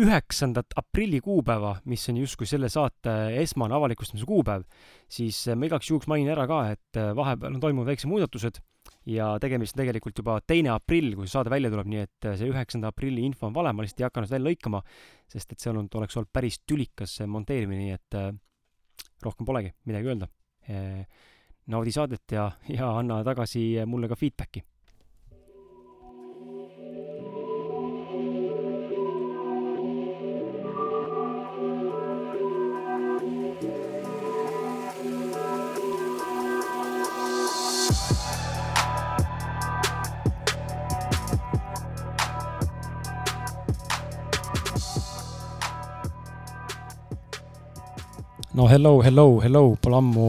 üheksandat aprilli kuupäeva, mis on justkui selle saate esmane avalikustamise kuupäev, siis ma igaks juhuks mainin ära ka, et vahepeal on toimunud väiksed muudatused ja tegemist on tegelikult juba teine aprill, kui see saade välja tuleb, nii et see üheksanda aprilli info on vale, ma lihtsalt ei hakanud välja lõikama, sest et see on, oleks olnud päris tülikas see monteerimine, nii et äh, rohkem polegi midagi öelda. naudi saadet ja, ja anna tagasi mulle ka feedbacki no hello, hello, hello, pole ammu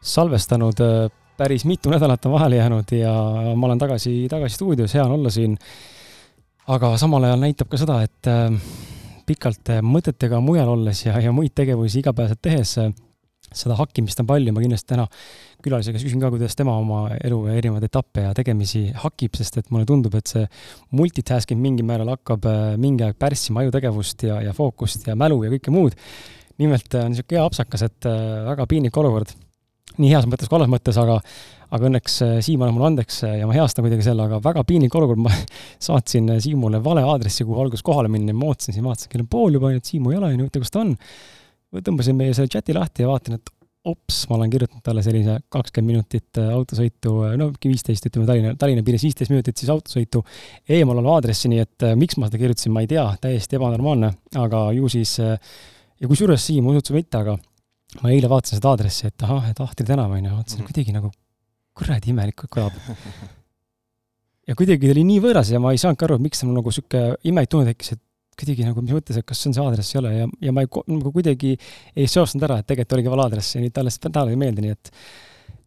salvestanud, äh, päris mitu nädalat on vahele jäänud ja ma olen tagasi, tagasi stuudios, hea on olla siin. aga samal ajal näitab ka seda, et äh, pikalt äh, mõtetega mujal olles ja, ja muid tegevusi igapäevaselt tehes seda hakkimist on palju, ma kindlasti täna külalisega küsin ka, kuidas tema oma elu erinevaid etappe ja tegemisi hakib, sest et mulle tundub, et see multitasking mingil määral hakkab mingi aeg pärssima ajutegevust ja, ja fookust ja mälu ja kõike muud nimelt on niisugune hea apsakas, et äh, väga piinlik olukord. nii heas mõttes kui halvas mõttes, aga aga õnneks äh, Siim annab mulle andeks äh, ja ma heastan kuidagi selle, aga väga piinlik olukord, ma saatsin Siimule vale aadressi, kuhu alguses kohale minna ma ootasin, siis vaatasin, kell on pool juba, et Siimu ei ole, onju, huvitav, kus ta on. tõmbasin meie selle chati lahti ja vaatan, et ops, ma olen kirjutanud talle sellise kakskümmend minutit autosõitu, no viisteist, ütleme Tallinna, Tallinna piires viisteist minutit siis autosõitu eemal oleva aadressi, nii et miks ma seda kirjutasin, ma ei tea, täiesti ebanormaalne, aga ju siis äh, ja kusjuures Siim, usud või mitte, aga ma eile vaatasin seda aadressi, et ahah, et Ahtri tänav on ju, vaatasin mm -hmm. kuidagi nagu kuradi imelikult kõlab. ja kuidagi oli nii võõras ja ma ei saanudki aru, et miks mul nagu sihuke imelik tunne tekkis, et kuidagi nagu, mis mõttes, et kas see on see aadress ei ole ja, ja ma ei, nagu kuidagi ei seostanud ära, et tegelikult oligi vale aadress ja nüüd talle see täna ei meeldi, nii et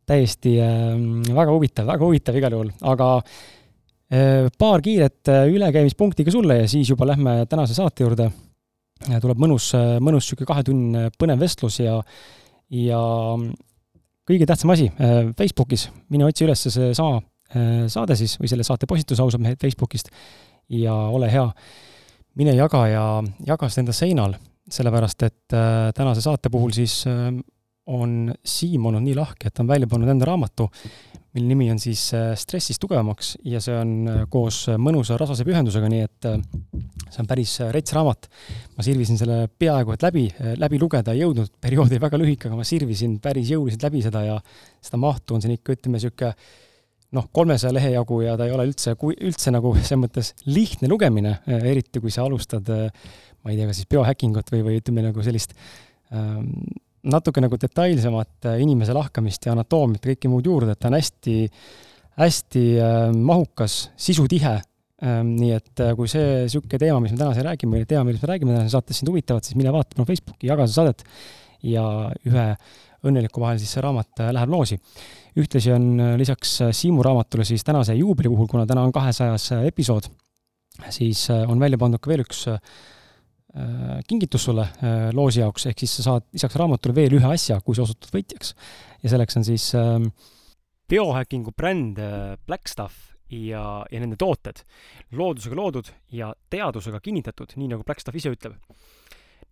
täiesti äh, väga huvitav, väga huvitav igal juhul, aga äh, paar kiiret äh, ülekäimispunkti ka sulle ja siis juba lähme tänase saate juurde tuleb mõnus, mõnus niisugune kahetunnine põnev vestlus ja, ja kõige tähtsam asi, äh, Facebookis, mine otsi üles seesama äh, saade siis või selle saate postitus ausalt mehed Facebookist. Ja ole hea, mine jaga ja jaga seda enda seinal, sellepärast et äh, tänase saate puhul siis on Siim olnud nii lahke, et ta on välja pannud enda raamatu, mille nimi on siis äh, Stressist tugevamaks ja see on äh, koos mõnusa rasvase pühendusega, nii et äh, see on päris rets raamat. ma sirvisin selle peaaegu et läbi, läbi lugeda ei jõudnud, periood oli väga lühike, aga ma sirvisin päris jõuliselt läbi seda ja seda mahtu on siin ikka, ütleme, niisugune noh, kolmesaja lehe jagu ja ta ei ole üldse, üldse nagu selles mõttes lihtne lugemine, eriti kui sa alustad, ma ei tea, kas siis biohackingut või, või ütleme nagu sellist ähm, natuke nagu detailsemat äh, inimese lahkamist ja anatoomiat kõike muud juurde, et ta on hästi, hästi äh, mahukas, sisutihe. Ähm, nii et äh, kui see niisugune teema, mis me täna siin räägime, või teema, millest me räägime täna saates sind huvitavad, siis mine vaata minu Facebooki, jaga seda saadet ja ühe õnneliku vahel siis see raamat läheb loosi. ühtlasi on lisaks Siimu raamatule siis tänase juubeli puhul, kuna täna on kahesajas episood, siis on välja pandud ka veel üks kingitus sulle äh, loosi jaoks, ehk siis sa saad lisaks raamatule veel ühe asja, kui sa osutud võitjaks. ja selleks on siis ähm, biohackingu bränd äh, Blackstuff ja, ja nende tooted. loodusega loodud ja teadusega kinnitatud, nii nagu Blackstuff ise ütleb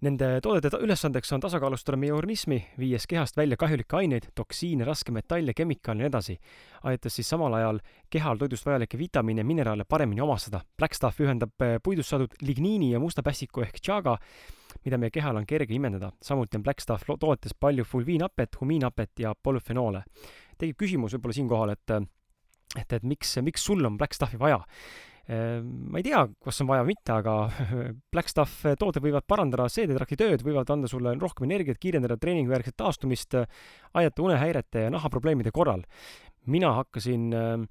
Nende toodete ülesandeks on tasakaalustada meie organismi, viies kehast välja kahjulikke aineid, toksiine, raskmetalle, kemikaale ja nii edasi, aitas siis samal ajal kehal toidust vajalikke vitamiine ja mineraale paremini omastada. Blackstuff ühendab eh, puidust saadud ligniini ja musta pässiku ehk chaga, mida meie kehal on kerge imendada. samuti on Blackstuff tootes palju fulviinhapet, humiinhapet ja polüfenoole. tekib küsimus võib-olla siinkohal, et et, et miks, miks sul on Blackstuffi vaja Ehm, ma ei tea, kas on vaja või mitte, aga Black Stuff tooted võivad parandada seedetrakti tööd, võivad anda sulle rohkem energiat, kiirendada treeningujärgset taastumist, aidata unehäirete ja nahaprobleemide korral. mina hakkasin äh,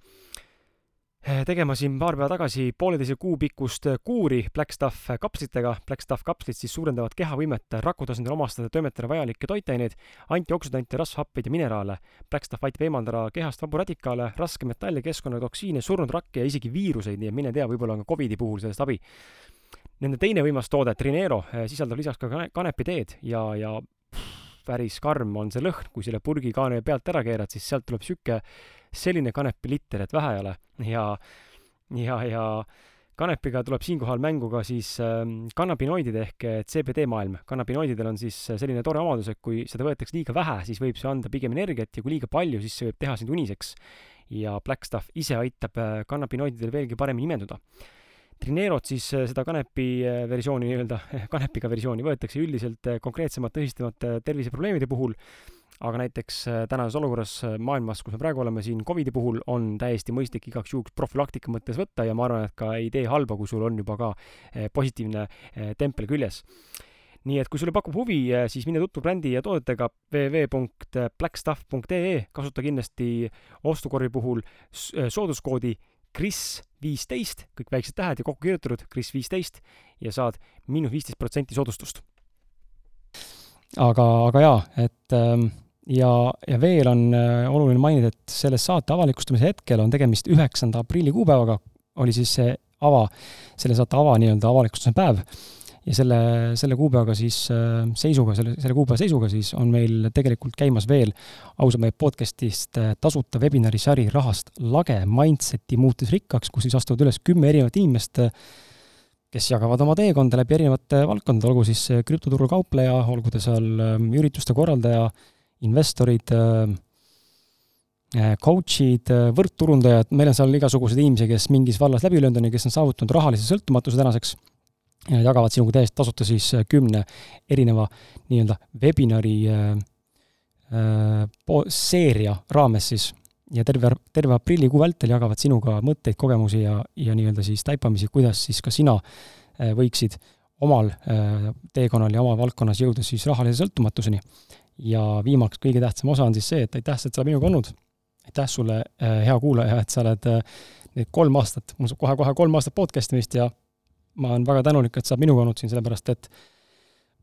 tegema siin paar päeva tagasi pooleteise kuu pikkust eh, kuuri Black Stuff kapslitega. Black Stuff kapslid siis suurendavad kehavõimet rakutasandil omastada, toimetada vajalikke toitaineid, antioksüdante, rasvhappeid ja mineraale. Black Stuff aitab eemaldada kehast vabu radikaale, raskmetalle, keskkonnatoksiine, surnud rakke ja isegi viiruseid, nii et mine tea, võib-olla on ka Covidi puhul sellest abi. Nende teine võimas toode, Trinero, eh, sisaldab lisaks ka kanepiteed ja, ja päris karm on see lõhn, kui selle purgi kaane pealt ära keerad, siis sealt tuleb sihuke selline kanepilitter, et vähe ei ole ja, ja, ja kanepiga tuleb siinkohal mängu ka siis äh, kannabinoidide ehk CBD maailm. kannabinoididel on siis selline tore omadus, et kui seda võetakse liiga vähe, siis võib see anda pigem energiat ja kui liiga palju, siis see võib teha sind uniseks. ja Black Stuff ise aitab äh, kannabinoididel veelgi paremini imenduda. Trinerot siis äh, seda kanepi äh, versiooni nii-öelda, kanepiga versiooni võetakse üldiselt konkreetsemate tõsistemate terviseprobleemide puhul. Aga näiteks tänases olukorras maailmas, kus me praegu oleme siin Covidi puhul, on täiesti mõistlik igaks juhuks profülaktika mõttes võtta ja ma arvan, et ka ei tee halba, kui sul on juba ka positiivne tempel küljes. Nii et kui sulle pakub huvi, siis mine tutvu brändi ja toodetega www.blackstuff.ee, kasuta kindlasti ostukorvi puhul sooduskoodi Kris viisteist, kõik väiksed tähed ja kokku kirjutatud Kris viisteist ja saad miinus viisteist protsenti soodustust. aga, aga jaa, et ähm, ja, ja veel on äh, oluline mainida, et selle saate avalikustamise hetkel on tegemist üheksanda aprilli kuupäevaga, oli siis see ava, selle saate ava nii-öelda avalikustamise päev. Ja selle, selle kuupäevaga siis äh, seisuga, selle, selle kuupäeva seisuga siis on meil tegelikult käimas veel ausalt meie podcast'ist äh, tasuta webinari sari Rahast lage Mindseti muutes rikkaks, kus siis astuvad üles kümme erinevat inimest, kes jagavad oma teekonda läbi erinevate valdkondade, olgu siis krüptoturul kaupleja, olgu ta seal ürituste korraldaja, investorid, äh, äh, coach'id, äh, võrkturundajad, meil on seal igasuguseid inimesi, kes mingis vallas läbi löönud on ja kes on saavutanud rahalise sõltumatuse tänaseks ja jagavad sinuga täiesti tasuta siis kümne erineva nii-öelda webinari äh, po-, seeria raames siis ja terve, terve aprillikuu vältel jagavad sinuga mõtteid, kogemusi ja, ja nii-öelda siis taipamisi, kuidas siis ka sina võiksid omal teekonnal ja oma valdkonnas jõuda siis rahalise sõltumatuseni ja viimaks kõige tähtsam osa on siis see, et aitäh, et sa oled minuga olnud. aitäh sulle, äh, hea kuulaja, et sa oled äh, need kolm aastat, mul saab kohe-kohe kolm aastat podcast imist ja ma olen väga tänulik, et sa minuga olnud siin, sellepärast et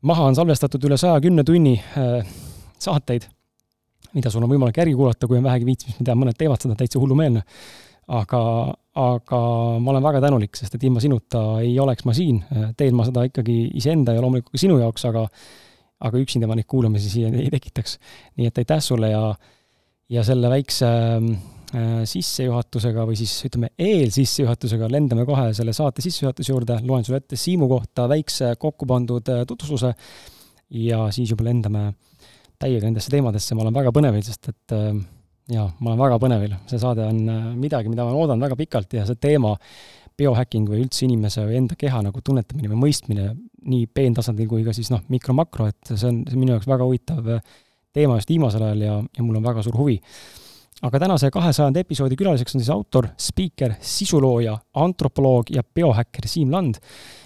maha on salvestatud üle saja kümne tunni äh, saateid, mida sul on võimalik järgi kuulata, kui on vähegi viitsimist, ma tean, mõned teevad seda täitsa hullumeelne. aga, aga ma olen väga tänulik, sest et ilma sinuta ei oleks ma siin, teen ma seda ikkagi iseenda ja loomulikult ka sinu jaoks, aga aga üksinda ma neid kuulamisi siia ei tekitaks. nii et aitäh sulle ja, ja selle väikse äh, sissejuhatusega või siis ütleme, eelsissejuhatusega lendame kohe selle saate sissejuhatuse juurde, loen sulle ette Siimu kohta väikse kokku pandud äh, tutvustuse ja siis juba lendame täiega nendesse teemadesse, ma olen väga põnevil, sest et äh, jaa, ma olen väga põnevil, see saade on midagi, mida ma oodan väga pikalt ja see teema, biohacking või üldse inimese või enda keha nagu tunnetamine või mõistmine nii peentasandil kui ka siis noh, mikro-makro, et see on, see on minu jaoks väga huvitav teema just viimasel ajal ja, ja mul on väga suur huvi. Aga tänase kahesajanda episoodi külaliseks on siis autor, spiiker, sisulooja, antropoloog ja biohäkker Siim Land.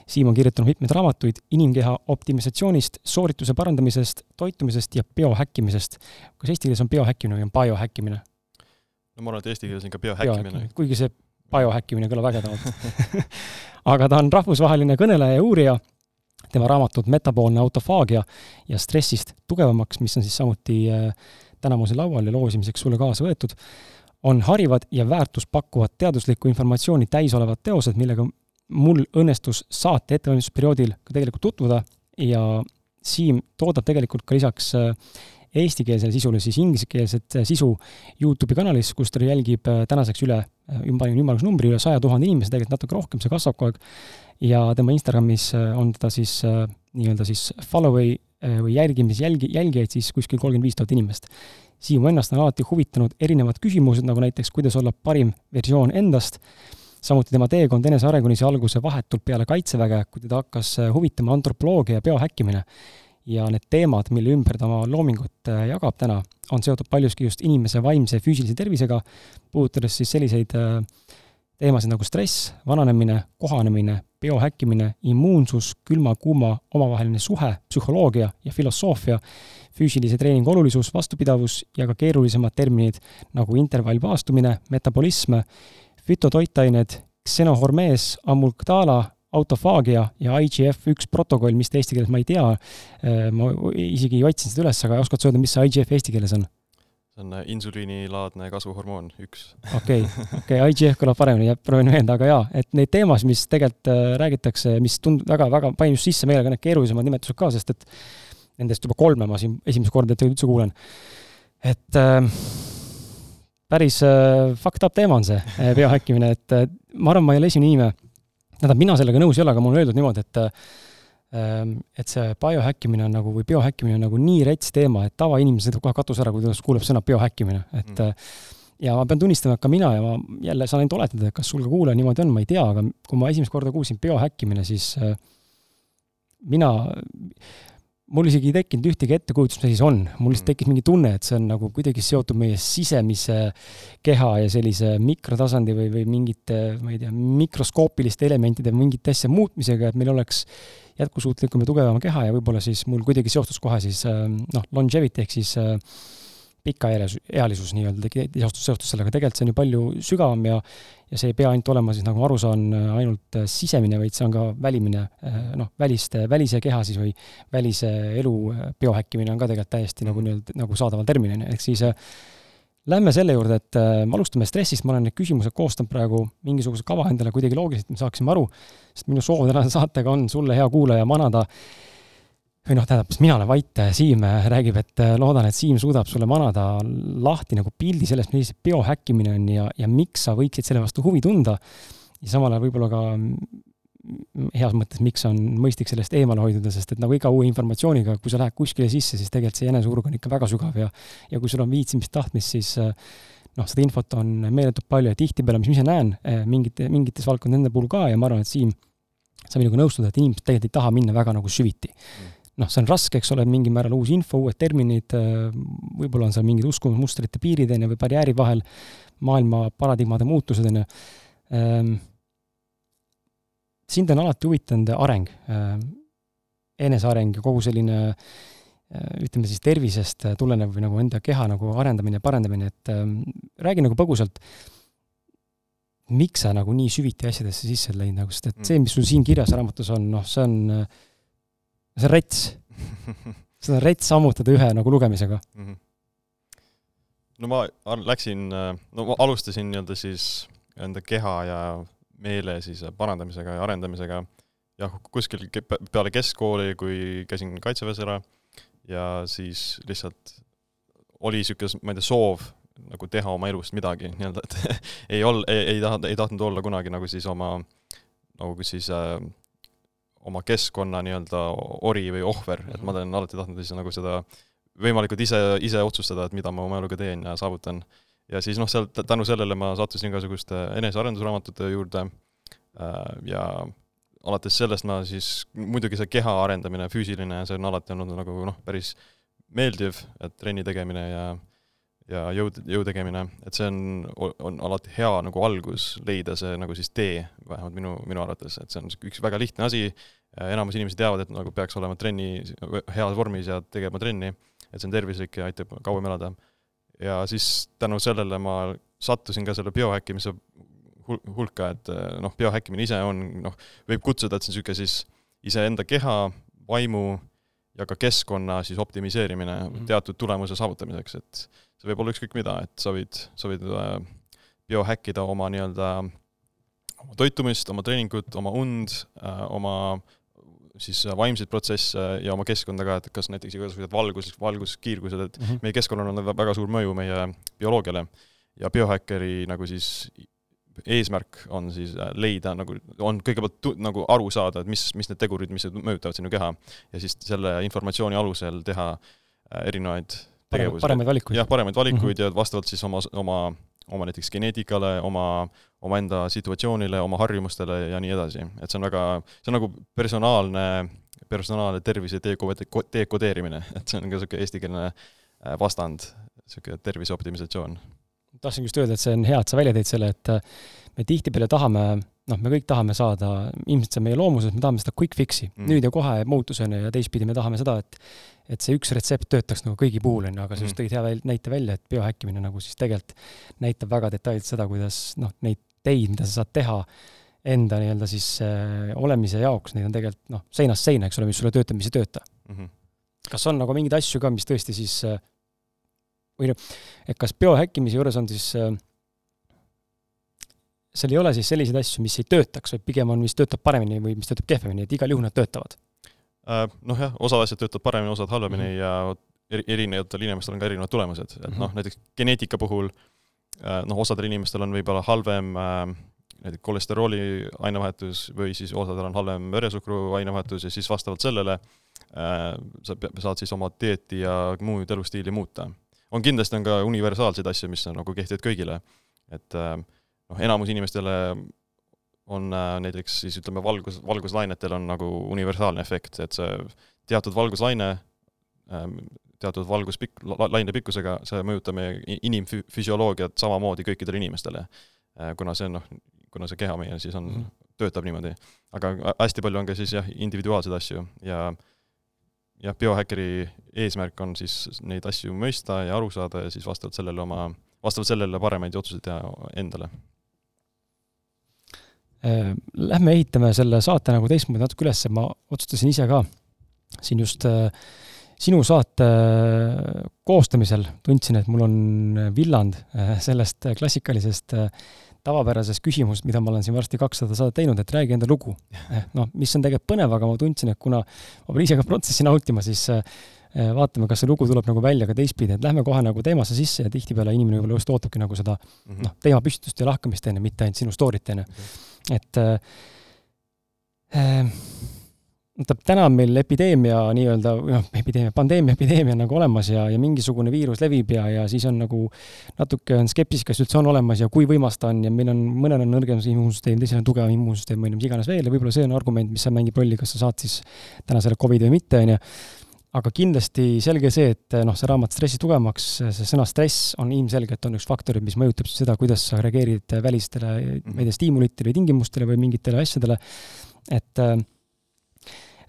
Siim on kirjutanud mitmeid raamatuid inimkeha optimisatsioonist, soorituse parandamisest, toitumisest ja biohäkkimisest. kas eesti keeles on biohäkkimine või on biohäkkimine? no ma arvan, et eesti keeles on ikka biohäkkimine. kuigi see biohäkkimine kõlab ägedamalt aga ta on rahvusvaheline kõneleja ja uurija tema raamatut Metaboolne autofaagia ja stressist tugevamaks, mis on siis samuti äh, täna mu siin laual ja loosimiseks sulle kaasa võetud, on harivad ja väärtust pakkuvad teaduslikku informatsiooni täis olevad teosed, millega mul õnnestus saate ettevalmistusperioodil ka tegelikult tutvuda ja Siim toodab tegelikult ka lisaks äh, eestikeelsele sisule siis inglisekeelset äh, sisu Youtube'i kanalis, kus ta jälgib tänaseks üle, panin ümmarguse numbri, üle saja tuhande inimese, tegelikult natuke rohkem, see kasvab kogu aeg. Ja tema Instagramis äh, on teda siis äh, nii-öelda siis follow'i äh, või jälgimis, jälgi, jälgijaid siis kuskil kolmkümmend viis tuhat inimest. Siimu ennast on alati huvitanud erinevad küsimused, nagu näiteks, kuidas olla parim versioon endast, samuti tema teekond enesearenguni sai alguse vahetult peale Kaitseväge, kui teda hakkas huvitama antropoloogia ja biohäkkimine. ja need teemad, mille ümber ta oma loomingut jagab täna, on seotud paljuski just inimese vaimse ja füüsilise tervisega, puudutades siis selliseid teemasid nagu stress, vananemine, kohanemine, biohäkkimine, immuunsus, külma-kuuma omavaheline suhe, psühholoogia ja filosoofia, füüsilise treeningu olulisus, vastupidavus ja ka keerulisemad terminid nagu intervallpaastumine, metabolism, fütotoitained, ksenohormees, amulgdala, autofaagia ja IGF-1 protokoll, mis ta eesti keeles, ma ei tea, ma isegi otsisin seda üles, aga oskad sa öelda, mis see IGF eesti keeles on? See on äh, insuliinilaadne kasvuhormoon, üks. okei, okei, IGF kõlab paremini, jääb paremini meelde, aga jaa, et neid teemasid, mis tegelikult äh, räägitakse, mis tund-, väga, väga, panin just sisse meelega need keerulisemad nimetused ka, sest et nendest juba kolme ma siin esimest korda üldse kuulen. et äh, päris äh, fucked up teema on see äh, biohäkkimine, et äh, ma arvan, ma ei ole esimene inimene, tähendab, mina sellega nõus ei ole, aga mul on öeldud niimoodi, et äh, et see biohäkkimine on nagu, või biohäkkimine on nagu nii rets teema, et tavainimene sõidab kohe katuse ära, kui ta kuuleb sõna biohäkkimine, et mm. ja ma pean tunnistama, et ka mina ja ma jälle saan ainult oletada, et kas sul ka kuulaja niimoodi on, ma ei tea, aga kui ma esimest korda kuulsin biohäkkimine, siis äh, mina, mul isegi ei tekkinud ühtegi ettekujutust, mis asi see on, mul lihtsalt mm. tekkis mingi tunne, et see on nagu kuidagi seotud meie sisemise keha ja sellise mikrotasandi või, või mingite, ma ei tea, mikroskoopiliste elementide mingite asja muutmisega, et meil oleks jätkusuutlikum ja tugevam keha ja võib-olla siis mul kuidagi seostus kohe siis äh, noh, longevity ehk siis äh, pikaealisus nii-öelda tegi, seostus, sellega, tegelikult see on ju palju sügavam ja ja see ei pea ainult olema siis, nagu ma aru saan, ainult äh, sisemine, vaid see on ka välimine, noh, väliste, välise keha siis või välise elu biohäkkimine on ka tegelikult täiesti nagu nii-öelda nagu saadaval termin, on ju, ehk siis Lähme selle juurde, et äh, alustame stressist, ma olen need küsimused koostanud praegu mingisuguse kava endale kuidagi loogiliselt, me saaksime aru, sest minu soov tänase saatega on sulle, hea kuulaja, manada või noh, tähendab, mina olen vait, Siim räägib, et äh, loodan, et Siim suudab sulle manada lahti nagu pildi sellest, milline see biohäkkimine on ja, ja miks sa võiksid selle vastu huvi tunda. ja samal ajal võib-olla ka heas mõttes, miks on mõistlik sellest eemale hoiduda, sest et nagu iga uue informatsiooniga, kui sa lähed kuskile sisse, siis tegelikult see eneseurg on ikka väga sügav ja ja kui sul on viitsimist, tahtmist, siis äh, noh, seda infot on meeletult palju ja tihtipeale, mis ma ise näen äh, mingite, mingites valdkondades enda puhul ka ja ma arvan, et Siim, sa minuga nõustud, et inimesed tegelikult ei taha minna väga nagu süviti mm. Noh, see on raske, eks ole, mingil määral uus info, uued terminid, äh, võib-olla on seal mingid uskumusmustrite piirid, on ju, või barjääri vahel, maailma paradigmade muutused, on ju ehm, sind on alati huvitanud areng, äh, eneseareng ja kogu selline äh, ütleme siis tervisest tulenev või nagu enda keha nagu arendamine ja parendamine, et äh, räägi nagu põgusalt, miks sa nagu nii süviti asjadesse sisse läinud nagu, sest et mm. see, mis sul siin kirjas raamatus on, noh, see on, see on rets. seda on rets ammutada ühe nagu lugemisega mm. -hmm. no ma läksin, no ma alustasin nii-öelda siis enda keha ja meele siis parandamisega ja arendamisega jah, kuskil peale keskkooli, kui käisin Kaitseväes ära ja siis lihtsalt oli niisugune, ma ei tea, soov nagu teha oma elust midagi nii-öelda, et ei ol-, ei, ei taha, ei tahtnud olla kunagi nagu siis oma, nagu siis äh, oma keskkonna nii-öelda ori või ohver, et ma olen alati tahtnud siis nagu seda võimalikult ise, ise otsustada, et mida ma oma eluga teen ja saavutan. ja siis noh, sealt, tänu sellele ma sattusin igasuguste enesearendusraamatute juurde äh, ja alates sellest ma siis, muidugi see keha arendamine, füüsiline, see on alati olnud nagu noh, päris meeldiv, et trenni tegemine ja ja jõud, jõu tegemine, et see on, on alati hea nagu algus leida see nagu siis tee, vähemalt minu, minu arvates, et see on üks väga lihtne asi, enamus inimesi teavad, et nagu peaks olema trenni, heas vormis ja tegema trenni, et see on tervislik ja aitab kauem elada. ja siis tänu sellele ma sattusin ka selle biohäkkimise hulka, et noh, biohäkkimine ise on noh, võib kutsuda, et see on niisugune siis iseenda keha, vaimu ja ka keskkonna siis optimiseerimine mm -hmm. teatud tulemuse saavutamiseks, et see võib olla ükskõik mida, et sa võid, sa võid äh, biohäkkida oma nii-öelda oma toitumist, oma treeningut, oma und, äh, oma siis vaimseid protsesse ja oma keskkonda ka, et kas näiteks igasugused valgus, valguskiirgused, et mm -hmm. meie keskkonnal on väga suur mõju meie bioloogiale ja biohäkkeri nagu siis eesmärk on siis äh, leida nagu, on kõigepealt nagu aru saada, et mis, mis need tegurid, mis mõjutavad sinu keha ja siis selle informatsiooni alusel teha erinevaid tegevusi. paremaid valikuid. jah, paremaid valikuid mm -hmm. ja vastavalt siis oma, oma, oma näiteks geneetikale, oma, omaenda situatsioonile, oma harjumustele ja nii edasi. et see on väga, see on nagu personaalne, personaalne tervise dekodeerimine, et see on ka niisugune eestikeelne äh, vastand, niisugune tervise optimisatsioon. tahtsin just öelda, et see on hea, et sa välja tõid selle, et äh, me tihtipeale tahame noh, me kõik tahame saada, ilmselt see on meie loomuses, me tahame seda quick fix'i mm., nüüd ja kohe muutus, on ju, ja teistpidi me tahame seda, et et see üks retsept töötaks nagu kõigi puhul, on ju, aga sa just mm. tõid hea väl, näite välja, et biohäkkimine nagu siis tegelikult näitab väga detailselt seda, kuidas noh, neid teid, mida sa saad teha enda nii-öelda siis äh, olemise jaoks, neid on tegelikult noh, seinast seina, eks ole, mis sulle töötab, mis ei tööta mm. -hmm. kas on nagu mingeid asju ka, mis tõesti siis äh, või noh, et kas biohäkkimise juures on siis äh, seal ei ole siis selliseid asju, mis ei töötaks, vaid pigem on, mis töötab paremini või mis töötab kehvemini, et igal juhul nad töötavad? Äh, noh jah, osad asjad töötavad paremini, osad halvemini mm -hmm. ja erinevatel inimestel on ka erinevad tulemused, et mm -hmm. noh, näiteks geneetika puhul äh, noh, osadel inimestel on võib-olla halvem äh, näiteks kolesterooli ainevahetus või siis osadel on halvem veresuhkru ainevahetus ja siis vastavalt sellele sa saad siis oma dieeti ja muud elustiili muuta. on kindlasti, on ka universaalseid asju, mis on nagu kehtivad kõigile, et äh, noh, enamus inimestele on äh, näiteks siis ütleme, valgus, valguslainetel on nagu universaalne efekt, et see teatud valguslaine, ähm, teatud valguspikk, laine pikkusega, see mõjutab meie inimfüsioloogiat samamoodi kõikidele inimestele. Äh, kuna see on noh, kuna see keha meie siis on mm, -hmm. töötab niimoodi. aga hästi palju on ka siis jah, individuaalseid asju ja jah, biohäkkeri eesmärk on siis neid asju mõista ja aru saada ja siis vastavalt sellele oma, vastavalt sellele paremaid otsuseid teha endale lähme ehitame selle saate nagu teistmoodi natuke üles, ma otsustasin ise ka siin just äh, sinu saate äh, koostamisel tundsin, et mul on villand sellest klassikalisest tavapärasest küsimusest, mida ma olen siin varsti kakssada saadet teinud, et räägi enda lugu. noh, mis on tegelikult põnev, aga ma tundsin, et kuna ma pean ise ka protsessi nautima, siis vaatame, kas see lugu tuleb nagu välja ka teistpidi, et lähme kohe nagu teemasse sisse ja tihtipeale inimene võib-olla just ootabki nagu seda mm -hmm. noh, teemapüstitust ja lahkamist, ju, mitte ainult sinu story't, on ju et äh, tähendab, täna on meil epideemia nii-öelda, noh, epideemia, pandeemia, epideemia on nagu olemas ja, ja mingisugune viirus levib ja, ja siis on nagu natuke on skepsis, kas üldse on olemas ja kui võimas ta on ja meil on, mõnel on nõrgem immuunsüsteem, teisel on tugevam immuunsüsteem või mis iganes veel ja võib-olla see on argument, mis seal mängib rolli, kas sa saad siis täna selle Covidi või mitte, on ju aga kindlasti selge see, et noh, see raamat Stressi tugevamaks, see sõna stress on ilmselgelt, on üks faktoreid, mis mõjutab seda, kuidas sa reageerid välistele, ma ei tea, stiimulitele, tingimustele või mingitele asjadele, et äh,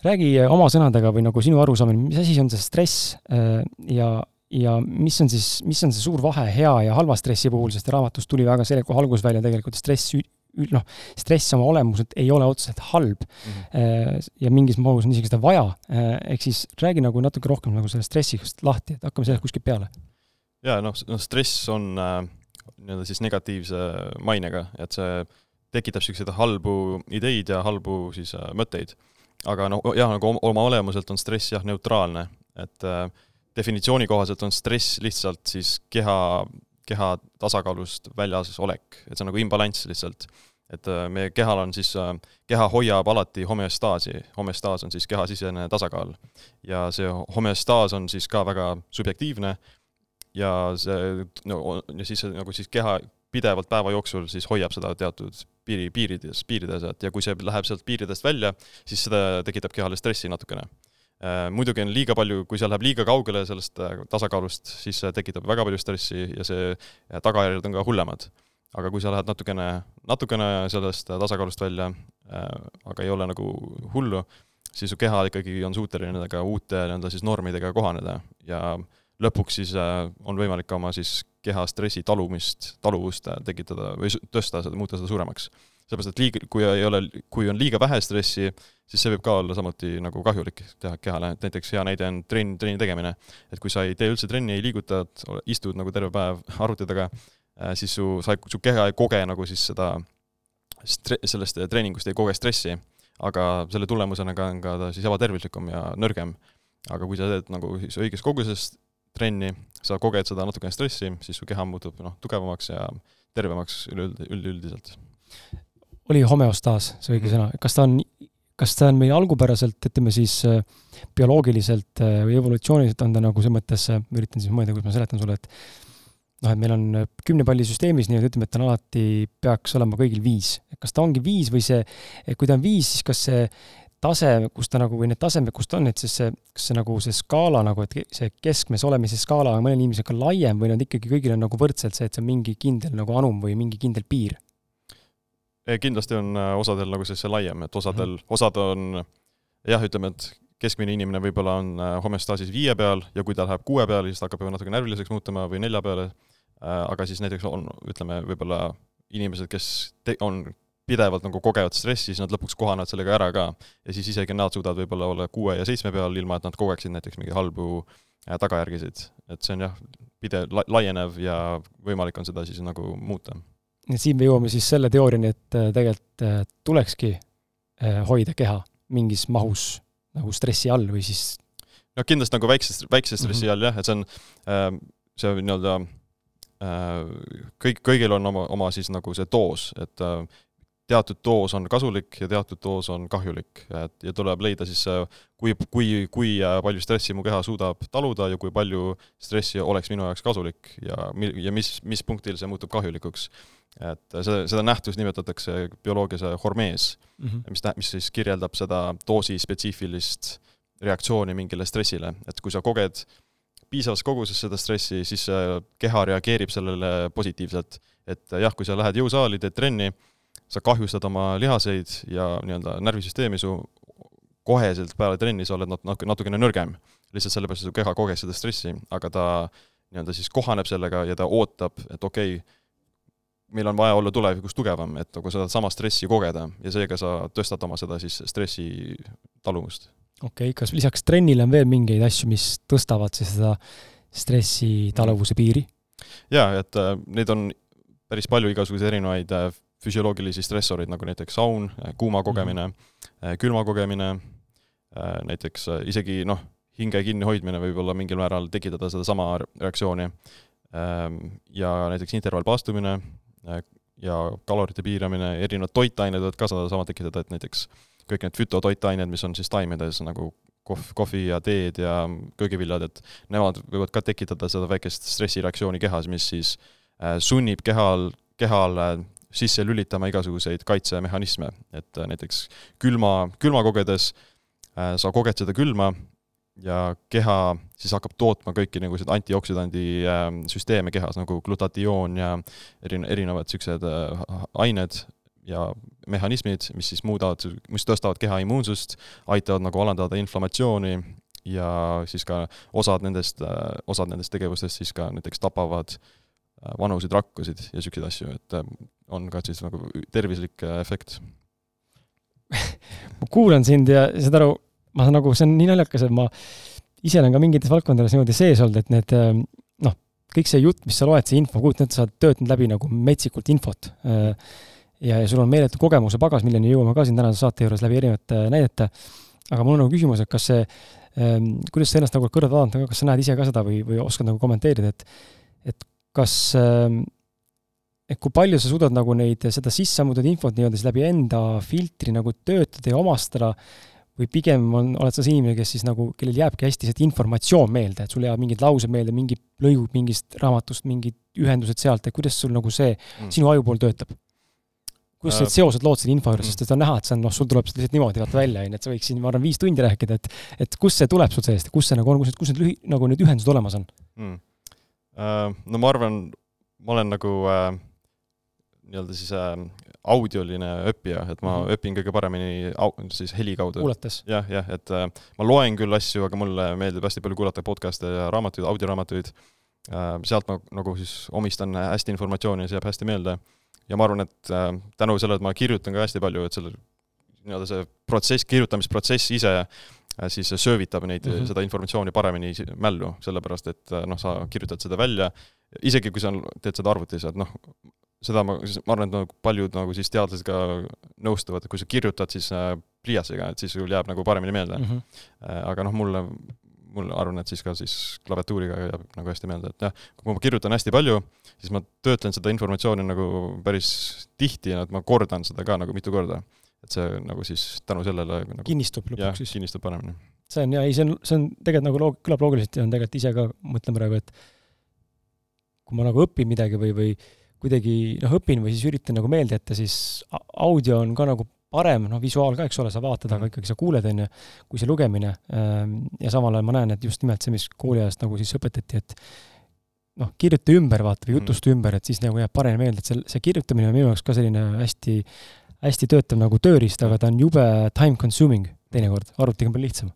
räägi oma sõnadega või nagu sinu arusaamine, mis asi on see stress äh, ja, ja mis on siis, mis on see suur vahe hea ja halva stressi puhul, sest raamatus tuli väga selge alguses välja tegelikult stress noh, stress oma olemuselt ei ole otseselt halb mm. -hmm. ja mingis mahus on isegi seda vaja. Äh, ehk siis räägi nagu natuke rohkem nagu sellest stressist lahti, et hakkame sellest kuskilt peale. jaa, noh, noh stress on äh, nii-öelda siis negatiivse mainega, et see tekitab niisuguseid halbu ideid ja halbu siis äh, mõtteid. aga noh, jah, nagu oma olemuselt on stress jah, neutraalne, et äh, definitsiooni kohaselt on stress lihtsalt siis keha keha tasakaalust väljas olek, et see on nagu imbalanss lihtsalt. et äh, meie kehal on siis, äh, keha hoiab alati homeostaasi, homeostaas on siis kehasisene tasakaal. ja see homeostaas on siis ka väga subjektiivne. Ja see, no ja siis nagu siis keha pidevalt päeva jooksul siis hoiab seda teatud piiri, piirides, piirides, et ja kui see läheb sealt piiridest välja, siis seda tekitab kehale stressi natukene muidugi on liiga palju, kui see läheb liiga kaugele sellest äh, tasakaalust, siis see tekitab väga palju stressi ja see tagajärjed on ka hullemad. aga kui sa lähed natukene, natukene sellest tasakaalust välja, äh, aga ei ole nagu hullu, siis su keha ikkagi on suuteline nendega uute nii-öelda siis normidega kohaneda ja lõpuks siis on võimalik ka oma siis keha stressi talumist, taluvust tekitada või tõsta seda, muuta seda suuremaks sellepärast, et liiga, kui ei ole, kui on liiga vähe stressi, siis see võib ka olla samuti nagu kahjulik teha kehale, et näiteks hea näide on trenn, trenni tegemine. et kui sa ei tee üldse trenni, ei liiguta, istud nagu terve päev arvuti taga, äh, siis su, sa, su keha ei koge nagu siis seda stre-, sellest treeningust ei koge stressi, aga selle tulemusena ka on ka ta siis ebatervislikum ja nõrgem. aga kui sa teed nagu siis õiges koguses trenni, sa koged seda natukene stressi, siis su keha muutub noh, tugevamaks ja tervemaks üleüld-, üldüldiselt oli homeostaas see õige mhm. sõna, kas ta on, kas ta on meil algupäraselt, ütleme siis äh, bioloogiliselt äh, või evolutsiooniliselt on ta nagu selles mõttes, äh, ma üritan siis mõelda, kuidas ma seletan sulle, et noh, et meil on kümne palli süsteemis nii-öelda, ütleme, et ta on alati, peaks olema kõigil viis. kas ta ongi viis või see, kui ta on viis, siis kas see tase, kus ta nagu, või need tasemed, kus ta on, et siis see, kas see nagu see skaala nagu, et see keskmes olemise skaala on mõnel inimesel ka laiem või nad ikkagi kõigil on nagu võrdselt see, et see on mingi kindel nagu anum või mingi kindel piir? Kindlasti on äh, osadel nagu siis see laiem, et osadel mm, -hmm. osad on jah, ütleme, et keskmine inimene võib-olla on äh, homöostaasis viie peal ja kui ta läheb kuue peale, siis ta hakkab juba natuke närviliseks muutuma või nelja peale, äh, aga siis näiteks on, ütleme, võib-olla inimesed, kes te-, on pidevalt nagu kogevad stressi, siis nad lõpuks kohanevad sellega ära ka. ja siis isegi nad suudavad võib-olla olla kuue ja seitsme peal, ilma et nad kogeksid näiteks mingeid halbu tagajärgisid. et see on jah, pidev la-, laienev ja võimalik on seda siis nagu muuta siin me jõuame siis selle teooriani, et äh, tegelikult äh, tulekski äh, hoida keha mingis mahus nagu stressi all või siis noh, kindlasti nagu väikse, väikse stressi mm -hmm. all jah, et see on, ähm, see nii-öelda kõik, kõigil on oma, oma siis nagu see doos, et teatud doos on kasulik ja teatud doos on kahjulik, et ja tuleb leida siis, kui, kui, kui palju stressi mu keha suudab taluda ja kui palju stressi oleks minu jaoks kasulik ja mi-, ja mis, mis punktil see muutub kahjulikuks et seda, seda nähtust nimetatakse bioloogias hormees mm, -hmm. mis tä-, mis siis kirjeldab seda doosi spetsiifilist reaktsiooni mingile stressile, et kui sa koged piisavas koguses seda stressi, siis keha reageerib sellele positiivselt. et jah, kui sa lähed jõusaali, teed trenni, sa kahjustad oma lihaseid ja nii-öelda närvisüsteemi, su koheselt peale trenni sa oled nat-, natukene nõrgem. lihtsalt sellepärast, et su keha koges seda stressi, aga ta nii-öelda siis kohaneb sellega ja ta ootab, et okei okay,, meil on vaja olla tulevikus tugevam, et nagu sedasama stressi kogeda ja seega sa tõstad oma seda siis stressi taluvust. okei okay,, kas lisaks trennile on veel mingeid asju, mis tõstavad siis seda stressi taluvuse piiri? jaa, et äh, neid on päris palju igasuguseid erinevaid äh, füsioloogilisi stressoreid, nagu näiteks saun, kuuma kogemine mm, -hmm. külma kogemine näiteks äh, isegi noh, hinge kinnihoidmine võib olla mingil määral tekitada sedasama reaktsiooni ähm,. ja näiteks intervallpaastumine Äh, ja kalorite piiramine, erinevad toitained võivad ka sedasama tekitada, et näiteks kõik need fütotoitained, mis on siis taimedes nagu kohv, kohvi ja teed ja köögiviljad, et nemad võivad ka tekitada seda väikest stressireaktsiooni kehas, mis siis äh, sunnib kehal, kehal sisse lülitama igasuguseid kaitsemehhanisme, et näiteks külma, külma kogedes sa koged seda külma ja keha siis hakkab tootma kõiki nagu seda antioksüdandi äh, süsteeme kehas, nagu glutatioon ja erine-, erinevad niisugused äh, ained ja mehhanismid, mis siis muudavad, mis tõstavad keha immuunsust, aitavad nagu alandada inflammatsiooni ja siis ka osad nendest äh,, osad nendest tegevustest siis ka näiteks tapavad äh, vanuseid rakkusid ja niisuguseid asju, et äh, on ka siis nagu tervislik äh, efekt ma kuulan sind ja saad aru, ma nagu, see on nii naljakas, et ma ise olen ka mingites valdkondades niimoodi sees olnud, et need ähm, noh, kõik see jutt, mis sa loed, see info, kujuta ette, sa oled töötanud läbi nagu metsikult infot. Äh, ja, ja sul on meeletu kogemuse pagas, milleni jõuame ka siin tänase saate juures läbi erinevate näidete. aga mul on nagu küsimus, et kas see, ähm, kuidas sa ennast nagu kõrvalt vaadata, kas sa näed ise ka seda või, või oskad nagu kommenteerida, et et kas äh, et kui palju sa suudad nagu neid, seda sisse ammutud infot nii-öelda siis läbi enda filtri nagu töötada ja omastada, või pigem on, oled sa see inimene, kes siis nagu, kellel jääbki hästi see informatsioon meelde, et sul jääb mingid laused meelde, mingid lõigud mingist raamatust, mingid ühendused sealt, et kuidas sul nagu see mm. sinu aju pool töötab? kuidas need äh, seosed lood selle info juures, mm. sest et on näha, et see on noh, sul tuleb lihtsalt niimoodi vaata välja, on ju, et sa võiks siin, ma arvan, viis tundi rääkida, et et kust see tuleb sul seest, kus see nagu on, kus need, kus need lühi-, nagu need ühendused olemas on mm.? Uh, no ma arvan, ma olen nagu uh, nii-öelda siis äh, audioline õppija, et ma mm -hmm. õpin kõige paremini au-, siis heli kaudu. jah, jah, et äh, ma loen küll asju, aga mulle meeldib hästi palju kuulata podcast'e ja raamatuid, audioraamatuid äh,, sealt ma nagu siis omistan hästi informatsiooni ja see jääb hästi meelde. ja ma arvan, et äh, tänu sellele, et ma kirjutan ka hästi palju, et selle nii-öelda see protsess, kirjutamisprotsess ise äh, siis söövitab neid mm, -hmm. seda informatsiooni paremini mällu, sellepärast et äh, noh, sa kirjutad seda välja, isegi kui sa teed seda arvutis, et noh, seda ma, ma arvan, et nagu paljud nagu siis teadlased ka nõustuvad, et kui sa kirjutad siis äh, pliiatsiga, et siis sul jääb nagu paremini meelde mm. -hmm. Aga noh, mulle, mulle arvan, et siis ka siis klaviatuuriga jääb nagu hästi meelde, et jah, kui ma kirjutan hästi palju, siis ma töötlen seda informatsiooni nagu päris tihti ja et ma kordan seda ka nagu mitu korda. Et see nagu siis tänu sellele nagu, kinnistub lõpuks siis? kinnistub paremini. see on jaa, ei see on, see on tegelikult nagu loog-, kõlab loogiliselt ja on tegelikult ise ka, mõtlen praegu, et kui ma nagu õpin midagi või, või kuidagi noh, õpin või siis üritan nagu meelde jätta, siis audio on ka nagu parem, noh, visuaal ka, eks ole, sa vaatad, aga ikkagi sa kuuled, on ju, kui see lugemine. Ähm, ja samal ajal ma näen, et just nimelt see, mis kooliajast nagu siis õpetati, et noh, kirjuta ümber, vaata, või jutusta mm. ümber, et siis nagu jääb paremini meelde, et see, see kirjutamine on minu jaoks ka selline hästi, hästi töötav nagu tööriist, aga ta on jube time consuming teinekord, arvutiga on palju lihtsam.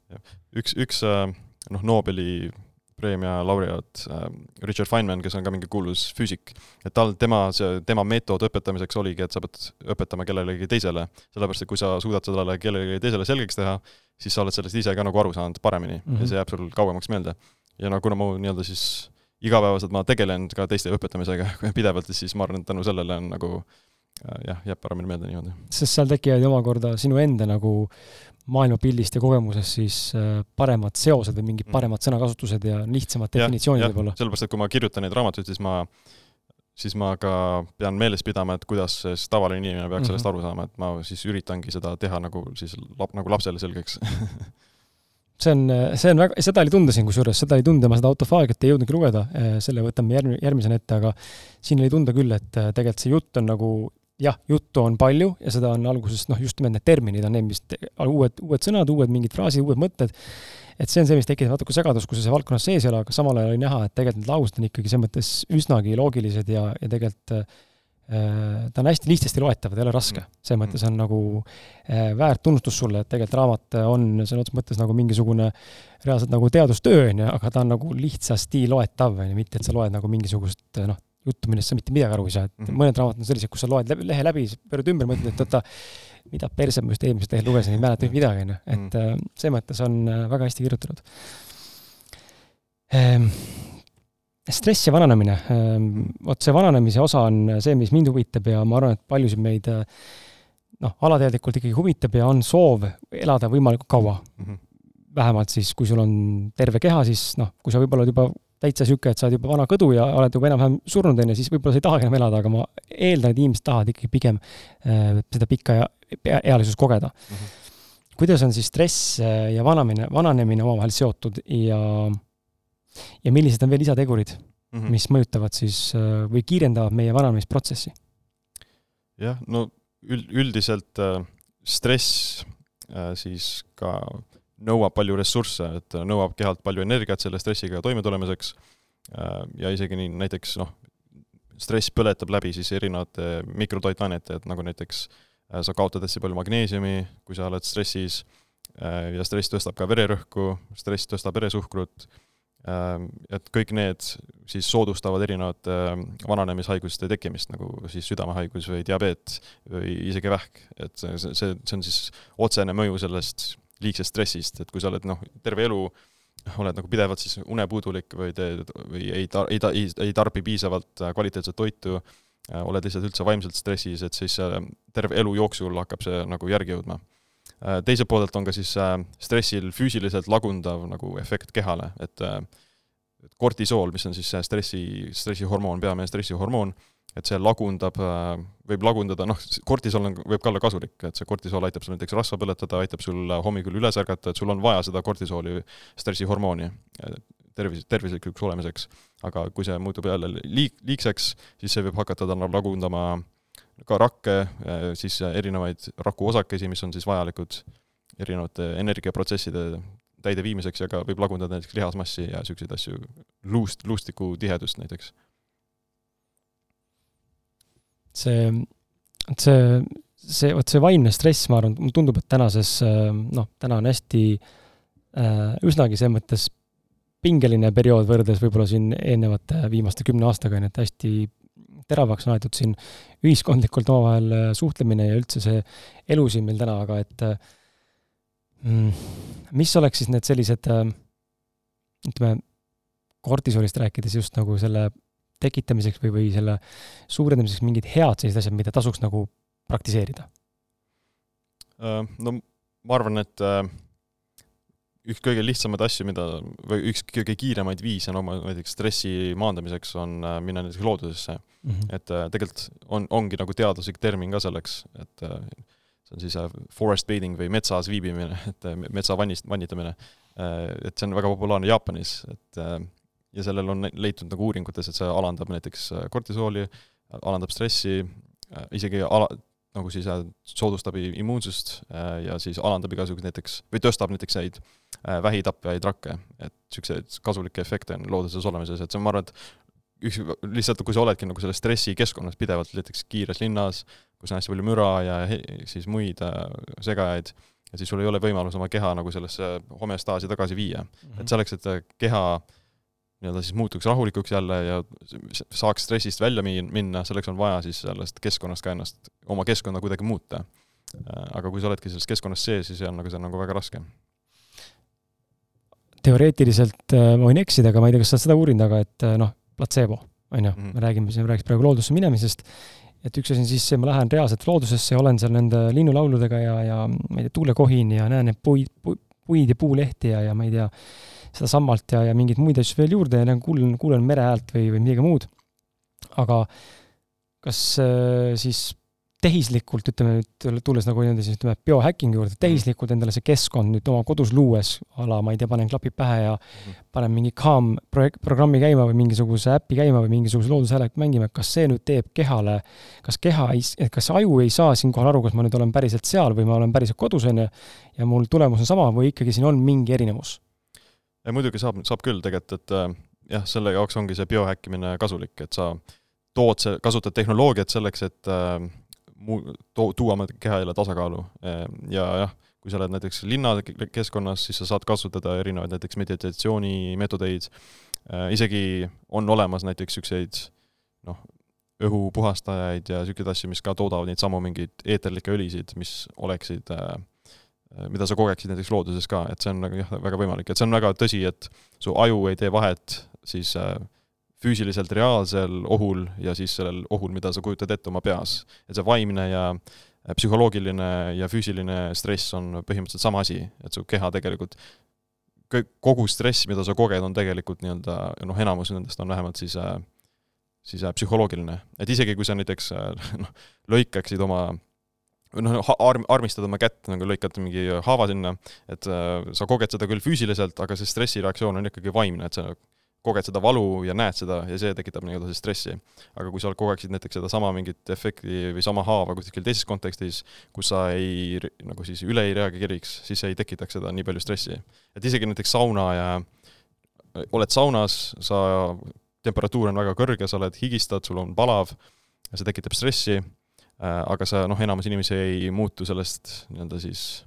üks, üks äh, noh, Nobeli preemia laureaat äh, Richard Feynman, kes on ka mingi kuulus füüsik, et tal, tema, see, tema meetod õpetamiseks oligi, et sa pead õpetama kellelegi teisele, sellepärast et kui sa suudad sellele kellelegi teisele selgeks teha, siis sa oled sellest ise ka nagu aru saanud paremini mm -hmm. ja mhm. see jääb sul kauemaks meelde. ja no kuna mu nii-öelda siis igapäevaselt ma tegelen ka teiste õpetamisega pidevalt, siis ma arvan, et tänu sellele on nagu äh, jah, jääb paremini meelde niimoodi. sest seal tekivad ju omakorda sinu enda nagu maailmapildist ja kogemusest siis äh, paremad seosed või mingid mm. paremad sõnakasutused ja lihtsamad definitsioonid võib-olla. sellepärast, et kui ma kirjutan neid raamatuid, siis ma, siis ma ka pean meeles pidama, et kuidas siis tavaline inimene peaks mm -hmm. sellest aru saama, et ma siis üritangi seda teha nagu siis lap-, nagu lapsele selgeks see on, see on väga, seda oli tunda siin kusjuures, seda oli tunda, ma seda autofaagiat ei jõudnudki lugeda, äh, selle võtame järg-, järgmisena ette, aga siin oli tunda küll, et äh, tegelikult see jutt on nagu jah, juttu on palju ja seda on alguses noh, just nimelt need terminid on need, mis uued, uued sõnad, uued mingid fraasid, uued mõtted, et see on see, mis tekitab natuke segadust, kui sa seal valdkonnas sees ei ole, aga samal ajal oli näha, et tegelikult need laused on ikkagi selles mõttes üsnagi loogilised ja, ja tegelikult äh, ta on hästi lihtsasti loetav, ta ei ole raske. selles mõttes on nagu äh, väärt tunnustus sulle, et tegelikult raamat on sõna otseses mõttes nagu mingisugune reaalselt nagu teadustöö, on ju, aga ta on nagu lihtsasti loetav, on ju, mitte et sa loed nagu mingisugust noh, juttu, millest sa mitte midagi aru ei saa, et mm -hmm. mõned raamatud on sellised, kus sa loed lehe läbi, pöörad ümber, mõtled, et oota, mida perse ma just eelmisest lehelt lugesin, ei mäleta mitte midagi, on ju, et mm -hmm. selles mõttes on äh, väga hästi kirjutatud ehm,. stress ja vananemine ehm,, vot see vananemise osa on see, mis mind huvitab ja ma arvan, et paljusid meid äh, noh, alateadlikult ikkagi huvitab ja on soov elada võimalikult kaua mm. -hmm. vähemalt siis, kui sul on terve keha, siis noh, kui sa võib-olla oled juba täitsa niisugune, et sa oled juba vana kõdu ja oled juba enam-vähem surnud, on ju, siis võib-olla sa ei tahagi enam elada, aga ma eeldan, et inimesed tahavad ikkagi pigem äh, seda pikka ealisust kogeda mm. -hmm. kuidas on siis stress äh, ja vanamine, vananemine omavahel seotud ja, ja millised on veel lisategurid mm, -hmm. mis mõjutavad siis äh, või kiirendavad meie vananemisprotsessi? jah, no üld, üldiselt äh, stress äh, siis ka äh, nõuab palju ressursse, et nõuab kehalt palju energiat selle stressiga toimetulemiseks. Äh, ja isegi nii näiteks noh, stress põletab läbi siis erinevate mikrotoitainete, et nagu näiteks äh, sa kaotad hästi palju magneesiumi, kui sa oled stressis, äh, ja stress tõstab ka vererõhku, stress tõstab veresuhkrut, et kõik need siis soodustavad erinevate vananemishaiguste tekkimist, nagu siis südamehaigus või diabeet või isegi vähk, et see, see, see on siis otsene mõju sellest liigsest stressist, et kui sa oled noh, terve elu oled nagu pidevalt siis unepuudulik või teed või ei ta-, ei ta-, ei, ei tarbi piisavalt äh, kvaliteetset toitu, äh, oled lihtsalt üldse vaimselt stressis, et siis äh, terve elu jooksul hakkab see nagu järgi jõudma. Teiselt poolelt on ka siis stressil füüsiliselt lagundav nagu efekt kehale, et kortisool, mis on siis stressi, stressihormoon, peamine stressihormoon, et see lagundab, võib lagundada, noh, kortisool on, võib ka olla kasulik, et see kortisool aitab sul näiteks rasva põletada, aitab sul hommikul üles ärgata, et sul on vaja seda kortisooli, stressihormooni tervis, tervislikuks olemiseks. aga kui see muutub jälle liig-, liigseks, siis see võib hakata talle lagundama ka rakke, siis erinevaid rakuosakesi, mis on siis vajalikud erinevate energiaprotsesside täideviimiseks ja ka võib lagundada näiteks lihasmassi ja niisuguseid asju, luust, luustiku tihedust näiteks. See, see, see, vot see vaimne stress, ma arvan, mulle tundub, et tänases noh, täna on hästi äh, üsnagi selles mõttes pingeline periood võrreldes võib-olla siin eelnevate viimaste kümne aastaga, nii et hästi teravaks on aetud siin ühiskondlikult omavahel äh, suhtlemine ja üldse see elu siin meil täna, aga et äh, Mm. mis oleks siis need sellised, äh, ütleme, kortisolist rääkides just nagu selle tekitamiseks või, või selle suurendamiseks mingid head sellised asjad, mida tasuks nagu praktiseerida? Äh, no ma arvan, et äh, üks kõige lihtsamaid asju, mida, või üks kõige kiiremaid viise on oma näiteks stressi maandamiseks, on minna näiteks loodusesse mm. -hmm. et tegelikult on, ongi nagu teaduslik termin ka selleks, et see on siis äh, forest bathing või metsas viibimine, et äh, metsavannist, vannitamine. Äh, et see on väga populaarne Jaapanis, et ja sellel on leitud nagu uuringutes, et see alandab näiteks kortisooli, alandab stressi, isegi ala, nagu siis soodustab immuunsust ja siis alandab igasuguseid näiteks, või tõstab näiteks neid vähitapjaid rakke, et niisuguseid kasulikke efekte on looduses olemises, et see on, ma arvan, et üks, lihtsalt kui sa oledki nagu selles stressikeskkonnas pidevalt, näiteks kiires linnas, kus on hästi palju müra ja siis muid äh, segajaid, ja siis sul ei ole võimalus oma keha nagu sellesse homöostaasi tagasi viia mm. -hmm. et selleks, et keha nii-öelda siis muutuks rahulikuks jälle ja saaks stressist välja minna, selleks on vaja siis sellest keskkonnast ka ennast, oma keskkonda kuidagi muuta. Äh, aga kui sa oledki selles keskkonnas sees, siis on nagu see on nagu väga raske. teoreetiliselt äh, ma võin eksida, aga ma ei tea, kas sa oled seda uurinud, aga et noh, platseebo, on ju, mhm. me räägime siin, räägiks praegu loodusse minemisest et üks asi on siis see, ma lähen reaalselt loodusesse ja olen seal nende linnulauludega ja, ja ma ei tea, tuulekohin ja näen neid puid, puid ja puulehti ja, ja ma ei tea, seda sammalt ja, ja mingeid muid asju veel juurde ja nagu kuulen, kuulen mere häält või, või midagi muud. aga kas äh, siis tehislikult, ütleme nüüd, tulles nagu niimoodi siis ütleme, biohäkkingi juurde, tehislikult endale see keskkond nüüd oma kodus luues, a la ma ei tea, panen klapid pähe ja -hmm. panen mingi Calm projekt, programmi käima või mingisuguse äpi käima või mingisuguse loodushäälega mängima, kas see nüüd teeb kehale, kas keha ei, kas aju ei saa siinkohal aru, kas ma nüüd olen päriselt seal või ma olen päriselt kodus, on ju, ja mul tulemus on sama või ikkagi siin on mingi erinevus? Muidugi saab, saab küll tegelikult, et äh, jah, selle jaoks ongi see biohäkkimine kasulik, et sa tood see, kasutad tehnoloogiat selleks, et äh, muu-, too, tuua oma keha jälle tasakaalu ja jah, kui sa oled näiteks linnakeskkonnas, siis sa saad kasutada erinevaid näiteks meditatsioonimeetodeid, äh, isegi on olemas näiteks niisuguseid noh, õhupuhastajaid ja niisuguseid asju, mis ka toodavad neid samu mingeid eeterlikke õlisid, mis oleksid äh, mida sa kogeksid näiteks looduses ka, et see on nagu jah, väga võimalik, et see on väga tõsi, et su aju ei tee vahet siis äh, füüsiliselt reaalsel ohul ja siis sellel ohul, mida sa kujutad ette oma peas. et see vaimne ja äh, psühholoogiline ja füüsiline stress on põhimõtteliselt sama asi, et su keha tegelikult kõik, kogu stress, mida sa koged, on tegelikult nii-öelda noh, enamus nendest on vähemalt siis äh, siis äh, psühholoogiline. et isegi, kui sa näiteks noh, lõikaksid oma noh, arm, armistad oma kätt, nagu lõikad mingi haava sinna, et äh, sa koged seda küll füüsiliselt, aga see stressireaktsioon on ikkagi vaimne, et sa koged seda valu ja näed seda ja see tekitab nii-öelda siis stressi. aga kui sa kogeksid näiteks sedasama mingit efekti või sama haava kuskil teises kontekstis, kus sa ei, nagu siis üle ei reageeriks, siis ei tekitaks seda nii palju stressi. et isegi näiteks sauna ja oled saunas, sa, temperatuur on väga kõrge, sa oled, higistad, sul on palav, see tekitab stressi, äh, aga sa noh, enamus inimesi ei muutu sellest nii-öelda siis,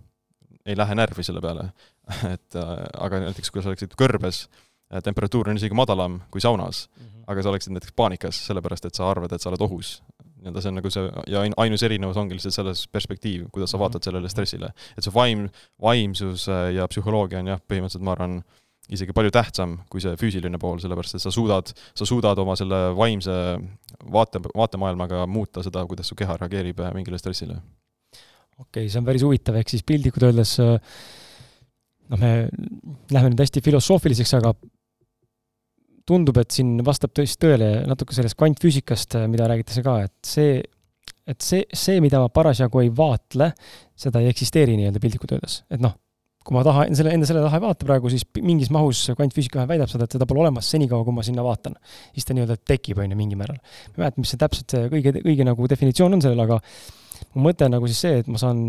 ei lähe närvi selle peale. et äh, aga näiteks, kui sa oleksid kõrbes, Äh, temperatuur on isegi madalam kui saunas mm, -hmm. aga sa oleksid näiteks paanikas, sellepärast et sa arvad, et sa oled ohus. nii-öelda see on nagu see, ja ainus erinevus ongi lihtsalt selles perspektiiv, kuidas sa mhm. vaatad sellele stressile. et see vaim, vaimsus ja psühholoogia on jah, põhimõtteliselt ma arvan, isegi palju tähtsam kui see füüsiline pool, sellepärast et sa suudad, sa suudad oma selle vaimse vaate, vaatemaailmaga muuta seda, kuidas su keha reageerib mingile stressile. okei okay,, see on päris huvitav, ehk siis piltlikult öeldes noh, me läheme nüüd hästi filosoofiliseks, aga tundub, et siin vastab tõesti tõele natuke sellest kvantfüüsikast, mida räägitakse ka, et see, et see, see, mida ma parasjagu ei vaatle, seda ei eksisteeri nii-öelda piltlikult öeldes, et noh, kui ma taha, selle, enda selle taha ei vaata praegu, siis mingis mahus kvantfüüsika väidab seda, et seda pole olemas senikaua, kui ma sinna vaatan. siis ta nii-öelda tekib, on ju, mingil määral. ma ei mäleta, mis see täpselt see õige, õige nagu definitsioon on sellel, aga mu mõte on nagu siis see, et ma saan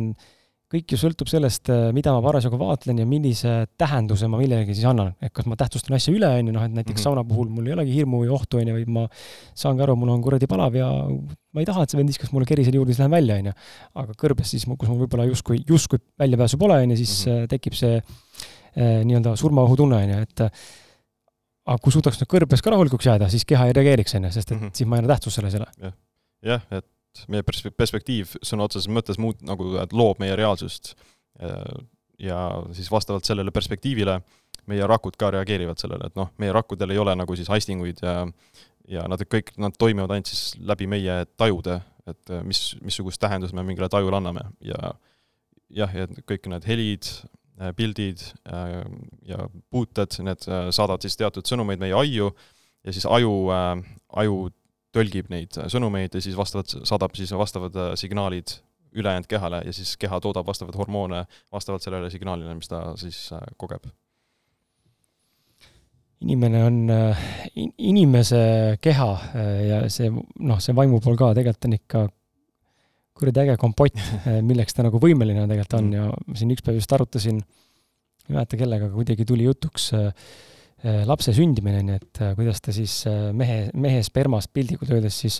kõik ju sõltub sellest, äh, mida ma parasjagu vaatlen ja millise tähenduse ma millelegi siis annan. et kas ma tähtsustan asja üle, on ju, noh, et näiteks mm -hmm. sauna puhul mul ei olegi hirmu või ohtu, on ju, vaid ma saangi aru, mul on kuradi palav ja ma ei taha, et see vend viskaks mulle kerisele juurde, siis lähen välja, on ju. aga kõrbes siis, kus mul võib-olla justkui, justkui väljapääsu pole, on ju, siis mm -hmm. tekib see eh, nii-öelda surmaohutunne, on ju, et aga kui suudaks nüüd kõrbes ka rahulikuks jääda, siis keha ei reageeriks, on ju, sest et mm -hmm. siis ma ei anna tähtsust sellele. jah, jah, et meie pers-, perspektiiv sõna otseses mõttes muut-, nagu loob meie reaalsust. ja siis vastavalt sellele perspektiivile meie rakud ka reageerivad sellele, et noh, meie rakkudel ei ole nagu siis aistinguid ja ja nad kõik, nad toimivad ainult siis läbi meie tajude, et mis, missugust tähendust me mingile tajule anname ja jah, ja kõik need helid, pildid ja puuted, need saadavad siis teatud sõnumeid meie aiu ja siis aju, aju tõlgib neid sõnumeid ja siis vastavalt, saadab siis vastavad äh, signaalid ülejäänud kehale ja siis keha toodab vastavaid hormoone vastavalt sellele signaalile, mis ta siis äh, kogeb. inimene on äh, inimese keha ja see, noh, see vaimu pool ka tegelikult on ikka kuradi äge kompott, milleks ta nagu võimeline tegelikult on mm. ja siin üks päev just arutasin, ei mäleta kellega, kuidagi tuli jutuks äh, Äh, lapse sündimine, nii et äh, kuidas ta siis äh, mehe, mehe spermast piltlikult öeldes siis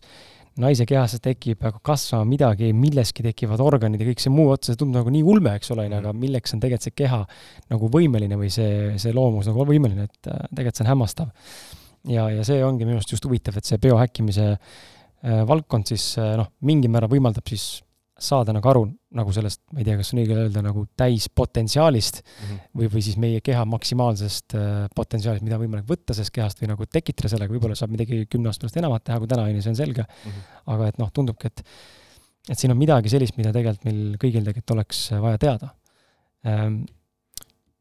naise kehasse tekib, kasvama midagi, milleski tekivad organid ja kõik see muu otsa, see tundub nagu nii ulme, eks ole, aga mhm. milleks on tegelikult see keha nagu võimeline või see, see loomus nagu võimeline, et tegelikult see on hämmastav. ja, ja see ongi minu arust just huvitav, et see biohäkkimise valdkond siis noh, mingil määral võimaldab siis saada nagu aru nagu sellest, ma ei tea, kas on õige öelda, nagu täispotentsiaalist mm -hmm. või, või siis meie keha maksimaalsest äh, potentsiaalist, mida on võimalik võtta sellest kehast või nagu tekitada sellega, võib-olla saab midagi kümne aasta pärast enamat teha kui täna, on ju, see on selge mm. -hmm. aga et noh, tundubki, et, et siin on midagi sellist, mida tegelikult meil kõigil tegelikult oleks vaja teada ähm,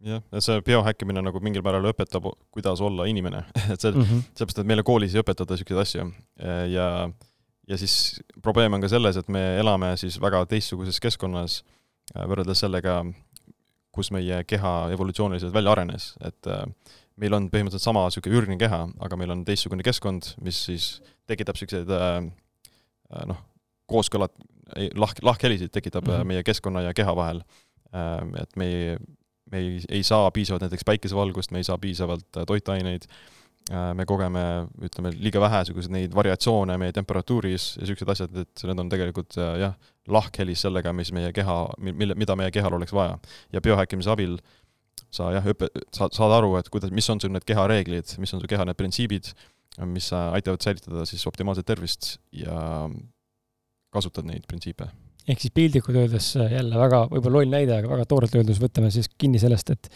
jah, ja see biohäkkimine nagu mingil määral õpetab, kuidas olla inimene et see mm -hmm., sellepärast, et meile koolis ei õpetata niisuguseid asju ja ja siis probleem on ka selles, et me elame siis väga teistsuguses keskkonnas äh, võrreldes sellega, kus meie keha evolutsiooniliselt välja arenes, et äh, meil on põhimõtteliselt sama niisugune ürgne keha, aga meil on teistsugune keskkond, mis siis tekitab niisuguseid äh, noh, kooskõlad, lahk, lahkhelisid tekitab mm -hmm. meie keskkonna ja keha vahel. Et me ei, me ei, ei saa piisavalt näiteks päikesevalgust, me ei saa piisavalt toitaineid Äh, me kogeme, ütleme, liiga vähe niisuguseid neid variatsioone meie temperatuuris ja niisugused asjad, et need on tegelikult äh, jah, lahkhelis sellega, mis meie keha, mille, mida meie kehal oleks vaja. ja biohäkkimise abil sa jah, õpe-, saad, saad aru, et kuidas, mis on sul need keha reeglid, mis on su keha need printsiibid, mis aitavad säilitada siis optimaalset tervist ja kasutad neid printsiipe ehk siis piltlikult öeldes jälle väga, võib-olla loll näide, aga väga toorelt öeldes võtame siis kinni sellest, et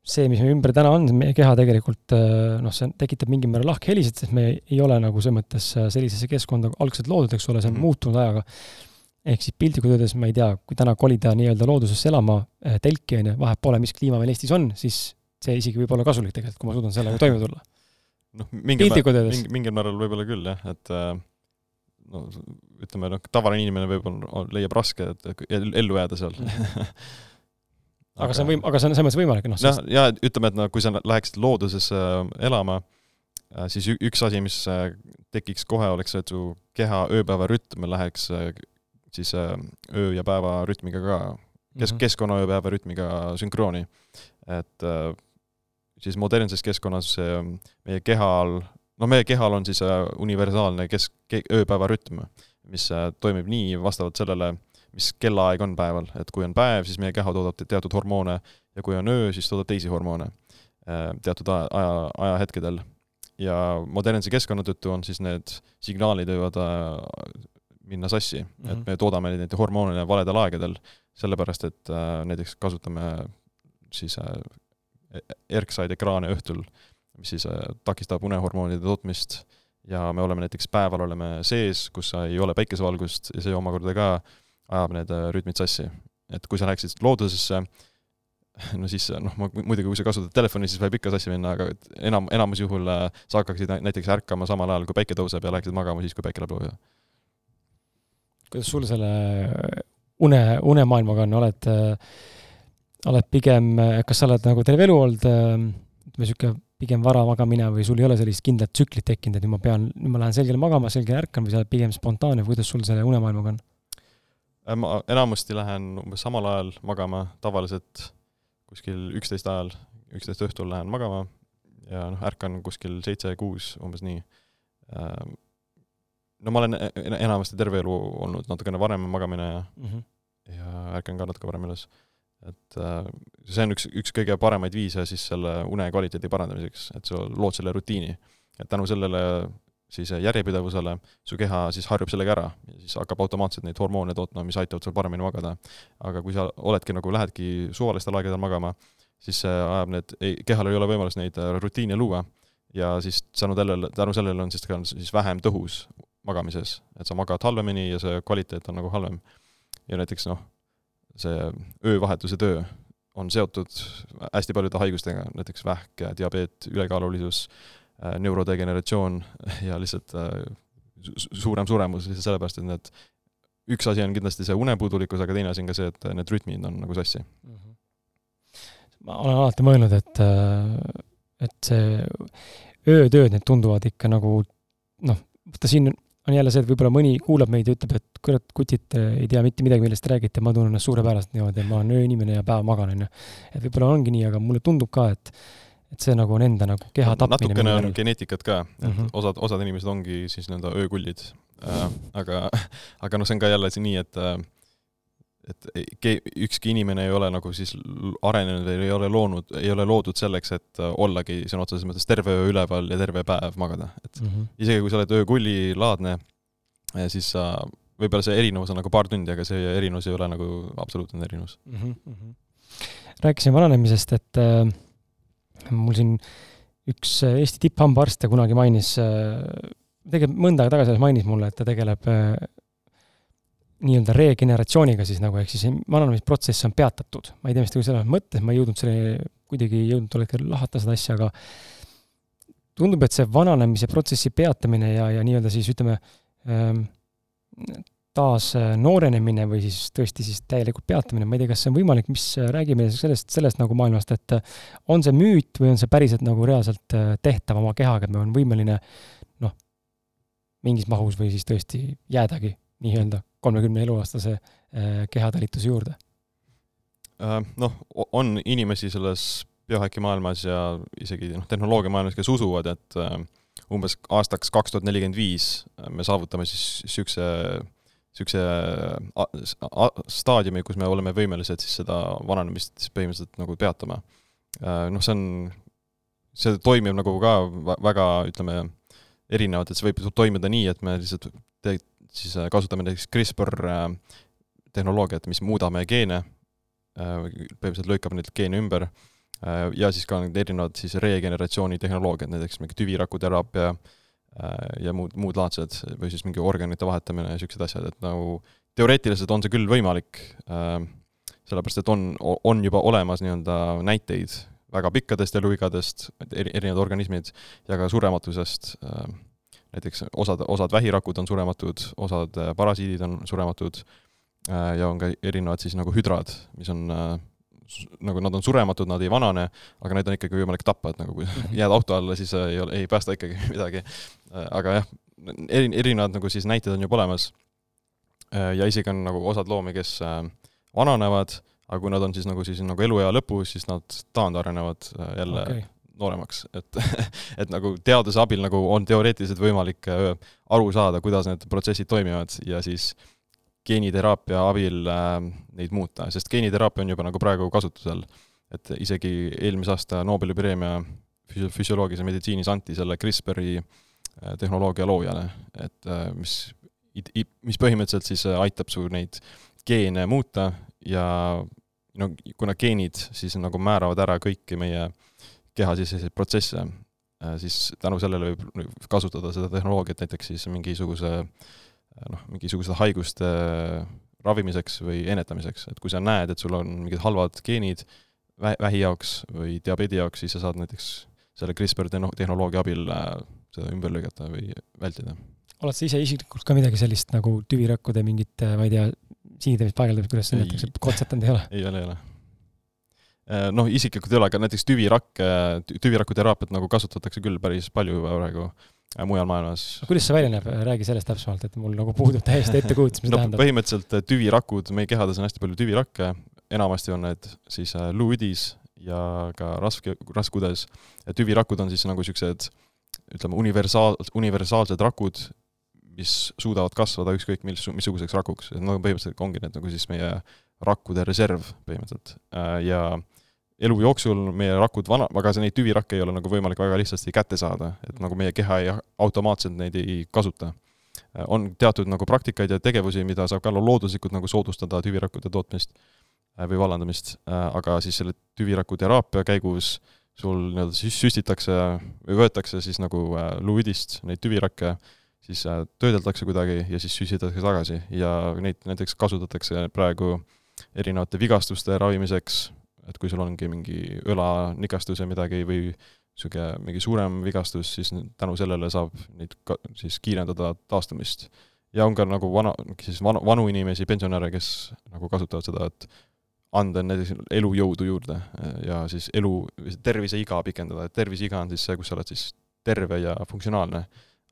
see, mis meie ümber täna on, meie keha tegelikult äh, noh, see tekitab mingil määral lahkhelisid, sest me ei ole nagu selles mõttes äh, sellisesse keskkonda algselt loodud, eks ole, see on mm muutunud ajaga. ehk siis piltlikult öeldes, ma ei tea, kui täna kolida nii-öelda loodusesse elama äh, telki, on ju, vahet pole, mis kliima meil Eestis on, siis see isegi võib olla kasulik tegelikult, kui ma suudan sellega toime tulla. noh, mingil määral, mingil, mingil määral võib-olla küll jah, et no ütleme, noh, tavaline inimene võib-olla leiab raske, et ellu jääda seal aga see on võim-, aga see on selles mõttes võimalik, noh. noh, ja ütleme, et no kui sa läheksid loodusesse äh, elama, äh, siis üks asi, mis äh, tekiks kohe, oleks, et su keha ööpäeva rütm läheks siis öö ja päeva rütmiga ka, kes-, mhm. keskkonna ööpäeva rütmiga sünkrooni. et siis modernses keskkonnas meie kehal, no meie kehal on siis universaalne kesk-, ööpäeva rütm, mis toimib nii vastavalt sellele, mis kellaaeg on päeval, et kui on päev, siis meie keha toodab teatud hormoone ja kui on öö, siis toodab teisi hormoone äh, teatud aja, aja, ajahetkedel. ja modernse keskkonna tõttu on siis need signaalid võivad äh, minna sassi mm, -hmm. et mhm. me toodame neid hormoone valedel aegadel, sellepärast et äh, näiteks kasutame siis erksaid ekraane õhtul, mis siis takistab unehormoonide tootmist ja me oleme näiteks päeval oleme sees, kus ei ole päikesevalgust ja see omakorda ka ajab need äh, rütmid sassi. et kui sa läheksid loodusesse, no siis noh, ma muidugi, kui sa kasutad telefoni, siis võib ikka sassi minna, aga enam, enamus juhul äh, sa hakkaksid näiteks ärkama samal ajal, kui päike tõuseb ja läheksid magama siis, kui päike läheb looja. kuidas sul selle une, unemaailmaga on, oled, oled pigem, kas sa oled nagu terve elu olnud ütleme, niisugune pigem vara magamine või sul ei ole sellist kindlat tsüklit tekkinud, et nüüd ma pean, nüüd ma lähen selgele magama, selgele ärkan või sa oled pigem spontaanne või kuidas sul selle unemaailmaga on? Ma enamasti lähen umbes samal ajal magama, tavaliselt kuskil üksteist ajal, üksteist õhtul lähen magama ja noh, ärkan kuskil seitse-kuus, umbes nii. Ehm, no ma olen enamasti terve elu olnud natukene varem magamine ja mm, -hmm. ja ärkan ka natuke varem üles. et äh, see on üks, üks kõige paremaid viise siis selle une kvaliteedi parandamiseks, et sa lood selle rutiini. et tänu sellele siis järjepidevusele su keha siis harjub sellega ära ja siis hakkab automaatselt neid hormoone tootma, mis aitavad sul paremini magada. aga kui sa oledki nagu, lähedki suvalistel aegadel magama, siis see ajab need, ei, kehal ei ole võimalust neid äh, rutiine luua ja siis tänu sellele, tänu sellele on siis ka siis vähem tõhus magamises, et sa magad halvemini ja see kvaliteet on nagu halvem. ja näiteks noh, see öövahetuse töö on seotud hästi paljude haigustega, näiteks vähk, diabeet, ülekaalulisus, äh, neurodegeneratsioon ja lihtsalt äh, suurem suremus lihtsalt sellepärast, et need, üks asi on kindlasti see unepuudulikkus, aga teine asi on ka see, et need rütmid on nagu sassi mm. -hmm. ma olen alati mõelnud, et, äh, et see öötööd, need tunduvad ikka nagu noh, vaata siin on jälle see, et võib-olla mõni kuulab meid ja ütleb, et kurat, kutid ei tea mitte midagi, millest te räägite, ma tunnen ennast suurepäraselt niimoodi, ma olen ööinimene ja päev magan, on ju. et võib-olla ongi nii, aga mulle tundub ka, et et see nagu on enda nagu keha tapmine. natukene on geneetikat ka, et mm -hmm. osad, osad inimesed ongi siis nii-öelda öökullid äh,. aga, aga noh, see on ka jälle nii, et äh, et ke-, ükski inimene ei ole nagu siis arenenud või ei ole loonud, ei ole loodud selleks, et äh, ollagi sõna otseses mõttes terve öö üleval ja terve päev magada, et mm -hmm. isegi kui sa oled öökullilaadne, siis sa, võib-olla see erinevus on nagu paar tundi, aga see erinevus ei ole nagu absoluutne erinevus mm. -hmm. rääkisin vananemisest, et äh, mul siin üks Eesti tipphambaarste kunagi mainis äh,, tegelikult mõnda aega tagasi mainis mulle, et ta tegeleb äh, nii-öelda regeneratsiooniga siis nagu, ehk siis vananemisprotsess on peatatud. ma ei tea, mis ta selles mõttes, ma ei jõudnud selle, kuidagi ei jõudnud tol hetkel lahata seda asja, aga tundub, et see vananemise protsessi peatamine ja, ja nii-öelda siis ütleme, ähm, taas äh, noorenemine või siis tõesti siis täielikult peatamine, ma ei tea, kas see on võimalik, mis, äh, räägi meile sellest, sellest nagu maailmast, et äh, on see müüt või on see päriselt nagu reaalselt tehtav oma kehaga, et me oleme võimeline noh, mingis mahus või siis tõesti jäädagi nii-öelda kolmekümne eluaastase äh, kehatalituse juurde? Äh, noh, on inimesi selles biohäki maailmas ja isegi noh, tehnoloogia maailmas, kes usuvad, et äh, umbes aastaks kaks tuhat nelikümmend viis me saavutame siis niisuguse, niisuguse staadiumi, kus me oleme võimelised siis seda vananemist põhimõtteliselt nagu peatama. Noh, see on, see toimib nagu ka väga, ütleme, erinevalt, et see võib toimuda nii, et me lihtsalt te-, siis äh, kasutame näiteks CRISPR äh, tehnoloogiat, mis muudame geene, äh, põhimõtteliselt lõikab neid geene ümber, ja siis ka need erinevad siis regeneratsiooni tehnoloogiad, näiteks mingi tüvirakuteraapia ja muud, muud laadsed, või siis mingi organite vahetamine ja niisugused asjad, et nagu teoreetiliselt on see küll võimalik, sellepärast et on, on juba olemas nii-öelda näiteid väga pikkadest eluigadest, eri, erinevad organismid, ja ka surematusest äh, näiteks osad, osad vähirakud on surematud, osad äh, parasiidid on surematud äh, ja on ka erinevad siis nagu hüdrad, mis on äh, nagu nad on surematud, nad ei vanane, aga neid on ikkagi võimalik tappa, et nagu kui mhm. jääd auto alla, siis ei ole, ei päästa ikkagi midagi. aga jah, eri, erinevad nagu siis näited on juba olemas. ja isegi on nagu osad loomi, kes vananevad, aga kui nad on siis nagu siis nagu eluea lõpus, siis nad taandarenevad jälle okay nooremaks, et et nagu teaduse abil nagu on teoreetiliselt võimalik äh, aru saada, kuidas need protsessid toimivad ja siis geeniteraapia abil äh, neid muuta, sest geeniteraapia on juba nagu praegu kasutusel. et isegi eelmise aasta Nobeli preemia füsi-, füsioloogilises meditsiinis anti selle CRISPR-i äh, tehnoloogia loojale, et äh, mis, mis põhimõtteliselt siis aitab su neid geene muuta ja no kuna geenid siis nagu määravad ära kõiki meie kehasiseseid protsesse, siis tänu sellele võib kasutada seda tehnoloogiat näiteks siis mingisuguse äh, noh, mingisuguste haiguste ravimiseks või ennetamiseks, et kui sa näed, et sul on mingid halvad geenid vä-, vähi jaoks või diabeedi jaoks, siis sa saad näiteks selle CRISPR tehno-, tehnoloogia abil äh, seda ümber lükata või vältida. oled sa ise isiklikult ka midagi sellist nagu tüvirakkude mingit, äh, ma ei tea, siidimist, paigaldamist, kuidas seda nimetatakse, katsetanud ei ole? ei ole, ei ole. Noh, isiklikult ei ole, aga näiteks tüvirakke, tüvirakuteraapiat nagu kasutatakse küll päris palju juba praegu mujal maailmas. kuidas see välja näeb, räägi sellest täpsemalt, et mul nagu puudub täiesti ettekujutus, mis no, tähendab? põhimõtteliselt tüvirakud, meie kehades on hästi palju tüvirakke, enamasti on need siis luuüdis ja ka raske, raskudes. tüvirakud on siis nagu niisugused ütleme, universaal, universaalsed rakud, mis suudavad kasvada ükskõik mis, missuguseks rakuks, et no põhimõtteliselt ongi need nagu siis meie rakkude reserv põhimõtteliselt ja elu jooksul meie rakud vana, aga neid tüvirakke ei ole nagu võimalik väga lihtsasti kätte saada, et nagu meie keha ei, automaatselt neid ei kasuta. on teatud nagu praktikaid ja tegevusi, mida saab ka looduslikult nagu soodustada tüvirakkude tootmist Äh, või vallandamist, äh, aga siis selle tüviraku teraapia käigus sul nii-öelda siis süstitakse või võetakse siis nagu äh, luuüdist neid tüvirakke, siis töödeldakse kuidagi ja siis süstitakse tagasi ja neid näiteks kasutatakse praegu erinevate vigastuste ravimiseks, et kui sul ongi mingi õlanikastus ja midagi või niisugune mingi suurem vigastus, siis tänu sellele saab neid ka siis kiirendada taastumist. ja on ka nagu vana, siis vanu, vanu inimesi, pensionäre, kes nagu kasutavad seda, et anda näiteks elujõudu juurde ja siis elu, terviseiga pikendada, et terviseiga on siis see, kus sa oled siis terve ja funktsionaalne,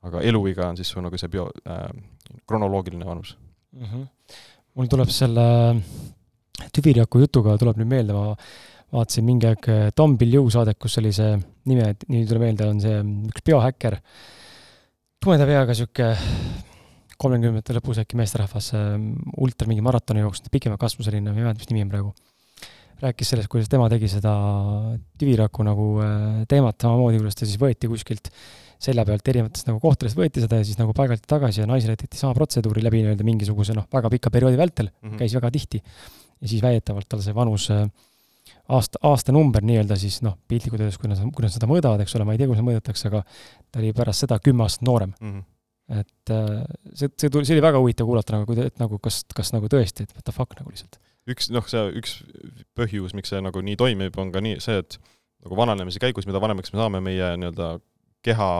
aga eluiga on siis su nagu see bio äh,, kronoloogiline vanus mm. -hmm. mul tuleb selle tüviraku jutuga tuleb nüüd meelde, ma vaatasin mingi aeg Tom Bilyeu saadet, kus oli see nime, nii tuleb meelde, on see üks biohäkker, tumeda peaga sihuke kolmekümnendate lõpus äkki meesterahvas ähm, ultra mingi maratoni jooksnud, pikema kasvu selline, ma ei mäleta, mis nimi on praegu. rääkis sellest, kuidas tema tegi seda tüviraku nagu äh, teemat samamoodi, kuidas ta siis võeti kuskilt selja pealt erinevatest nagu kohtadest võeti seda ja siis nagu paigaldati tagasi ja naisele tehti sama protseduuri läbi nii-öelda mingisuguse noh, väga pika perioodi vältel mm, -hmm. käis väga tihti. Ja siis väidetavalt tal see vanus äh, aasta, aastanumber nii-öelda siis noh, piltlikult öeldes, kui nad, kui nad seda mõõdavad, eks ole, ma ei tea, kuidas mõõdetakse, aga ta oli pärast seda kümme aastat noorem mm. -hmm et äh, see, see tuli, see oli väga huvitav kuulata nagu, et nagu kas, kas nagu tõesti, et what the fuck nagu lihtsalt. üks noh, see üks põhjus, miks see nagu nii toimib, on ka nii see, et nagu vananemise käigus, mida vanemaks me saame, meie nii-öelda keha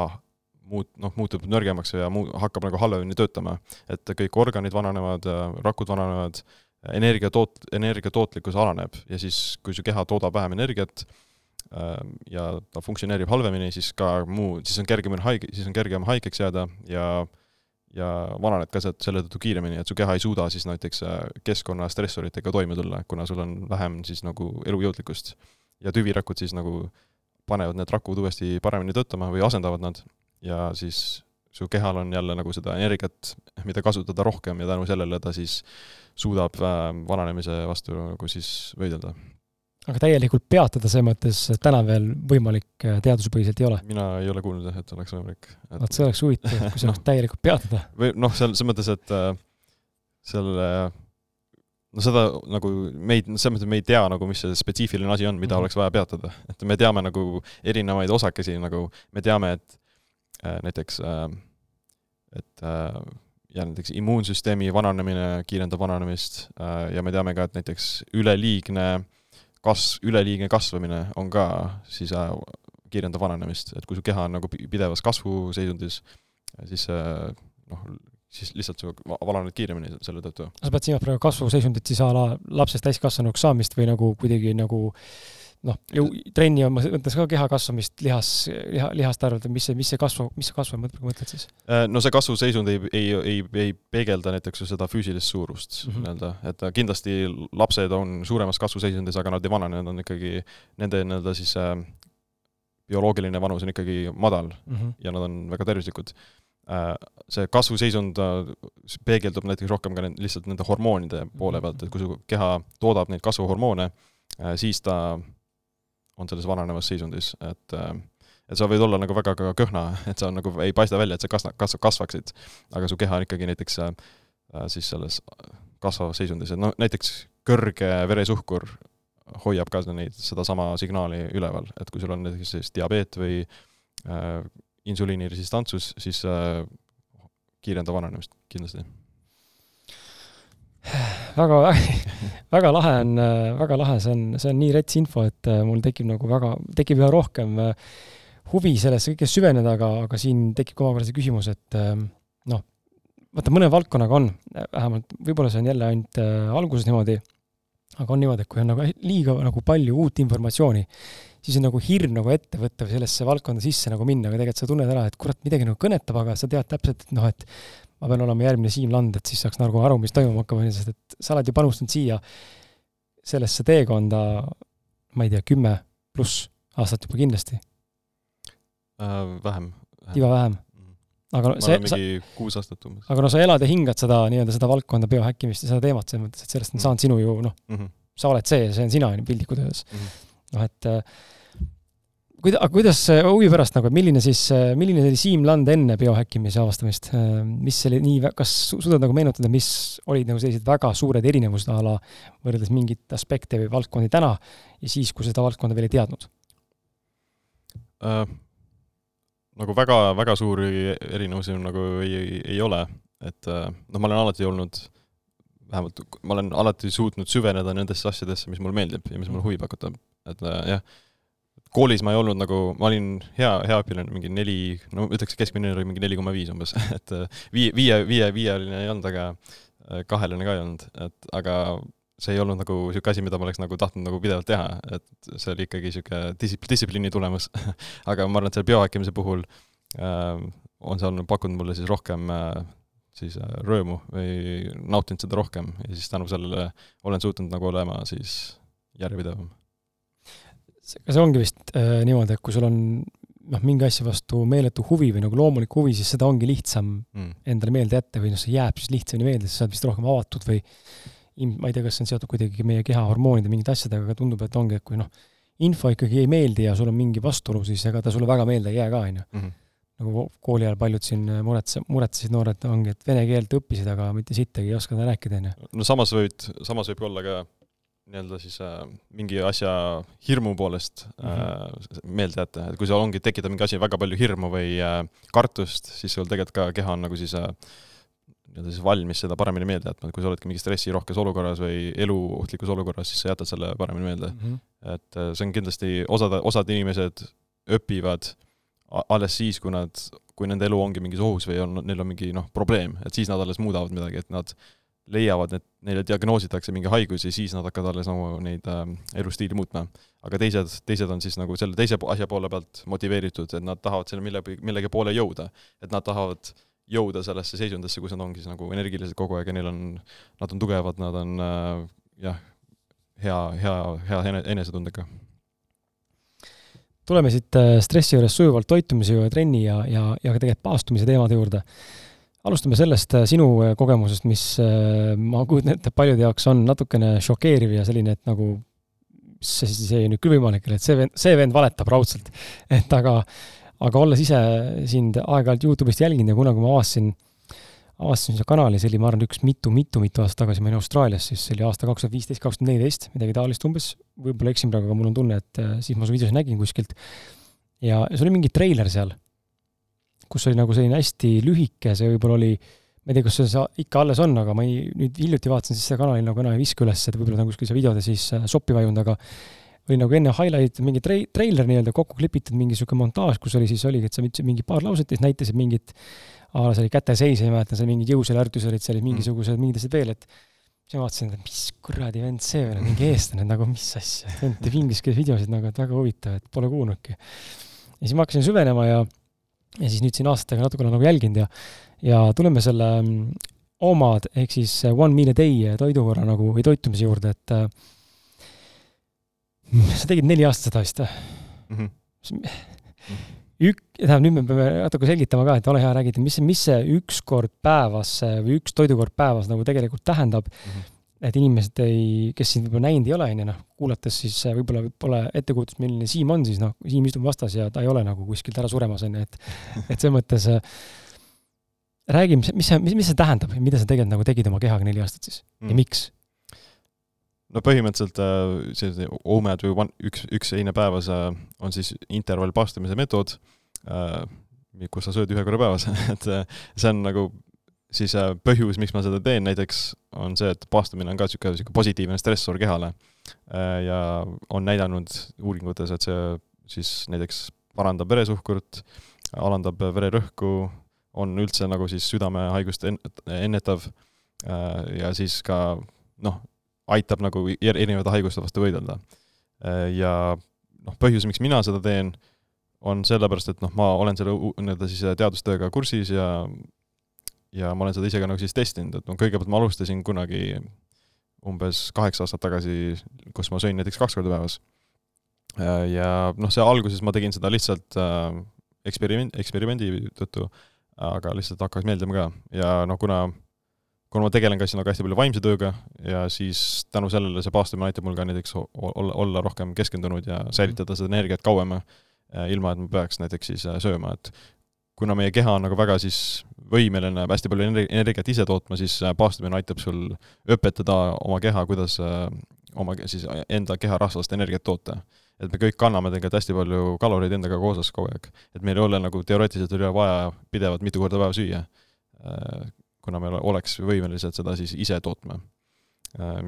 muut-, noh, muutub nõrgemaks ja muu-, hakkab nagu halvemini töötama. et kõik organid vananevad, rakud vananevad, energia toot-, energia tootlikkus alaneb ja siis, kui su keha toodab vähem energiat, Ehm, ja ta funktsioneerib halvemini, siis ka muu, siis on kergem haige, siis on kergem haigeks jääda ja ja vananed ka sealt selle tõttu kiiremini, et su keha ei suuda siis näiteks äh, keskkonna stressoritega toime tulla, kuna sul on vähem siis nagu elujõudlikkust. ja tüvirakud siis nagu panevad need rakud uuesti paremini töötama või asendavad nad ja siis su kehal on jälle nagu seda energiat, mida kasutada rohkem ja tänu sellele ta siis suudab äh, vananemise vastu nagu siis võidelda aga täielikult peatada selles mõttes täna veel võimalik äh, teaduspõhiselt ei ole? mina ei ole kuulnud jah, et oleks võimalik et.... vot see oleks huvitav, kui saaks no. täielikult peatada. või noh, seal selles mõttes, et äh, selle no seda nagu me ei, selles mõttes me ei tea nagu, mis see spetsiifiline asi on, mida mm -hmm. oleks vaja peatada. et me teame nagu erinevaid osakesi, nagu me teame, et näiteks äh, et äh, ja näiteks immuunsüsteemi vananemine kiirendab vananemist äh, ja me teame ka, et näiteks üleliigne äh, kas-, üleliigne kasvamine on ka siis äh, kiirendab vananemist, et kui su keha on nagu pidevas kasvuseisundis, siis äh, noh, siis lihtsalt sa vananed kiiremini selle tõttu. sa pead silmas praegu kasvuseisundit siis a la lapsest täiskasvanuks saamist või nagu kuidagi nagu noh, trenni on mõttes ka keha kasvamist, lihas, liha, lihaste arvelt, mis see, mis see kasvu, mis see kasvu mõtled siis? Äh, no see kasvuseisund ei, ei, ei, ei peegelda näiteks ju seda füüsilist suurust mm -hmm. nii-öelda, et kindlasti lapsed on suuremas kasvuseisundis, aga nad ei vanane, nad on ikkagi, nende nii-öelda siis äh, bioloogiline vanus on ikkagi madal mm -hmm. ja nad on väga tervislikud äh,. See kasvuseisund äh, peegeldub näiteks rohkem ka lihtsalt nende hormoonide poole mhm. pealt, et kui su keha toodab neid kasvuhormoone siis ta on selles vananevas seisundis, et äh, et sa võid olla nagu väga ka kõhna, et sa nagu ei paista välja, et sa kasva-, kasva-, kasvaksid, aga su keha on ikkagi näiteks äh, siis selles kasvavas seisundis, et noh, näiteks kõrge veresuhkur hoiab ka neid, sedasama signaali üleval, et kui sul on näiteks siis diabeet või äh, insuliiniresistantsus, siis äh, kiirendab vananemist kindlasti väga, väga lahe on, väga lahe, see on, see on nii rets info, et äh, mul tekib nagu väga, tekib üha rohkem äh, huvi sellesse kõike süveneda, aga, aga siin tekib ka omakorda see küsimus, et ähm, noh, vaata mõne valdkonnaga on, vähemalt võib-olla see on jälle ainult äh, alguses niimoodi, aga on niimoodi, et kui on nagu liiga nagu palju uut informatsiooni, siis on nagu hirm nagu ette võtta või sellesse valdkonda sisse nagu minna, aga tegelikult sa tunned ära, et kurat, midagi nagu kõnetab, aga sa tead täpselt, et noh, et ma pean olema järgmine Siim Land, et siis saaks nagu aru, mis toimuma hakkab, on ju, sest et sa oled ju panustanud siia sellesse teekonda, ma ei tea, kümme pluss aastat juba kindlasti äh,. vähem, tiba vähem. Mhm. aga olen mingi sa, kuus aastat umbes. aga no sa elad ja hingad seda nii-öelda seda valdkonda biohäkkimist ja seda teemat, selles mõttes, et sellest on mm. saanud sinu ju noh mm, -hmm. sa oled see, see on sina, on ju, piltlikult öeldes mm. -hmm. noh, et äh, kuida-, aga kuidas huvi pärast nagu, milline siis, milline oli Siim Land enne biohäkkimise avastamist, mis oli nii, kas suudad nagu meenutada, mis olid nagu sellised väga suured erinevused a la võrreldes mingit aspekte või valdkondi täna ja siis, kui seda valdkonda veel ei teadnud? Äh,? nagu väga, väga suuri erinevusi nagu ei, ei, ei ole, et äh, noh, ma olen alati olnud vähemalt ma olen alati suutnud süveneda nendesse asjadesse, mis mulle meeldib ja mis mulle huvi pakutab, et äh, jah koolis ma ei olnud nagu, ma olin hea, hea õpilane, mingi neli, no ütleks, keskmine oli mingi neli koma viis umbes, et äh, viie, viie, viie, viieline ei olnud, aga äh, kaheline ka ei olnud, et aga see ei olnud nagu niisugune asi, mida ma oleks nagu tahtnud nagu pidevalt teha, et see oli ikkagi niisugune distsipl-, distsipliini tulemus. Aga ma arvan, et selle biohäkkimise puhul äh, on see olnud, pakkunud mulle siis rohkem äh, siis äh, rõõmu või nautinud seda rohkem. Ja siis tänu sellele olen suutnud nagu olema siis järjepidevam aga see ongi vist äh, niimoodi, et kui sul on noh, mingi asja vastu meeletu huvi või nagu loomulik huvi, siis seda ongi lihtsam mm. endale meelde jätta või noh, see jääb siis lihtsamini meelde, sa oled vist rohkem avatud või ma ei tea, kas see on seotud kuidagi meie keha hormoonide mingite asjadega, aga tundub, et ongi, et kui noh, info ikkagi ei meeldi ja sul on mingi vastuolu, siis ega ta sulle väga meelde ei jää ka, on ju. Mhm. nagu kooli ajal paljud siin muretse-, muretsesid noored ongi, et vene keelt õppisid, aga mitte sittagi ei oska rääkida, on ju. no samas võid, samas võib olla ka nii-öelda siis äh, mingi asja hirmu poolest mm -hmm. äh, meelde jätta, et kui seal ongi, tekitab mingi asi väga palju hirmu või äh, kartust, siis sul tegelikult ka keha on nagu siis äh, nii-öelda siis valmis seda paremini meelde jätma, et kui sa oledki mingi stressirohkes olukorras või eluohtlikus olukorras, siis sa jätad selle paremini meelde mm. -hmm. et äh, see on kindlasti, osad, osad inimesed õpivad alles siis, kui nad, kui nende elu ongi mingis ohus või on, neil on mingi noh, probleem, et siis nad alles muudavad midagi, et nad leiavad, et neile diagnoositakse mingi haigus ja siis nad hakkavad alles nagu neid äh, elustiili muutma. aga teised, teised on siis nagu selle teise asja poole pealt motiveeritud, et nad tahavad selle mille, millegi poole jõuda. et nad tahavad jõuda sellesse seisundisse, kus nad ongi siis nagu energilised kogu aeg ja neil on, nad on tugevad, nad on äh, jah, hea, hea, hea enesetundega. tuleme siit äh, stressi juures sujuvalt toitumise ja trenni ja, ja, ja ka tegelikult paastumise teemade juurde alustame sellest äh, sinu äh, kogemusest, mis äh, ma kujutan ette, paljude jaoks on natukene šokeeriv ja selline, et nagu see, see nüüd küll võimalik ei et see vend, see vend valetab raudselt. et aga, aga olles ise sind aeg-ajalt Youtube'ist jälginud ja kunagi ma avastasin, avastasin selle kanali, see oli, ma arvan, üks mitu-mitu-mitu aastat tagasi, ma olin Austraalias, siis see oli aasta kaks tuhat viisteist, kaks tuhat neliteist, midagi taolist umbes, võib-olla eksin praegu, aga mul on tunne, et siis ma su videos nägin kuskilt. ja see oli mingi treiler seal kus oli nagu selline hästi lühike, see võib-olla oli, ma ei tea, kas see ikka alles on, aga ma ei, nüüd hiljuti vaatasin, siis seda kanali nagu enam ei viska üles, et võib-olla ta on kuskil seal videode siis äh, soppi vajunud, aga oli nagu enne highlight mingi trei-, treiler nii-öelda kokku klipitud, mingi niisugune montaaž, kus oli siis, oligi, et sa ütlesid mingi paar lauset ja siis näitasid mingit, a la see oli käteseis, ei mäleta, seal mingid jõusel ärtused olid seal, mingisugused mm. mingid asjad veel, et siis ma vaatasin, et mis kuradi vend see veel on, mingi eestlane, nagu mis asja, vend teeb inglise keeles videosid nagu, et väga huvitav, et pole kuulnudki. ja siis ma hakkasin süvenema ja ja siis nüüd siin aastatega natuke olen nagu jälginud ja, ja tuleme selle mm, omad ehk siis one meal a day toidukorra nagu või toitumise juurde, et äh, sa tegid neli aastat seda vist mm? -hmm. ük-, tähendab, nüüd me peame natuke selgitama ka, et ole hea, räägi, et mis mis see üks kord päevas või üks toidukord päevas nagu tegelikult tähendab mm. -hmm et inimesed ei, kes sind võib-olla näinud ei ole, on ju, noh, kuulates siis äh, võib-olla pole ettekujutust, milline Siim on, siis noh, Siim istub vastas ja ta ei ole nagu kuskilt ära suremas, on ju, et et selles mõttes äh, räägi, mis, mis see, mis, mis see tähendab ja mida sa tegelikult nagu tegid oma kehaga neli aastat siis mm. ja miks? no põhimõtteliselt äh, see OMAD või one, üks, üks eine päevas on siis intervallpaastumise meetod, kus sa sööd ühe korra päevas et see on nagu siis äh, põhjus, miks ma seda teen näiteks, on see, et paastumine on ka niisugune, niisugune positiivne stressor kehale. Äh, ja on näidanud uuringutes, et see siis näiteks parandab veresuhkurt, alandab vererõhku, on üldse nagu siis südamehaigust ennetav ja siis ka noh, aitab nagu erinevate haiguste vastu võidelda. ja noh, põhjus, miks mina seda teen, on sellepärast, et noh, ma olen selle nii-öelda siis teadustööga kursis ja ja ma olen seda ise ka nagu siis testinud, et no kõigepealt ma alustasin kunagi umbes kaheksa aastat tagasi, kus ma sõin näiteks kaks korda päevas. ja noh, see alguses ma tegin seda lihtsalt äh, eksperiment, eksperimendi tõttu, aga lihtsalt hakkas meeldima ka ja noh, kuna kuna ma tegelen ka siis nagu hästi palju vaimse tööga ja siis tänu sellele see paastumine aitab mul ka näiteks olla, olla rohkem keskendunud ja säilitada seda energiat kauem, äh, ilma et ma peaks näiteks siis äh, sööma, et kuna meie keha on nagu väga siis võimeline hästi palju energiat ise tootma, siis äh, paastumine aitab sul õpetada oma keha, kuidas äh, oma siis enda keharasvast energiat toota. et me kõik kanname tegelikult hästi palju kaloreid endaga kaasas kogu aeg. et meil ei ole nagu teoreetiliselt ole vaja pidevalt mitu korda päeva süüa, äh, kuna me oleks võimelised seda siis ise tootma.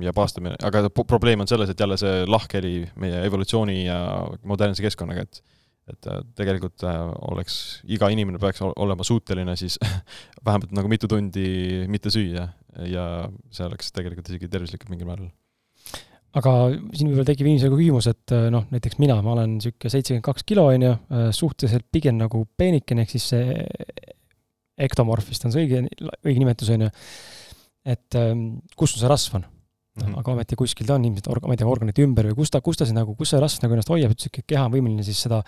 ja paastumine, aga probleem on selles, et jälle see lahkheli meie evolutsiooni ja modernse keskkonnaga, et et äh, tegelikult äh, oleks, iga inimene peaks olema suuteline siis vähemalt nagu mitu tundi mitte süüa. Ja see oleks tegelikult isegi tervislikult mingil määral. aga siin võib-olla tekib inimesel ka küsimus, et äh, noh, näiteks mina, ma olen niisugune seitsekümmend kaks kilo, on ju, suhteliselt pigem nagu peenikene, ehk siis see ektomorf vist on see õige, õige nimetus, on ju, et ähm, kus sul see rasv on mm, -hmm. aga ometi kuskil ta on ilmselt org-, ma ei tea, organite ümber või kus ta, kus ta siis nagu, kus see rasv nagu ennast hoiab, et keha on võimeline siis seda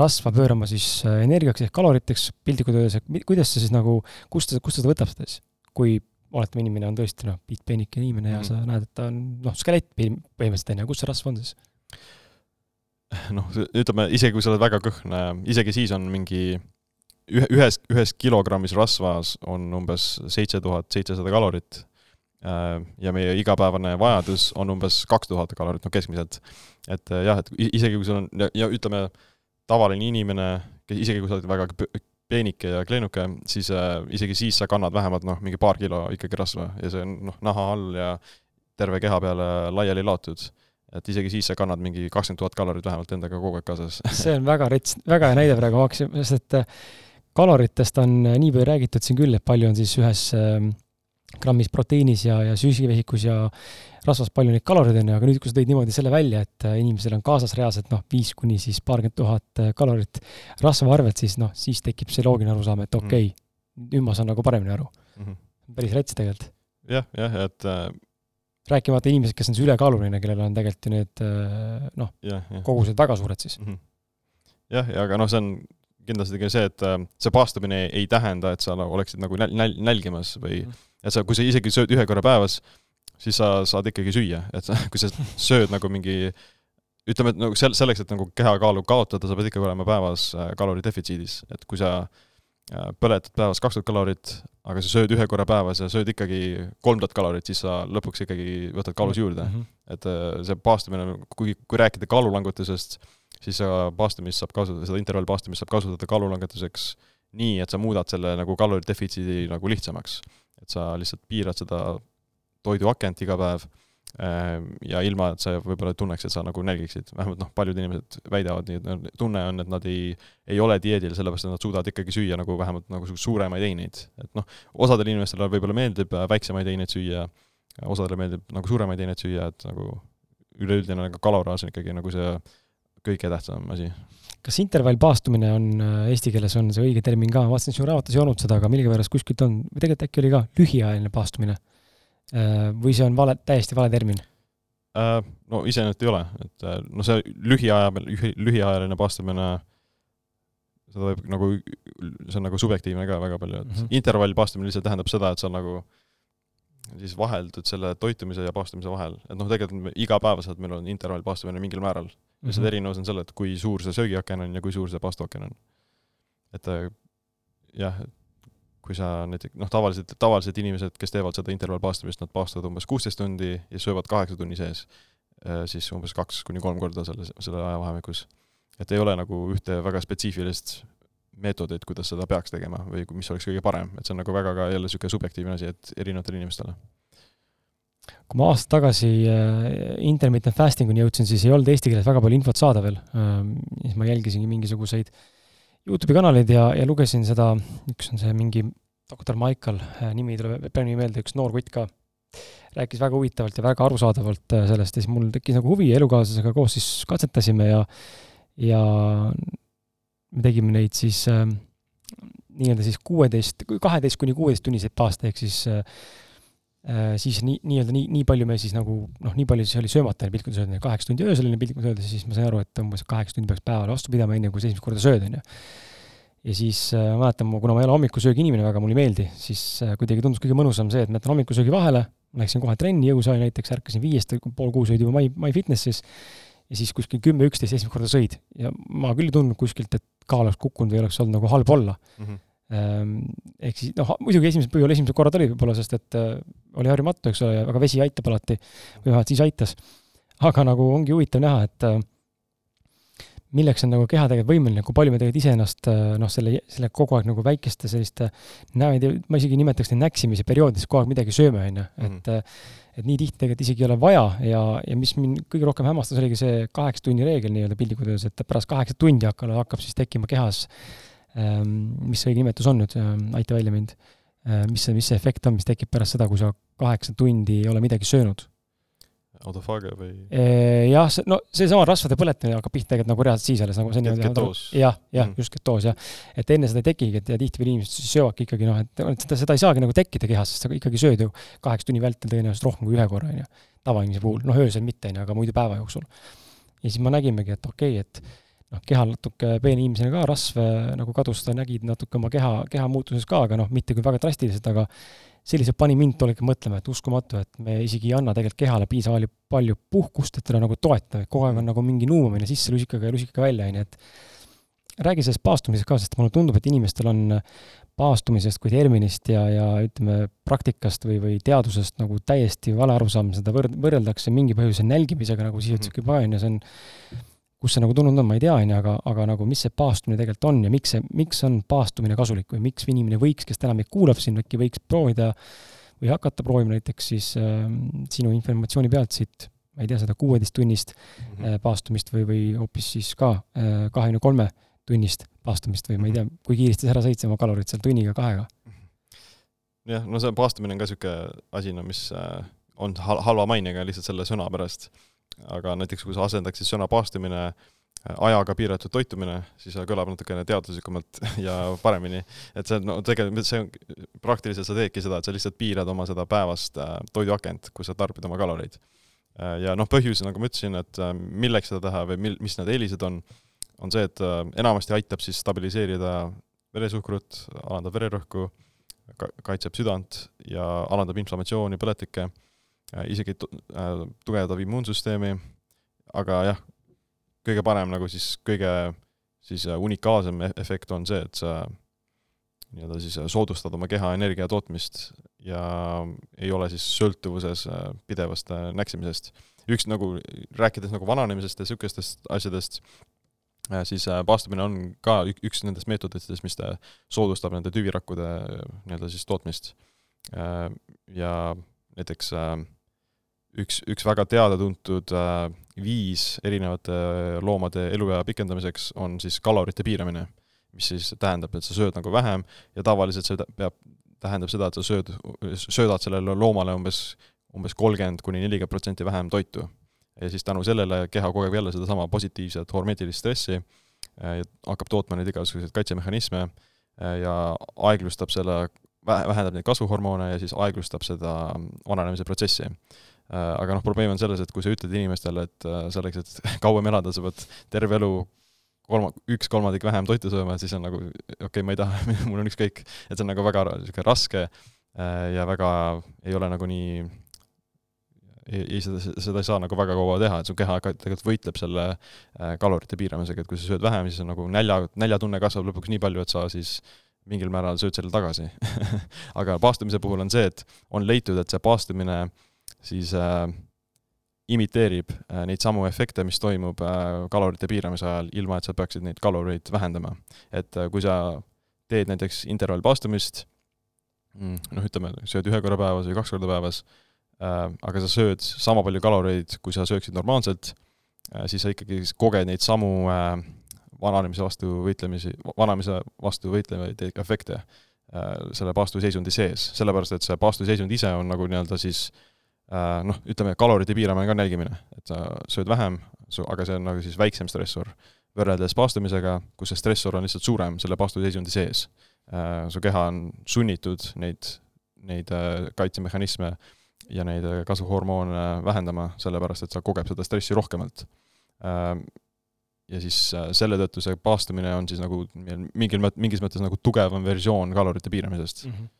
rasva pöörama siis äh, energiaks ehk kaloriteks, piltlikult öeldes, et kuidas see siis nagu, kust ta, kust ta seda võtab seda siis? kui oletame, inimene on tõesti noh, piitpeenike inimene ja mm -hmm. sa näed, et ta on noh, skelett põhimõtteliselt on ju, kus see rasv on siis? noh, ütleme, isegi kui sa oled väga kõhne, isegi siis on mingi ühe, ühes, ühes kilogrammis rasvas on umbes seitse tuhat seitsesada kalorit ja meie igapäevane vajadus on umbes kaks tuhat kalorit, noh keskmiselt. et äh, jah, et isegi kui sul on, ja ütleme, tavaline inimene, isegi kui sa oled väga peenike ja kleenuke, siis äh, isegi siis sa kannad vähemalt noh, mingi paar kilo ikkagi rasva ja see on noh, naha all ja terve keha peale laiali laotud. et isegi siis sa kannad mingi kakskümmend tuhat kalorit vähemalt endaga kogu aeg kaasas see on väga rets, väga hea näide praegu, ma hakkasin, sest et äh, kaloritest on nii palju räägitud siin küll, et palju on siis ühes äh, grammis proteiinis ja, ja süsivehikus ja rasvas palju neid kaloreid on ju, aga nüüd, kui sa tõid niimoodi selle välja, et äh, inimesel on kaasas reaalselt noh, viis kuni siis paarkümmend tuhat äh, kalorit rasva arvelt, siis noh, siis tekib see loogiline arusaam, et okei okay, mm., nüüd ma saan nagu paremini aru mm. -hmm. päris rets tegelikult. jah, jah, et äh... rääkimata inimesed, kes on siis ülekaaluline, kellel on tegelikult ju need äh, noh, kogused väga suured siis mm. -hmm. jah, ja aga noh, see on kindlasti ka see, et see paastumine ei tähenda, et sa oleksid nagu näl-, näl-, nälgimas või -hmm et sa, kui sa isegi sööd ühe korra päevas, siis sa saad ikkagi süüa, et sa, kui sa sööd nagu mingi ütleme, et nagu sel-, selleks, et nagu kehakaalu kaotada, sa pead ikkagi olema päevas äh, kaloridefitsiidis, et kui sa äh, põletad päevas kaks tuhat kalorit, aga sa sööd ühe korra päevas ja sööd ikkagi kolm tuhat kalorit, siis sa lõpuks ikkagi võtad kaalus juurde mm. -hmm. et äh, see paastumine, kui, kui rääkida kaalulangutusest, siis paastumist saab kasutada, seda intervallpaastumist saab kasutada kaalulangetuseks nii, et sa muudad selle nagu kaloridefitsiidi nagu lihtsamaks et sa lihtsalt piirad seda toiduakent iga päev ehm, ja ilma, et sa võib-olla tunneks, et sa nagu nälgiksid, vähemalt noh, paljud inimesed väidavad nii, et tunne on, et nad ei, ei ole dieedil, sellepärast et nad suudavad ikkagi süüa nagu vähemalt nagu suuremaid eineid. et noh, osadele inimestele võib-olla meeldib äh, väiksemaid eineid süüa, osadele meeldib nagu suuremaid eineid süüa, et nagu üleüldine nagu kaloraaž on ikkagi nagu see kõige tähtsam asi kas intervallpaastumine on äh, eesti keeles on see õige termin ka, ma vaatasin, sinu raamatus ei olnud seda, aga millegipärast kuskilt on, või tegelikult äkki oli ka lühiajaline paastumine? Äh, või see on vale, täiesti vale termin? Äh, no iseenesest ei ole, et no see lühiaja, lühiajaline paastumine, seda võib nagu, see on nagu subjektiivne ka väga palju, et mm -hmm. intervallpaastumine lihtsalt tähendab seda, et sa nagu siis vaheldud selle toitumise ja paastumise vahel, et noh, tegelikult igapäevaselt meil on intervallpaastumine mingil määral lihtsalt mm -hmm. erinevus on selle, et kui suur see söögiaken on ja kui suur see paastuaken on. et äh, jah, kui sa näiteks, noh, tavaliselt, tavalised inimesed, kes teevad seda intervallpaastumist, nad paastavad umbes kuusteist tundi ja söövad kaheksa tunni sees, äh, siis umbes kaks kuni kolm korda selle, selle ajavahemikus. et ei ole nagu ühte väga spetsiifilist meetodeid, kuidas seda peaks tegema või mis oleks kõige parem, et see on nagu väga ka jälle niisugune subjektiivne asi, et erinevatele inimestele. Kui ma aasta tagasi äh, intermittent fasting'uni jõudsin, siis ei olnud eesti keeles väga palju infot saada veel. Äh,, siis ma jälgisingi mingisuguseid Youtube'i kanaleid ja, ja lugesin seda, üks on see mingi doktor Michael, äh, nimi ei tule peale meelde, üks noor kutt ka, rääkis väga huvitavalt ja väga arusaadavalt sellest ja siis mul tekkis nagu huvi elukaaslasega koos siis katsetasime ja ja me tegime neid siis äh, nii-öelda siis kuueteist, kaheteist kuni kuueteisttunniseid paaste, ehk siis äh, siis nii, nii-öelda nii, nii palju me siis nagu noh, nii palju siis oli söömata piltlikult öeldes, kaheksa tundi öösel oli piltlikult öeldes, siis ma sain aru, et umbes kaheksa tundi peaks päeval vastu pidama, enne kui sa esimest korda sööd, on ju. ja siis äh, ma mäletan, kuna ma ei ole hommikusöögi inimene väga, mulle ei meeldi, siis äh, kuidagi tundus kõige mõnusam see, et ma jätan hommikusöögi vahele, läksin kohe trenni, jõusaali näiteks, ärkasin viiest, pool kuus olid juba My, MyFitnesses ja siis kuskil kümme, üksteist esimest korda sõid ja ma küll ei tundnud kuskilt, et kaal oleks kukkunud või oleks olnud nagu halb olla mm. -hmm. Ehk siis noh, muidugi esimesed, võib-olla esimesed korrad oli võib-olla, sest et äh, oli harjumatu, eks ole, aga vesi aitab alati või vähemalt siis aitas. aga nagu ongi huvitav näha, et äh, milleks on nagu keha tegelikult võimeline, kui palju me tegelikult iseennast äh, noh, selle, selle kogu aeg nagu väikeste selliste, ma isegi nimetaks neid näksimise perioodides kogu aeg midagi sööme, on ju, et -hmm. et nii tihti tegelikult isegi ei ole vaja ja, ja mis mind kõige rohkem hämmastas, oligi see kaheksa tunni reegel nii-öelda piltlikult öeldes, et pärast kaheksat tundi hakkab, hakkab siis tekkima kehas ähm, mis see õige nimetus on nüüd, ähm, aita välja mind, äh, mis see, mis see efekt on, mis tekib pärast seda, kui sa kaheksa tundi ei ole midagi söönud autofaagia või? jah, see, no seesama rasvade põletamine hakkab pihta tegelikult nagu reaalselt siis alles, nagu see nii-öelda ketoos. jah, jah mm., just ketoos, jah. et enne seda ei tekigi, et ja tihtipeale inimesed söövadki ikkagi noh, et seda, seda ei saagi nagu tekkida kehas, sest sa ikkagi sööd ju kaheksa tunni vältel tõenäoliselt rohkem kui ühe korra, on ju. tavainimese puhul, noh öösel mitte, on ju, aga muidu päeva jooksul. ja siis ma nägimegi, et okei okay,, et noh, kehal natuke peene inimesena ka rasv nagu kadus, ta nägi natuke oma keha, keha muutuses ka, aga noh, mitte küll väga drastiliselt, aga selliselt pani mind tol hetkel mõtlema, et uskumatu, et me isegi ei anna tegelikult kehale piisavalt palju puhkust, et teda nagu toetada, et kogu aeg on nagu mingi nuumamine sisse lusikaga ja lusikaga välja, on ju, et räägi sellest paastumisest ka, sest mulle tundub, et inimestel on paastumisest kui terminist ja, ja ütleme, praktikast või, või teadusest nagu täiesti vale arusaam, seda võrd-, võrreldakse mingi põhjusel nälgimisega, nagu siia ütles Mhm. juba, on ju, see on kus see nagu tulnud on, ma ei tea, on ju, aga, aga nagu mis see paastumine tegelikult on ja miks see, miks on paastumine kasulik või miks inimene võiks, kes täna meid kuulab siin, äkki võiks proovida või hakata proovima näiteks siis äh, sinu informatsiooni pealt siit, ma ei tea, seda kuueteisttunnist Mhm. äh, paastumist või, või hoopis siis ka äh, kahekümne kolme tunnist paastumist või ma ei tea, kui kiiresti sa ära sõid oma kalorid seal tunniga, kahega? jah, no see paastumine on ka niisugune asi, no mis äh, on hal-, halva mainega lihtsalt selle sõna pärast. Aga näiteks kui sa asendaksid sõna paastumine äh, ajaga piiratud toitumine, siis kõlab natukene teaduslikumalt ja paremini. et see, no tegelikult see on, praktiliselt sa teedki seda, et sa lihtsalt piirad oma seda päevast äh, toiduakent, kus sa tarbid oma kaloreid. ja noh, põhjus, nagu ma ütlesin, et milleks seda teha või mil-, mis need eelised on, on see, et enamasti aitab siis stabiliseerida veresuhkrut, alandab vererõhku, kaitseb südant ja alandab inflammatsiooni, põletikke, isegi tugevdab immuunsüsteemi, aga jah, kõige parem nagu siis kõige siis unikaalsem e-, efekt on see, et sa nii-öelda siis soodustad oma keha energia tootmist ja ei ole siis sõltuvuses pidevast näksimisest. üks nagu, rääkides nagu vananemisest ja niisugustest asjadest, siis paastumine on ka üks nendest meetoditest, mis soodustab nende tüvirakkude nii-öelda siis tootmist. Ja näiteks üks, üks väga teada-tuntud viis erinevate loomade eluea pikendamiseks on siis kalorite piiramine, mis siis tähendab, et sa sööd nagu vähem ja tavaliselt see peab, tähendab seda, et sa sööd, söödad sellele loomale umbes, umbes kolmkümmend kuni nelikümmend protsenti vähem toitu ja siis tänu sellele keha kogeb jälle sedasama positiivset hormeetilist stressi, hakkab tootma neid igasuguseid kaitsemehhanisme ja aeglustab selle, vähendab neid kasvuhormoone ja siis aeglustab seda vananemise protsessi. Aga noh, probleem on selles, et kui sa ütled inimestele, et selleks, et kauem elada, sa pead terve elu kolma, üks kolmandik vähem toitu sööma, siis on nagu okei okay,, ma ei taha mul on ükskõik. et see on nagu väga niisugune raske ja väga ei ole nagu nii ei, ei, seda, seda ei saa nagu väga kaua teha, et su keha tegelikult võitleb selle äh, kalorite piiramisega, et kui sa sööd vähem, siis on nagu nälja, näljatunne kasvab lõpuks nii palju, et sa siis mingil määral sööd selle tagasi. Aga paastumise puhul on see, et on leitud, et see paastumine siis äh, imiteerib äh, neid samu efekte, mis toimub äh, kalorite piiramise ajal, ilma et sa peaksid neid kaloreid vähendama. et äh, kui sa teed näiteks intervallpaastumist, mm, noh, ütleme, sööd ühe korra päevas või kaks korda päevas, aga sa sööd sama palju kaloreid, kui sa sööksid normaalselt, siis sa ikkagi koged neid samu vananemise vastu võitlemisi, vananemise vastu võitlevaid efekte selle paastuseisundi sees, sellepärast et see paastuseisund ise on nagu nii-öelda siis äh, Äh, noh, ütleme, kalorite piiramine ka on jälgimine, et sa sööd vähem, aga see on nagu siis väiksem stressor, võrreldes paastumisega, kus see stressor on lihtsalt suurem selle paastuseisundi sees. Äh, su keha on sunnitud neid, neid äh, kaitsemehhanisme ja neid kasvuhormoone vähendama, sellepärast et sa kogeb seda stressi rohkemalt. Ja siis selle tõttu see paastumine on siis nagu mingil mingis mõttes nagu tugevam versioon kalorite piiramisest mm. -hmm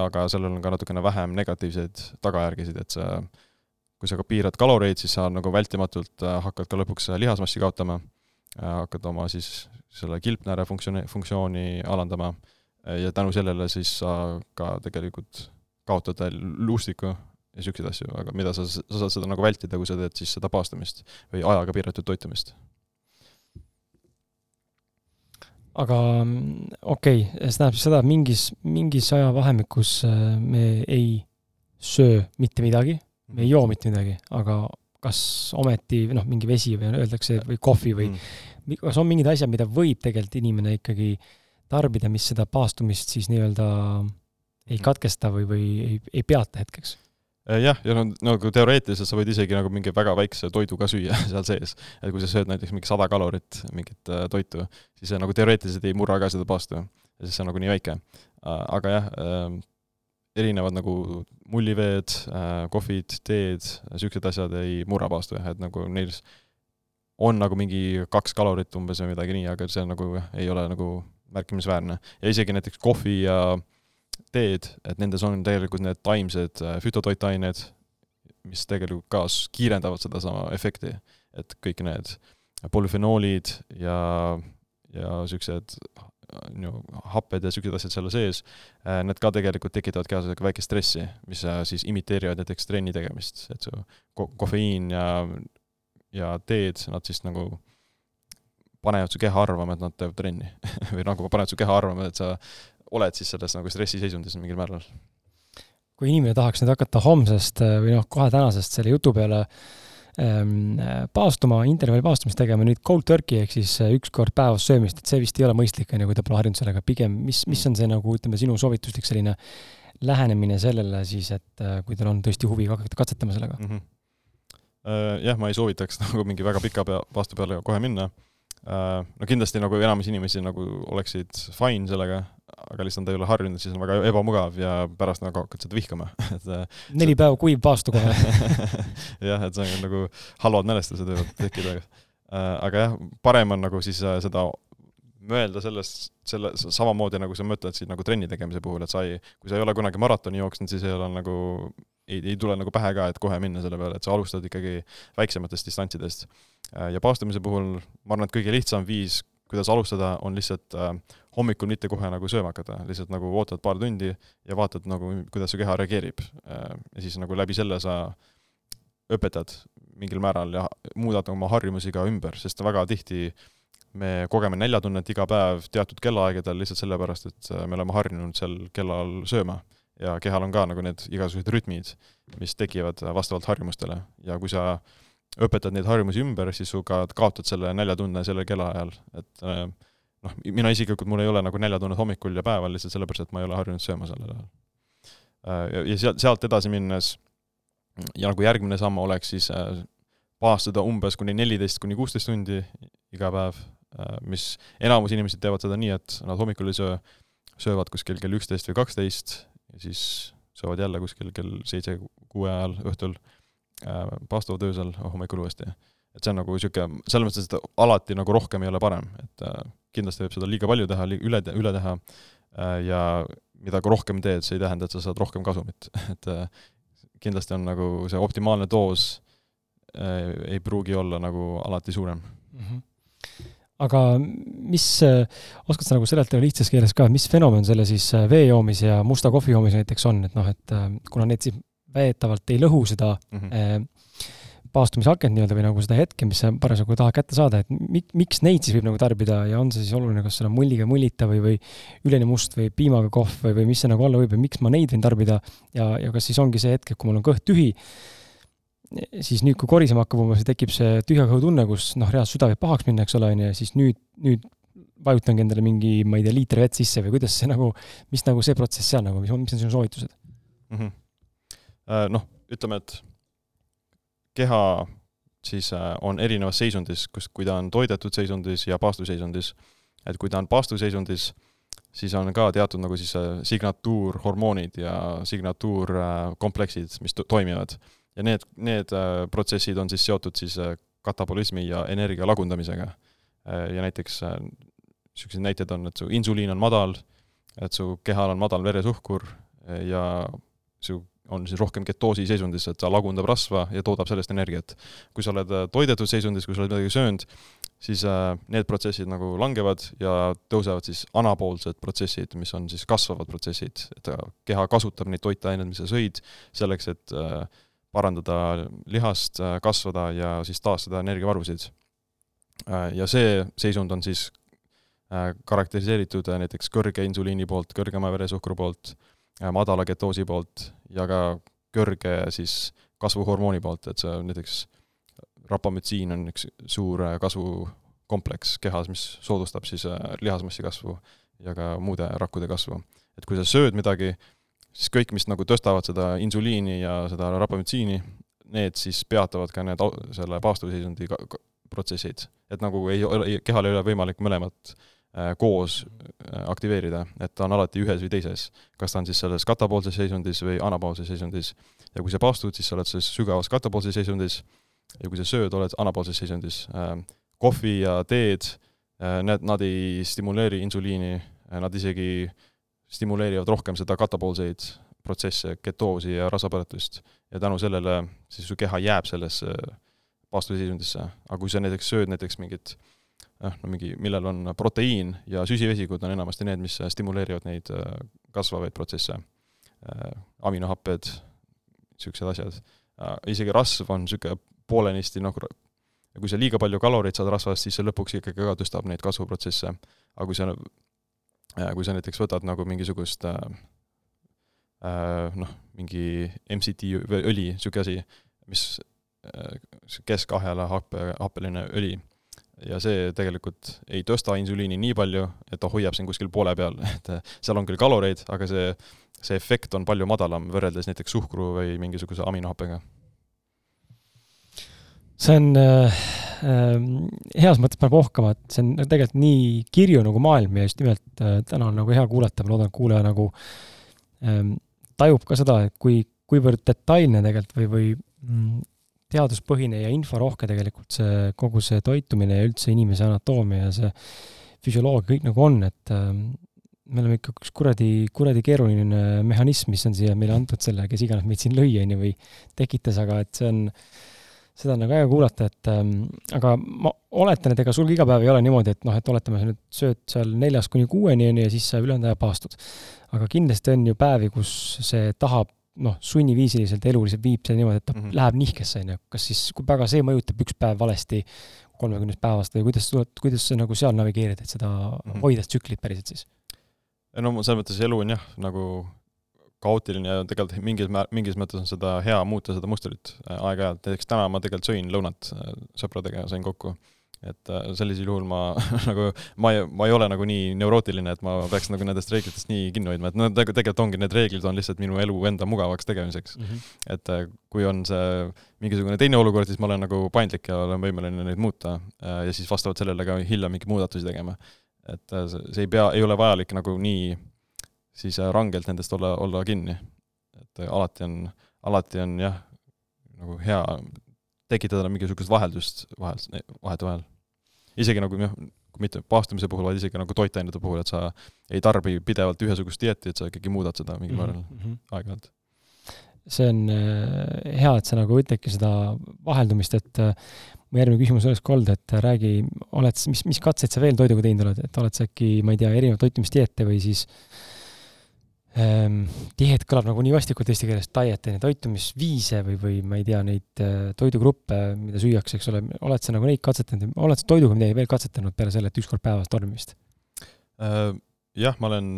aga sellel on ka natukene vähem negatiivseid tagajärgisid, et sa, kui sa ka piirad kaloreid, siis sa nagu vältimatult äh, hakkad ka lõpuks lihasmassi kaotama, äh, hakkad oma siis selle kilpnääre funktsiooni, funktsiooni alandama ja tänu sellele siis sa ka tegelikult kaotad luustiku ja niisuguseid asju, aga mida sa, sa saad seda nagu vältida, kui sa teed siis seda paastamist või ajaga piiratud toitumist aga mm, okei okay,, see tähendab siis seda, et mingis, mingis ajavahemikus äh, me ei söö mitte midagi, me ei joo mitte midagi, aga kas ometi noh, mingi vesi või öeldakse, või kohvi või mm. kas on mingid asjad, mida võib tegelikult inimene ikkagi tarbida, mis seda paastumist siis nii-öelda ei mm. katkesta või, või ei, ei peata hetkeks? Äh, jah, ja no nagu teoreetiliselt sa võid isegi nagu mingi väga väikse toidu ka süüa seal sees. et kui sa sööd näiteks mingi sada kalorit mingit äh, toitu, siis see nagu teoreetiliselt ei murra ka seda paastu, sest see on nagu nii väike. Äh, aga jah äh,, erinevad nagu mulliveed kohvid, teed, niisugused asjad ei murra paastu jah, et nagu neil on nagu mingi kaks kalorit umbes või midagi nii, aga see nagu ei ole nagu märkimisväärne. ja isegi näiteks kohvi ja äh, teed, et nendes on tegelikult need taimsed äh, fütotoitained, mis tegelikult ka kiirendavad sedasama efekti, et kõik need polüfenoolid ja, ja niisugused no, happed ja niisugused asjad seal sees, äh, need ka tegelikult tekitavad kehas väikest stressi, mis äh, siis imiteerivad näiteks trenni tegemist, et su ko-, kofeiin ja, ja teed, nad siis nagu panevad su keha arvama, et nad teevad trenni või nagu panevad su keha arvama, et sa oled siis selles nagu stressiseisundis mingil määral. kui inimene tahaks nüüd hakata homsest äh, või noh, kohe tänasest selle jutu peale ähm, paastuma, intervalli paastumist tegema, nüüd cold turkey ehk siis äh, üks kord päevas söömist, et see vist ei ole mõistlik, on ju, kui ta pole harjunud sellega, pigem mis, mis on see nagu ütleme, sinu soovituslik selline lähenemine sellele siis, et äh, kui teil on tõesti huvi hakata katsetama sellega mm? -hmm. Jah, ma ei soovitaks nagu mingi väga pika pea, paastu peale kohe minna. No kindlasti nagu enamus inimesi nagu oleksid fine sellega, aga lihtsalt ta ei ole harjunud, siis on väga ebamugav ja pärast nagu hakkad seda vihkama et äh, neli päeva kuiv paastu kohe jah, et see on nagu halvad mälestused võivad tekkida. Äh, aga jah, parem on nagu siis äh, seda mõelda sellest, selle, samamoodi nagu sa mõtled siin nagu trenni tegemise puhul, et sa ei, kui sa ei ole kunagi maratoni jooksnud, siis ei ole nagu, ei, ei tule nagu pähe ka, et kohe minna selle peale, et sa alustad ikkagi väiksematest distantsidest. ja paastumise puhul ma arvan, et kõige lihtsam viis, kuidas alustada, on lihtsalt äh, hommikul mitte kohe nagu sööma hakata, lihtsalt nagu ootad paar tundi ja vaatad nagu, kuidas su keha reageerib. Äh, ja siis nagu läbi selle sa õpetad mingil määral ja muudad oma harjumusi ka ümber, sest väga tihti me kogeme näljatunnet iga päev teatud kellaaegadel lihtsalt sellepärast, et äh, me oleme harjunud sel kellal sööma. Ja kehal on ka nagu need igasugused rütmid, mis tekivad vastavalt harjumustele ja kui sa õpetad neid harjumusi ümber, siis su ka kaotad selle näljatunne sellel kellaajal, et äh, noh, mina isiklikult, mul ei ole nagu näljatunnet hommikul ja päeval lihtsalt sellepärast, et ma ei ole harjunud sööma sellel ajal. Äh, ja, sealt, sealt edasi minnes ja nagu järgmine samm oleks siis äh, paastada umbes kuni neliteist kuni kuusteist tundi iga päev, mis enamus inimesed teevad seda nii, et nad hommikul ei söö, söövad kuskil kell üksteist või kaksteist ja siis söövad jälle kuskil kell seitse-kuue ajal õhtul, paastuvad öösel, hommikul uuesti et see on nagu niisugune, selles mõttes, et alati nagu rohkem ei ole parem, et äh, kindlasti võib seda liiga palju teha, üle, üle teha äh, ja mida rohkem teed, see ei tähenda, et sa saad rohkem kasumit et äh, kindlasti on nagu see optimaalne doos ei pruugi olla nagu alati suurem mm. -hmm aga mis, oskad sa nagu seletada lihtsas keeles ka, mis fenomen selle siis vee joomise ja musta kohvi joomise näiteks on, et noh, et kuna need siis väidetavalt ei lõhu seda mm -hmm paastumisakent nii-öelda või nagu seda hetke, mis sa parasjagu tahad kätte saada, et mik-, miks neid siis võib nagu tarbida ja on see siis oluline, kas on mulliga mullita või, või üleni must või piimaga kohv või, või mis see nagu olla võib või miks ma neid võin tarbida? Ja, ja kas siis ongi see hetk, et kui mul on kõht tühi, siis nüüd, kui korisema hakkab umbes, tekib see tühja kõhu tunne, kus noh, reaalselt süda võib pahaks minna, eks ole, on ju, ja siis nüüd, nüüd vajutangi endale mingi, ma ei tea, liiter vett sisse või kuidas see nagu, mis nagu see protsess seal nagu, mis, mis on sinu soovitused mm? -hmm. Noh, ütleme, et keha siis äh, on erinevas seisundis, kus, kui ta on toidetud seisundis ja paastuseisundis. et kui ta on paastuseisundis, siis on ka teatud nagu siis äh, signatuurhormoonid ja signatuurkompleksid, mis to toimivad. Ja need, need protsessid on siis seotud siis katabolismi ja energia lagundamisega. ja näiteks niisuguseid näiteid on, et su insuliin on madal, et su kehal on madal veresuhkur ja su on siis rohkem ketoosi seisundis, et ta lagundab rasva ja toodab sellest energiat. kui sa oled äh, toidetud seisundis, kui sa oled midagi söönud, siis äh, need protsessid nagu langevad ja tõusevad siis anapoolsed protsessid, mis on siis kasvavad protsessid, et keha kasutab neid toitaineid, mis sa sõid, selleks, et äh, parandada lihast, kasvada ja siis taastada energiavarusid. ja see seisund on siis karakteriseeritud näiteks kõrge insuliini poolt, kõrgema veresuhkru poolt, madala ketoosi poolt ja ka kõrge siis kasvuhormooni poolt, et see näiteks rapamütsiin on üks suur äh, kasvukompleks kehas, mis soodustab siis äh, lihasmassi kasvu ja ka muude rakkude kasvu. et kui sa sööd midagi, siis kõik, mis nagu tõstavad seda insuliini ja seda rapamütsiini, need siis peatavad ka need, selle paastuseisundi protsessid. et nagu ei ole, kehal ei ole võimalik mõlemat äh, Äh, koos äh, aktiveerida, et ta on alati ühes või teises. kas ta on siis selles katapoolses seisundis või anapoolses seisundis. ja kui sa paastud, siis sa oled selles sügavas katapoolses seisundis ja kui sa sööd, oled anapoolses seisundis. Äh, kohvi ja teed, need, nad ei stimuleeri insuliini, nad isegi stimuleerivad rohkem seda katapoolseid protsesse, ketoosi ja rasvapõletust. ja tänu sellele siis su keha jääb sellesse paastuseisundisse. aga kui sa näiteks sööd näiteks mingit äh, noh, no mingi, millel on proteiin ja süsivesikud on enamasti need, mis stimuleerivad neid äh, kasvavaid protsesse. Äh, aminohapped, niisugused asjad. Äh, isegi rasv on niisugune poolenisti noh, kui sa liiga palju kaloreid saad rasvast, siis see lõpuks ikkagi ka tõstab neid kasvuprotsesse. aga kui sa, kui sa näiteks võtad nagu mingisugust noh, mingi MCT õli, niisugune asi, mis keskahela happe, happeline õli ja see tegelikult ei tõsta insuliini nii palju, et ta hoiab siin kuskil poole peal, et seal on küll kaloreid, aga see, see efekt on palju madalam võrreldes näiteks suhkru või mingisuguse aminohappega. See on äh, äh, heas mõttes paneb ohkama, et see on tegelikult nii kirju nagu maailm ja just nimelt äh, täna on nagu hea kuulata, ma loodan, et kuulaja nagu äh, tajub ka seda, et kui, kuivõrd detailne tegelikult või, või mm, teaduspõhine ja inforohke tegelikult see, kogu see toitumine ja üldse inimese anatoomia ja see füsioloogia kõik nagu on, et äh, me oleme ikka üks kuradi, kuradi keeruline mehhanism, mis on siia meile antud selle, kes iganes meid siin lõi, on ju, või tekitas, aga et see on, seda on nagu äge kuulata, et ähm, aga ma oletan, et ega sul iga päev ei ole niimoodi, et noh, et oletame, sa nüüd sööd seal neljast kuni kuueni, on ju, ja siis sa ülejäänud aja paastud. aga kindlasti on ju päevi, kus see tahab noh, sunniviisiliselt elu lihtsalt viib selle niimoodi, et ta mm -hmm. läheb nihkesse, on ju, kas siis, kui väga see mõjutab üks päev valesti kolmekümnest päevast või kuidas, kuidas sa nagu seal navigeerid, et seda mm -hmm. hoida tsüklit päriselt siis? no selles mõttes elu on jah, nagu kaootiline ja tegelikult mingis mä-, mingis mõttes on seda hea muuta, seda mustrit äh, aeg-ajalt, näiteks täna ma tegelikult sõin lõunat äh, sõpradega, sain kokku et äh, sellisel juhul ma nagu, ma ei, ma ei ole nagu nii neurootiline, et ma peaks nagu nendest reeglitest nii kinni hoidma, et no tegelikult ongi, need reeglid on lihtsalt minu elu enda mugavaks tegemiseks mm. -hmm. et kui on see mingisugune teine olukord, siis ma olen nagu paindlik ja olen võimeline neid muuta ja siis vastavalt sellele ka hiljem mingeid muudatusi tegema. et see ei pea, ei ole vajalik nagu nii siis rangelt nendest olla, olla kinni. et alati on, alati on jah, nagu hea tekitada mingisugust vaheldust vahel, vahetevahel isegi nagu kui mitte paastumise puhul, vaid isegi nagu toitainete puhul, et sa ei tarbi pidevalt ühesugust dieeti, et sa ikkagi muudad seda mingil määral mm -hmm. aeg-ajalt. see on äh, hea, et sa nagu ütledki seda vaheldumist, et äh, mu järgmine küsimus oleks ka olnud, et räägi, oled, mis, mis katseid sa veel toiduga teinud oled, et oled sa äkki, ma ei tea, erinevaid toitumisdieete või siis ähm, diet kõlab nagu nii vastikult eesti keeles, diet, ju, toitumisviise või, või ma ei tea, neid äh, toidugruppe, mida süüakse, eks ole, oled sa nagu neid katsetanud, oled sa toiduga midagi veel katsetanud peale selle, et üks kord päevas tarbimist äh,? jah, ma olen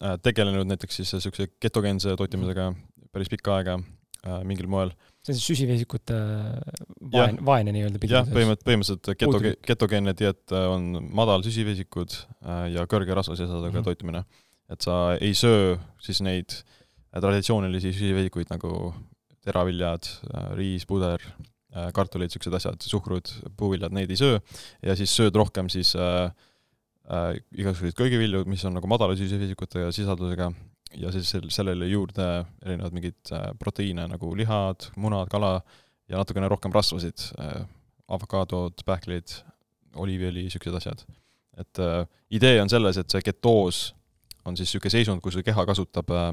äh, tegelenud näiteks siis niisuguse ketogeense toitumisega päris pikka aega mingil moel. see on siis süsivesikute vaen, vaene nii-öelda jah, põhimõtteliselt, põhimõtteliselt keto, ketogeenne dieet on madal süsivesikud ja kõrge rasvasisaduga mm -hmm. toitumine et sa ei söö siis neid traditsioonilisi süsivesikuid nagu teraviljad, riis, puder, kartulid, niisugused asjad, suhkrud, puuviljad, neid ei söö, ja siis sööd rohkem siis äh, äh, igasuguseid köögivilju, mis on nagu madala süsivesikute sisaldusega, ja siis sellele juurde erinevad mingid äh, proteiine nagu lihad, munad, kala ja natukene rohkem rasvasid äh,, avokaadod, pähklid, oliiviõli, niisugused asjad. et äh, idee on selles, et see ketoos on siis niisugune seisund, kus su keha kasutab äh,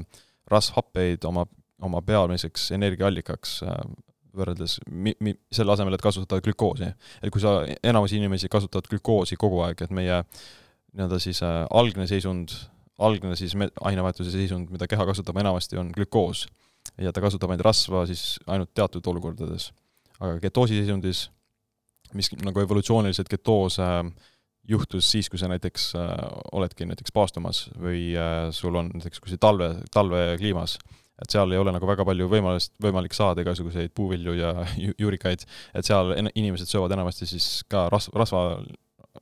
rasvhappeid oma, oma peamiseks energiaallikaks äh, võrreldes mi-, mi-, selle asemel, et kasutada glükoosi. et kui sa, enamus inimesi kasutavad glükoosi kogu aeg, et meie nii-öelda siis äh, algne seisund, algne siis me-, ainevahetuse seisund, mida keha kasutab enamasti, on glükoos. ja ta kasutab ainult rasva siis ainult teatud olukordades. aga ketoosi seisundis, mis nagu evolutsiooniliselt ketoos äh, juhtus siis, kui sa näiteks äh, oledki näiteks paastumas või äh, sul on näiteks kuskil talve, talvekliimas, et seal ei ole nagu väga palju võimalust, võimalik saada igasuguseid puuvilju ja juurikaid, et seal inimesed söövad enamasti siis ka ras-, rasva,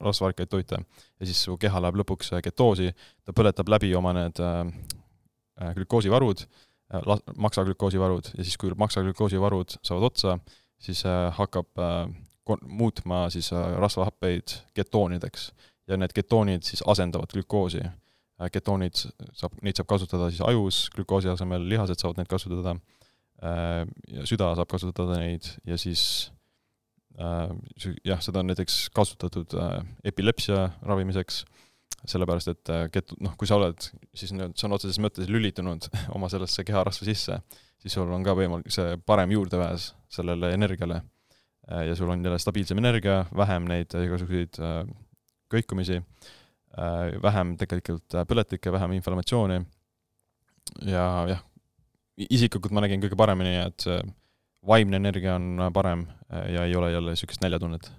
rasvarikkaid toite. ja siis su keha läheb lõpuks äh, ketoosi, ta põletab läbi oma need äh, äh glükoosivarud äh,, maksaglükoosivarud ja siis, kui maksaglükoosivarud saavad otsa, siis äh, hakkab äh, muutma siis äh, rasvahappeid ketoonideks ja need ketoonid siis asendavad glükoosi. Äh, ketoonid saab, neid saab kasutada siis ajus glükoosi asemel, lihased saavad neid kasutada. Äh, ja süda saab kasutada neid ja siis jah, seda on näiteks kasutatud epilepsia ravimiseks, sellepärast et ket-, noh, kui sa oled siis nüüd sõna otseses mõttes lülitunud oma sellesse keharasva sisse, siis sul on ka võimalik see parem juurdepääs sellele energiale. Äh, ja sul on jälle stabiilsem energia, vähem neid igasuguseid äh, kõikumisi, äh, vähem tegelikult põletikke, vähem inflammatsiooni ja jah, isiklikult ma nägin kõige paremini, et see vaimne energia on parem ja ei ole jälle niisugust näljatunnet.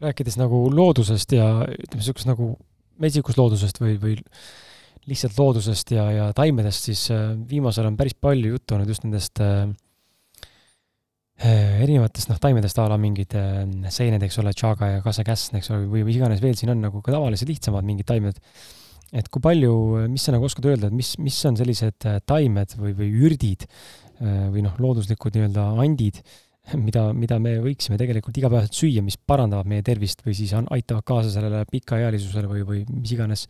rääkides nagu loodusest ja ütleme, niisugust nagu metsikust loodusest või, või lihtsalt loodusest ja, ja taimedest, siis viimasel on päris palju juttu olnud just nendest äh, Äh, erinevatest noh, taimedest a la mingid äh, seened, eks ole, tšaga ja kasekäsn, eks ole, või mis iganes veel siin on nagu ka tavalised lihtsamad mingid taimed. et kui palju, mis sa nagu oskad öelda, et mis, mis on sellised äh, taimed või, või ürdid või noh, looduslikud nii-öelda andid, mida, mida me võiksime tegelikult igapäevaselt süüa, mis parandavad meie tervist või siis on, aitavad kaasa sellele pikaealisusele või, või mis iganes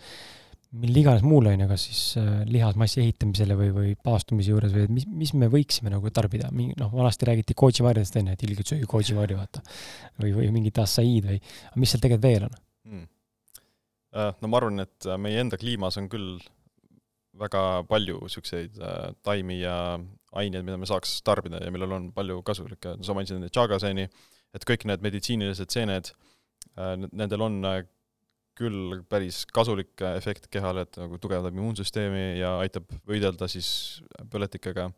mil iganes muul, on ju, kas siis äh, lihasmassi ehitamisele või, või paastumise juures või mis, mis me võiksime nagu tarbida, noh, vanasti räägiti koodžimarjadest on ju, et ilgelt sööge koodžimarju, vaata. või, või mingit assaiid või, mis seal tegelikult veel on hmm.? no ma arvan, et äh, meie enda kliimas on küll väga palju niisuguseid äh, taimi ja aineid, mida me saaks tarbida ja millel on palju kasulikke, sa mainisid neid tšagaseeni, et kõik need meditsiinilised seened, nendel on küll päris kasulik efekt kehale, et nagu tugevdab immuunsüsteemi ja aitab võidelda siis põletikega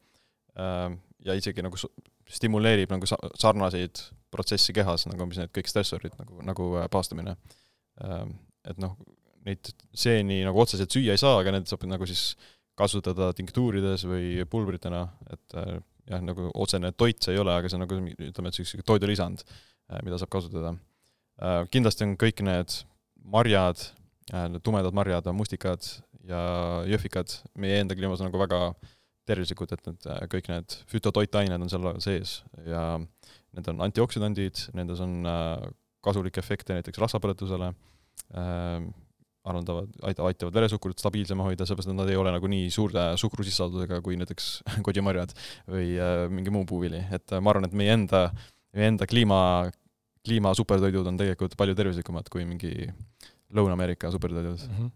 ähm, ja isegi nagu stimuleerib nagu sarnaseid protsesse kehas, nagu mis need kõik stressorid, nagu, nagu äh, paastumine. Ähm, et noh, neid seeni nagu otseselt süüa ei saa, aga need saab nagu siis kasutada tinktuurides või pulbritena, et äh, jah, nagu otsene toit see ei ole, aga see on nagu ütleme, et niisugune toidulisand, äh, mida saab kasutada. Kindlasti on kõik need marjad, äh, tumedad marjad, mustikad ja jõhvikad meie enda kliimas on nagu väga tervislikud, et need äh, kõik need fütotoitained on seal sees ja need on antioksüdandid, nendes on äh, kasulikke efekte näiteks rasvapõletusele, parandavad, aitavad veresuhkrut stabiilsema hoida, sellepärast et nad ei ole nagu nii suure suhkrusisaldusega kui näiteks kodimarjad või mingi muu puuvili, et ma arvan, et meie enda, meie enda kliima, kliima supertoidud on tegelikult palju tervislikumad kui mingi Lõuna-Ameerika supertoidud mm. -hmm.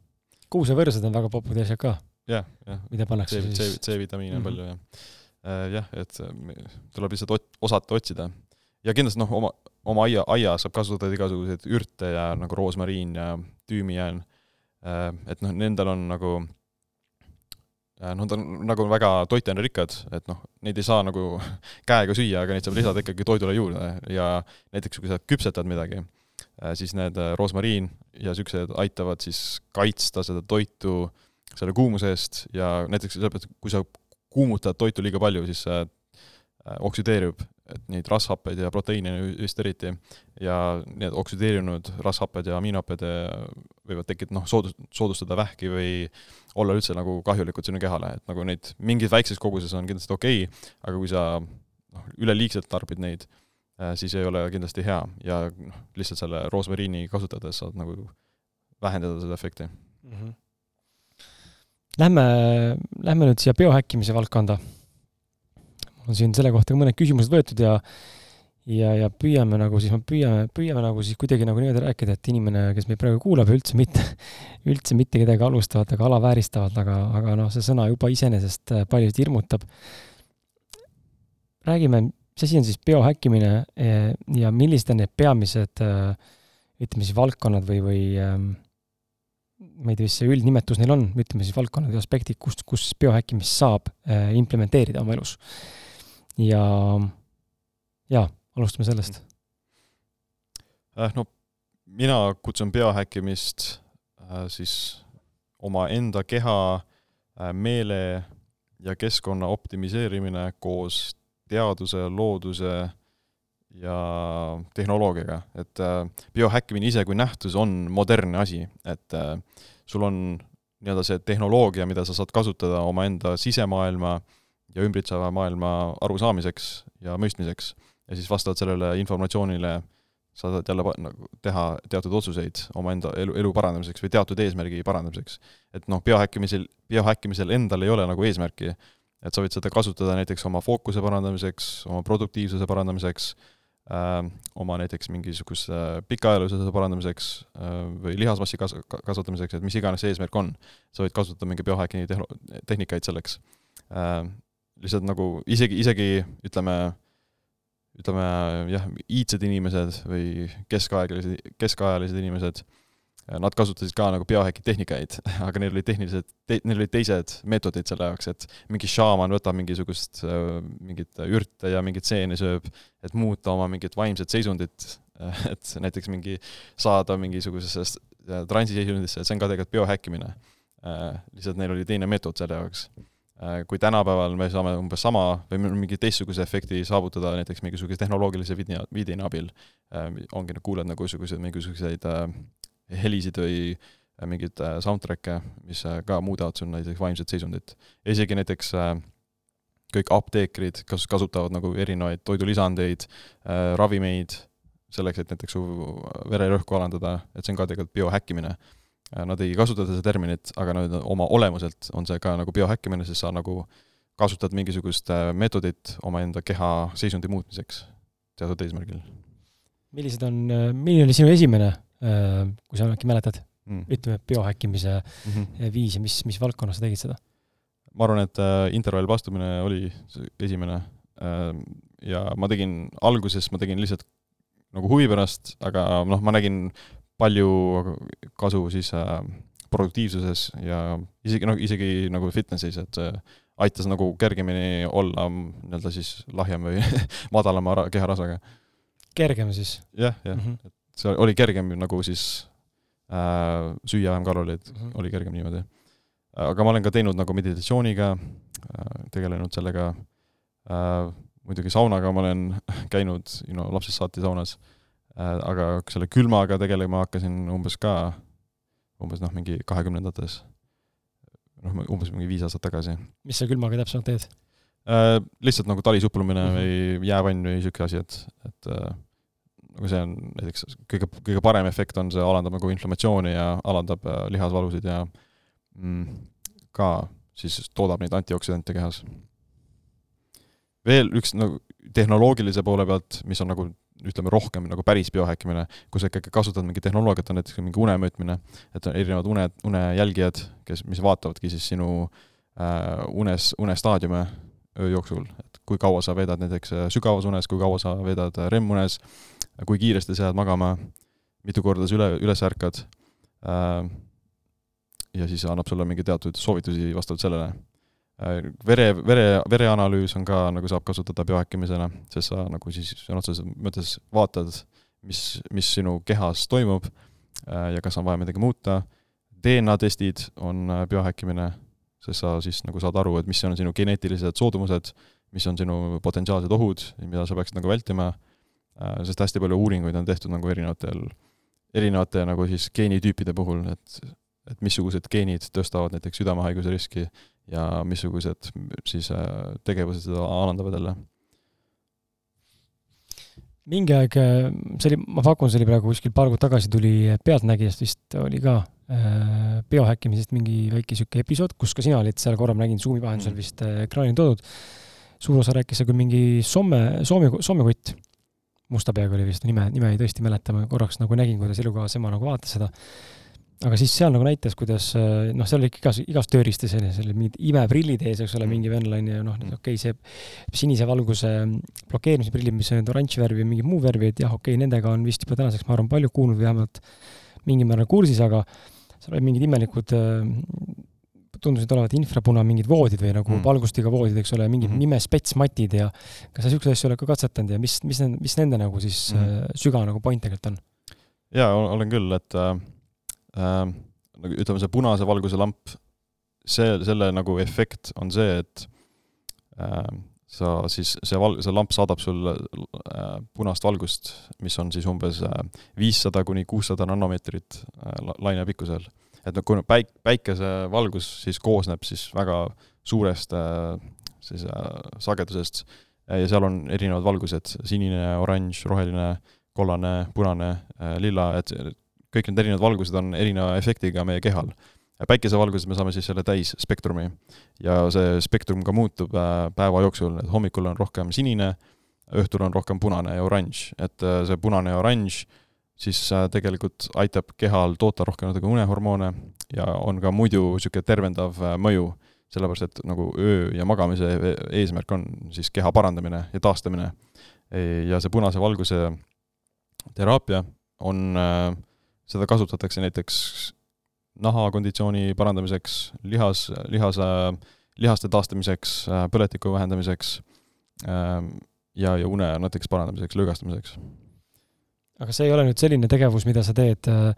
kuusevõrsed on väga popud asjad ka. jah, jah. mida pannakse C, siis? C-vitamiine on mm -hmm. palju, jah. Äh, jah, et tuleb lihtsalt ot-, osata otsida. ja kindlasti noh, oma, oma aia, aias saab kasutada igasuguseid ürte ja nagu roosmariin ja tüümiään, äh, et noh, nendel on nagu noh, ta on nagu väga toitainerikkad, et noh, neid ei saa nagu käega süüa, aga neid saab lisada ikkagi toidule juurde. Ja näiteks kui sa küpsetad midagi, siis need roosmariin ja niisugused aitavad siis kaitsta seda toitu selle kuumuse eest. Ja näiteks sellepärast, kui sa kuumutad toitu liiga palju, siis see oksüdeerub et neid rasvhappeid ja proteiine just eriti, ja need oksüdeerunud rasvhapped ja aminohapped äh, võivad tekitada, noh, soodus-, soodustada vähki või olla üldse nagu kahjulikud sinu kehale, et nagu neid mingis väikses koguses on kindlasti okei okay,, aga kui sa noh, üleliigselt tarbid neid, äh, siis ei ole kindlasti hea ja noh, lihtsalt selle roosmariini kasutades saad nagu vähendada seda efekti mm. -hmm. Lähme, lähme nüüd siia biohäkkimise valdkonda on siin selle kohta ka mõned küsimused võetud ja ja, ja püüame nagu siis, me püüame, püüame nagu siis kuidagi nagu niimoodi rääkida, et inimene, kes meid praegu kuulab ja üldse mitte, üldse mitte kedagi halvustavalt ega alavääristavalt, aga, aga noh, see sõna juba iseenesest äh, paljusid hirmutab. räägime, mis asi on siis biohäkkimine äh, ja millised on need peamised äh, ütleme siis valdkonnad või, või ähm, ma ei tea, mis see üldnimetus neil on, ütleme siis valdkonnad ja aspektid, kust, kus biohäkkimist saab implementeerida oma elus ja, ja alustame sellest. äh,. no mina kutsun biohäkkimist äh, siis omaenda keha äh,, meele ja keskkonna optimiseerimine koos teaduse, looduse ja tehnoloogiaga, et äh, biohäkkimine ise kui nähtus on modernne asi, et äh, sul on nii-öelda see tehnoloogia, mida sa saad kasutada omaenda sisemaailma äh, ja ümbritseva maailma arusaamiseks ja mõistmiseks. ja siis vastavalt sellele informatsioonile sa saad jälle nagu teha teatud otsuseid omaenda elu, elu parandamiseks või teatud eesmärgi parandamiseks. et noh, biohäkkimisel, biohäkkimisel endal ei ole nagu eesmärki, et sa võid seda kasutada näiteks oma fookuse parandamiseks, oma produktiivsuse parandamiseks äh,, oma näiteks mingisuguse pikaajalisuse parandamiseks äh, või lihasmassi kas-, kasvatamiseks, et mis iganes see eesmärk on. sa võid kasutada mingi biohäkki tehnikaid selleks äh, lihtsalt nagu isegi, isegi ütleme, ütleme jah, iidsed inimesed või keskaegalised, keskaajalised inimesed, nad kasutasid ka nagu biohäki tehnikaid, aga neil olid tehnilised te,, neil olid teised meetodid selle jaoks, et mingi šaaman võtab mingisugust, mingit ürte ja mingit seeni sööb, et muuta oma mingit vaimset seisundit, et näiteks mingi saada mingisugusesse transiseisundisse, et see on ka tegelikult biohäkkimine. lihtsalt neil oli teine meetod selle jaoks kui tänapäeval me saame umbes sama või mingi teistsuguse efekti saavutada näiteks mingisuguse tehnoloogilise video, videoni abil, äh, ongi, kuuled nagu niisuguseid mingisuguseid äh, helisid või mingeid soundtrack'e, mis ka muudavad sul näiteks vaimset seisundit. isegi näiteks kõik apteekrid kas-, kasutavad nagu erinevaid toidulisandeid, ravimeid, selleks, et näiteks su vererõhku alandada, et see on ka tegelikult biohäkkimine Äh, nad ei kasuta seda terminit, aga nad oma olemuselt on see ka nagu biohäkkimine, sest sa nagu kasutad mingisugust äh, meetodit omaenda keha seisundi muutmiseks teatud eesmärgil. millised on, äh, milline oli sinu esimene, kui sa äkki mäletad mm., ütleme, biohäkkimise mm -hmm. viis ja mis, mis valdkonnas sa tegid seda? ma arvan, et intervallvastumine oli esimene ja ma tegin, alguses ma tegin lihtsalt nagu huvi pärast, aga noh, ma nägin palju kasu siis äh, produktiivsuses ja isegi noh, isegi nagu fitnessis, et see aitas nagu kergemini olla nii-öelda siis lahjem või madalama keharasvaga. kergem siis? jah, jah mm, -hmm. et see oli kergem nagu siis äh, süüa vähem kaloreid mm, -hmm. oli kergem niimoodi. aga ma olen ka teinud nagu meditatsiooniga äh,, tegelenud sellega äh,, muidugi saunaga ma olen käinud, you know, lapsest saati saunas äh,, Äh, aga selle külmaga tegelema hakkasin umbes ka, umbes noh, mingi kahekümnendates, noh, umbes mingi viis aastat tagasi. mis sa külmaga täpsemalt teed äh,? Lihtsalt nagu talisuplumine mm -hmm. või jäävann või niisugune asi, et, et äh, nagu see on näiteks kõige, kõige parem efekt on see, alandab nagu inflammatsiooni ja alandab äh, lihasvalusid ja mm, ka siis toodab neid antioksüdante kehas. veel üks nagu tehnoloogilise poole pealt, mis on nagu ütleme, rohkem nagu päris biohäkkimine, kus sa ikkagi kasutad mingit tehnoloogiat, on näiteks mingi une mõõtmine, et on erinevad une, unejälgijad, kes, mis vaatavadki siis sinu äh, unes, unestaadiume öö jooksul, et kui kaua sa veedad näiteks äh, sügavas unes, kui kaua sa veedad äh, REM-unes, kui kiiresti sa jääd magama, mitu korda sa üle, üles ärkad äh,, ja siis annab sulle mingeid teatud soovitusi vastavalt sellele. Vere, vere, vereanalüüs on ka, nagu saab kasutada biohäkkimisena, sest sa nagu siis sõna otseses mõttes vaatad, mis, mis sinu kehas toimub ja kas on vaja midagi muuta, DNA testid on biohäkkimine, sest sa siis nagu saad aru, et mis on sinu geneetilised soodumused, mis on sinu potentsiaalsed ohud, mida sa peaksid nagu vältima, sest hästi palju uuringuid on tehtud nagu erinevatel, erinevate nagu siis geenitüüpide puhul, et et missugused geenid tõstavad näiteks südamehaiguse riski ja missugused siis äh, tegevused seda alandavad jälle? mingi aeg, äh, see oli, ma pakun, see oli praegu kuskil paar kuud tagasi tuli Pealtnägijast vist oli ka äh, biohäkkimisest mingi väike sihuke episood, kus ka sina olid seal korra, ma nägin Zoomi vahendusel mm. vist ekraanil toodud. suur osa rääkis seal küll mingi Soome, Soome, Soome kutt, musta peaga oli vist, nime, nime ei tõesti mäleta, ma korraks nagu nägin, kuidas elukaas ema nagu vaatas seda aga siis seal nagu näitas, kuidas äh, noh, seal oli ikka igas, igas tööriistas sellised mingid imeprillid ees, eks ole, mm. mingi vennal on ju noh, okei okay,, see sinise valguse blokeerimise prillid, mis on nüüd oranž värvi ja mingi muu värvi, et jah, okei okay,, nendega on vist juba tänaseks, ma arvan, palju kuulnud või vähemalt mingil määral kursis, aga seal olid mingid imelikud äh, tundusid olevat infrapuna mingid voodid või nagu mm. valgustiga voodid, eks ole, mingid mm -hmm. nimespetsmatid ja kas sa niisuguseid asju oled ka katsetanud ja mis, mis, mis nende nagu siis mm sügav nagu point tegelikult on? jaa, olen küll, et äh, nagu ütleme, see punase valguse lamp, see, selle nagu efekt on see, et äh, sa siis, see val-, see lamp saadab sulle äh, punast valgust, mis on siis umbes viissada äh, kuni kuussada nanomeetrit äh, lainepikkusel. et noh, kui päik-, päikesevalgus siis koosneb siis väga suurest äh, siis äh, sagedusest ja seal on erinevad valgused, sinine, oranž, roheline, kollane, punane, äh, lilla, et kõik need erinevad valgused on erineva efektiga meie kehal. päikesevalguses me saame siis selle täisspektrumi ja see spektrum ka muutub äh, päeva jooksul, et hommikul on rohkem sinine, õhtul on rohkem punane ja oranž, et äh, see punane ja oranž siis äh, tegelikult aitab kehal toota rohkem natuke unehormoone ja on ka muidu niisugune tervendav mõju, sellepärast et nagu öö ja magamise e-, eesmärk on siis keha parandamine ja taastamine. ja see punase valguse teraapia on seda kasutatakse näiteks nahakonditsiooni parandamiseks, lihas, lihase, lihaste taastamiseks, põletiku vähendamiseks ähm, ja, ja une näiteks parandamiseks, lõõgastamiseks. aga see ei ole nüüd selline tegevus, mida sa teed äh,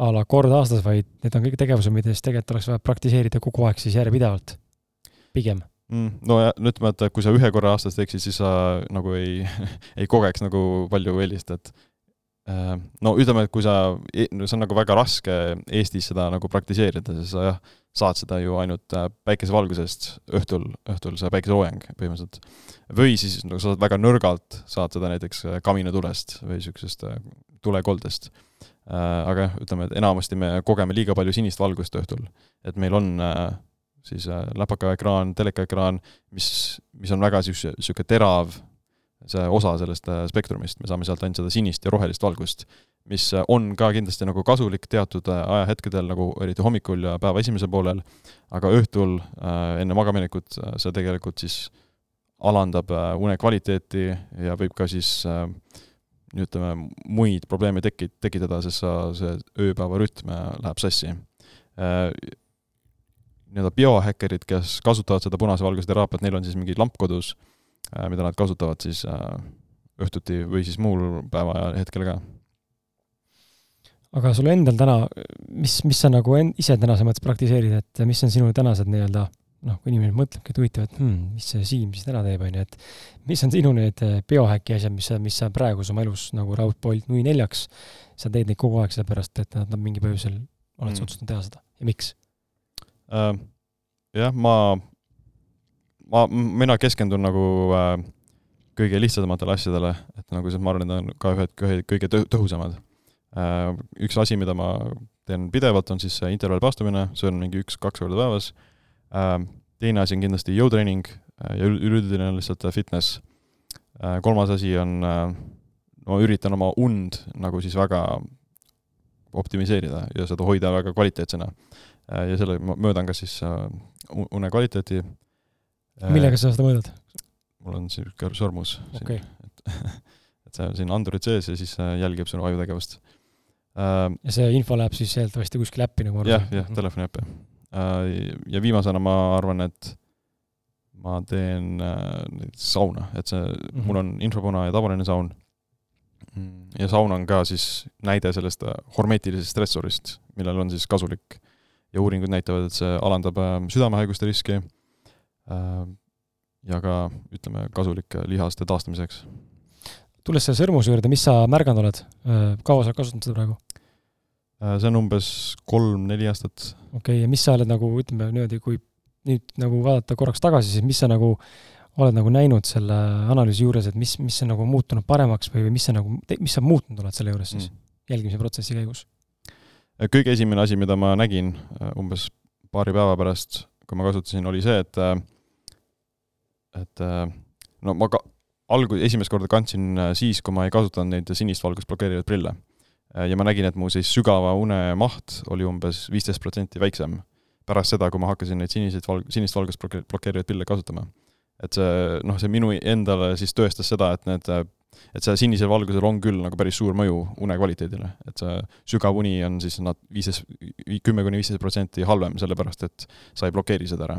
a la kord aastas, vaid need on kõik tegevused, mida siis tegelikult oleks vaja praktiseerida kogu aeg siis järjepidevalt, pigem mm,? no ja no ütleme, et kui sa ühe korra aastas teeksid, siis sa nagu ei, ei kogeks nagu palju eelist, et no ütleme, et kui sa, e-, no see on nagu väga raske Eestis seda nagu praktiseerida, sest sa jah, saad seda ju ainult äh, päikesevalgusest õhtul, õhtul see päikeseloojang põhimõtteliselt. või siis no sa saad väga nõrgalt, saad seda näiteks äh, kaminatulest või niisugusest tulekoldest. Aga jah, ütleme, et enamasti me kogeme liiga palju sinist valgust õhtul. et meil on siis läpakaekraan, telekaekraan, mis, mis on väga niisugune, niisugune terav see osa sellest äh, spektrumist, me saame sealt ainult seda sinist ja rohelist valgust, mis äh, on ka kindlasti nagu kasulik teatud äh, ajahetkedel, nagu eriti hommikul ja päeva esimesel poolel, aga õhtul enne magamaminekut see tegelikult siis alandab une kvaliteeti ja võib ka siis ütleme, muid probleeme teki-, tekitada, sest sa, see ööpäeva rütm läheb sassi. Nii-öelda biohäkkerid, kes kasutavad seda punase valguse teraapiat, neil on siis mingi lamp kodus mida nad kasutavad siis äh, õhtuti või siis muul päeva hetkel ka. aga sul endal täna, mis, mis sa nagu en-, ise täna selles mõttes praktiseerid, et mis on sinu tänased nii-öelda noh, kui inimene mõtlebki, et huvitav, et hmm, mis see Siim siis täna teeb, on ju, et mis on sinu need äh, biohäki asjad, mis sa, mis sa praeguse oma elus nagu raudpolt nui neljaks, sa teed neid kogu aeg sellepärast, et nad mingi põhjusel, oled sa mm. otsustanud teha seda ja miks äh,? jah, ma ma, mina keskendun nagu äh, kõige lihtsamatele asjadele, et nagu see, ma arvan, need on ka ühed, kõige tõhusamad äh,. Üks asi, mida ma teen pidevalt, on siis see on mingi üks-kaks korda päevas äh,. teine asi on kindlasti jõutreening äh, ja üleüldine lihtsalt fitness äh,. kolmas asi on äh,, ma üritan oma und nagu siis väga optimiseerida ja seda hoida väga kvaliteetsena. Äh, ja selle ma mõõdan ka siis äh, une kvaliteeti millega sa seda mõõdad? mul on niisugune sormus okay. siin, et, et see on siin andurid sees ja siis jälgib sinu ajutegevust äh,. ja see info läheb siis eeldatavasti kuskile äppi, nagu jah, jah, telefoni äppi äh,. ja viimasena ma arvan, et ma teen äh, näiteks sauna, et see mm, Mhm. -hmm. mul on infrapuna ja tavaline saun. ja saun on ka siis näide sellest äh, hormeetilisest stressorist, millel on siis kasulik. ja uuringud näitavad, et see alandab äh, südamehaiguste riski äh, ja ka ütleme, kasulik äh, lihaste taastamiseks. tulles selle sõrmuse juurde, mis sa märganud oled? kaua sa oled kasutanud seda praegu? Äh, see on umbes kolm-neli aastat. okei okay,, ja mis sa oled nagu, ütleme niimoodi, kui nüüd nagu vaadata korraks tagasi, siis mis sa nagu oled nagu näinud selle analüüsi juures, et mis, mis on nagu muutunud paremaks või, või mis sa nagu, mis sa muutnud oled selle juures siis mm. jälgimise protsessi käigus? kõige esimene asi, mida ma nägin äh, umbes paari päeva pärast, kui ma kasutasin, oli see, et äh, et äh, no ma ka algu-, esimest korda kandsin siis, kui ma ei kasutanud neid sinist valgust blokeerivaid prille. ja ma nägin, et mu siis sügava une maht oli umbes viisteist protsenti väiksem pärast seda, kui ma hakkasin neid siniseid valg-, sinist valgust blokeerivaid pille kasutama. et see, noh, see minu endale siis tõestas seda, et need, et see sinisel valgusel on küll nagu päris suur mõju une kvaliteedile, et see sügav uni on siis nad viisteist, kümme kuni viisteist protsenti halvem, sellepärast et sa ei blokeeri seda ära.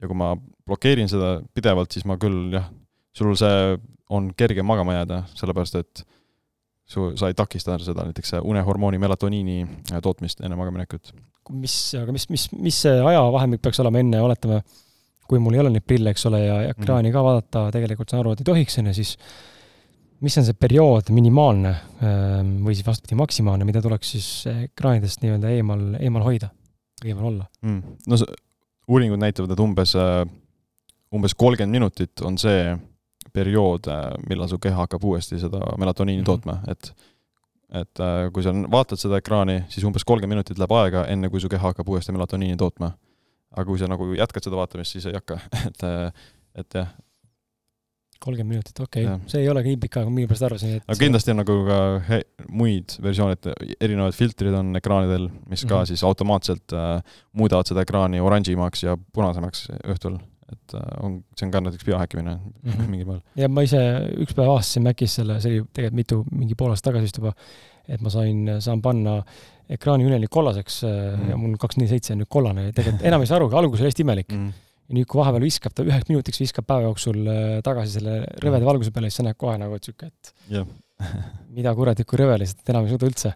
Ja kui ma blokeerin seda pidevalt, siis ma küll jah, sul see on kergem magama jääda, sellepärast et su, sa ei takista seda näiteks unehormooni melatoniini tootmist enne magamaminekut. mis, aga mis, mis, mis see ajavahemik peaks olema enne, oletame, kui mul ei ole neid prille, eks ole, ja ekraani ka vaadata tegelikult saan aru, et ei tohiks, on ju, siis mis on see periood minimaalne või siis vastupidi maksimaalne, mida tuleks siis ekraanidest nii-öelda eemal, eemal hoida, eemal olla mm.? no see, uuringud näitavad, et umbes, umbes kolmkümmend minutit on see periood, millal su keha hakkab uuesti seda melatoniini mm -hmm. tootma, et et kui sa vaatad seda ekraani, siis umbes kolmkümmend minutit läheb aega, enne kui su keha hakkab uuesti melatoniini tootma. aga kui sa nagu jätkad seda vaatamist, siis ei hakka, et, et jah. Kolmkümmend minutit, okei okay., see ei olegi nii pikk aeg, ma millegipärast arvasin, et aga kindlasti on nagu ka muid versioone, et erinevad filtrid on ekraanidel, mis ka mm -hmm. siis automaatselt äh, muudavad seda ekraani oranžimaks ja punasemaks õhtul et on, see on ka näiteks biohäkkimine mm -hmm. mingil moel. ja ma ise üks päev avastasin Macis selle, see oli tegelikult mitu, mingi pool aastat tagasi vist juba, et ma sain, saan panna ekraani üneli kollaseks mm -hmm. ja mul kaks neli seitse on nüüd kollane tegelikult enam ei saa arugi, alguses oli hästi imelik mm. -hmm. Ja nüüd, kui vahepeal viskab ta üheks minutiks, viskab päeva jooksul tagasi selle rõveda valguse peale, siis sa näed kohe nagu, et sihuke, et yeah. mida kuradikku rõve lihtsalt, enam ei suuda üldse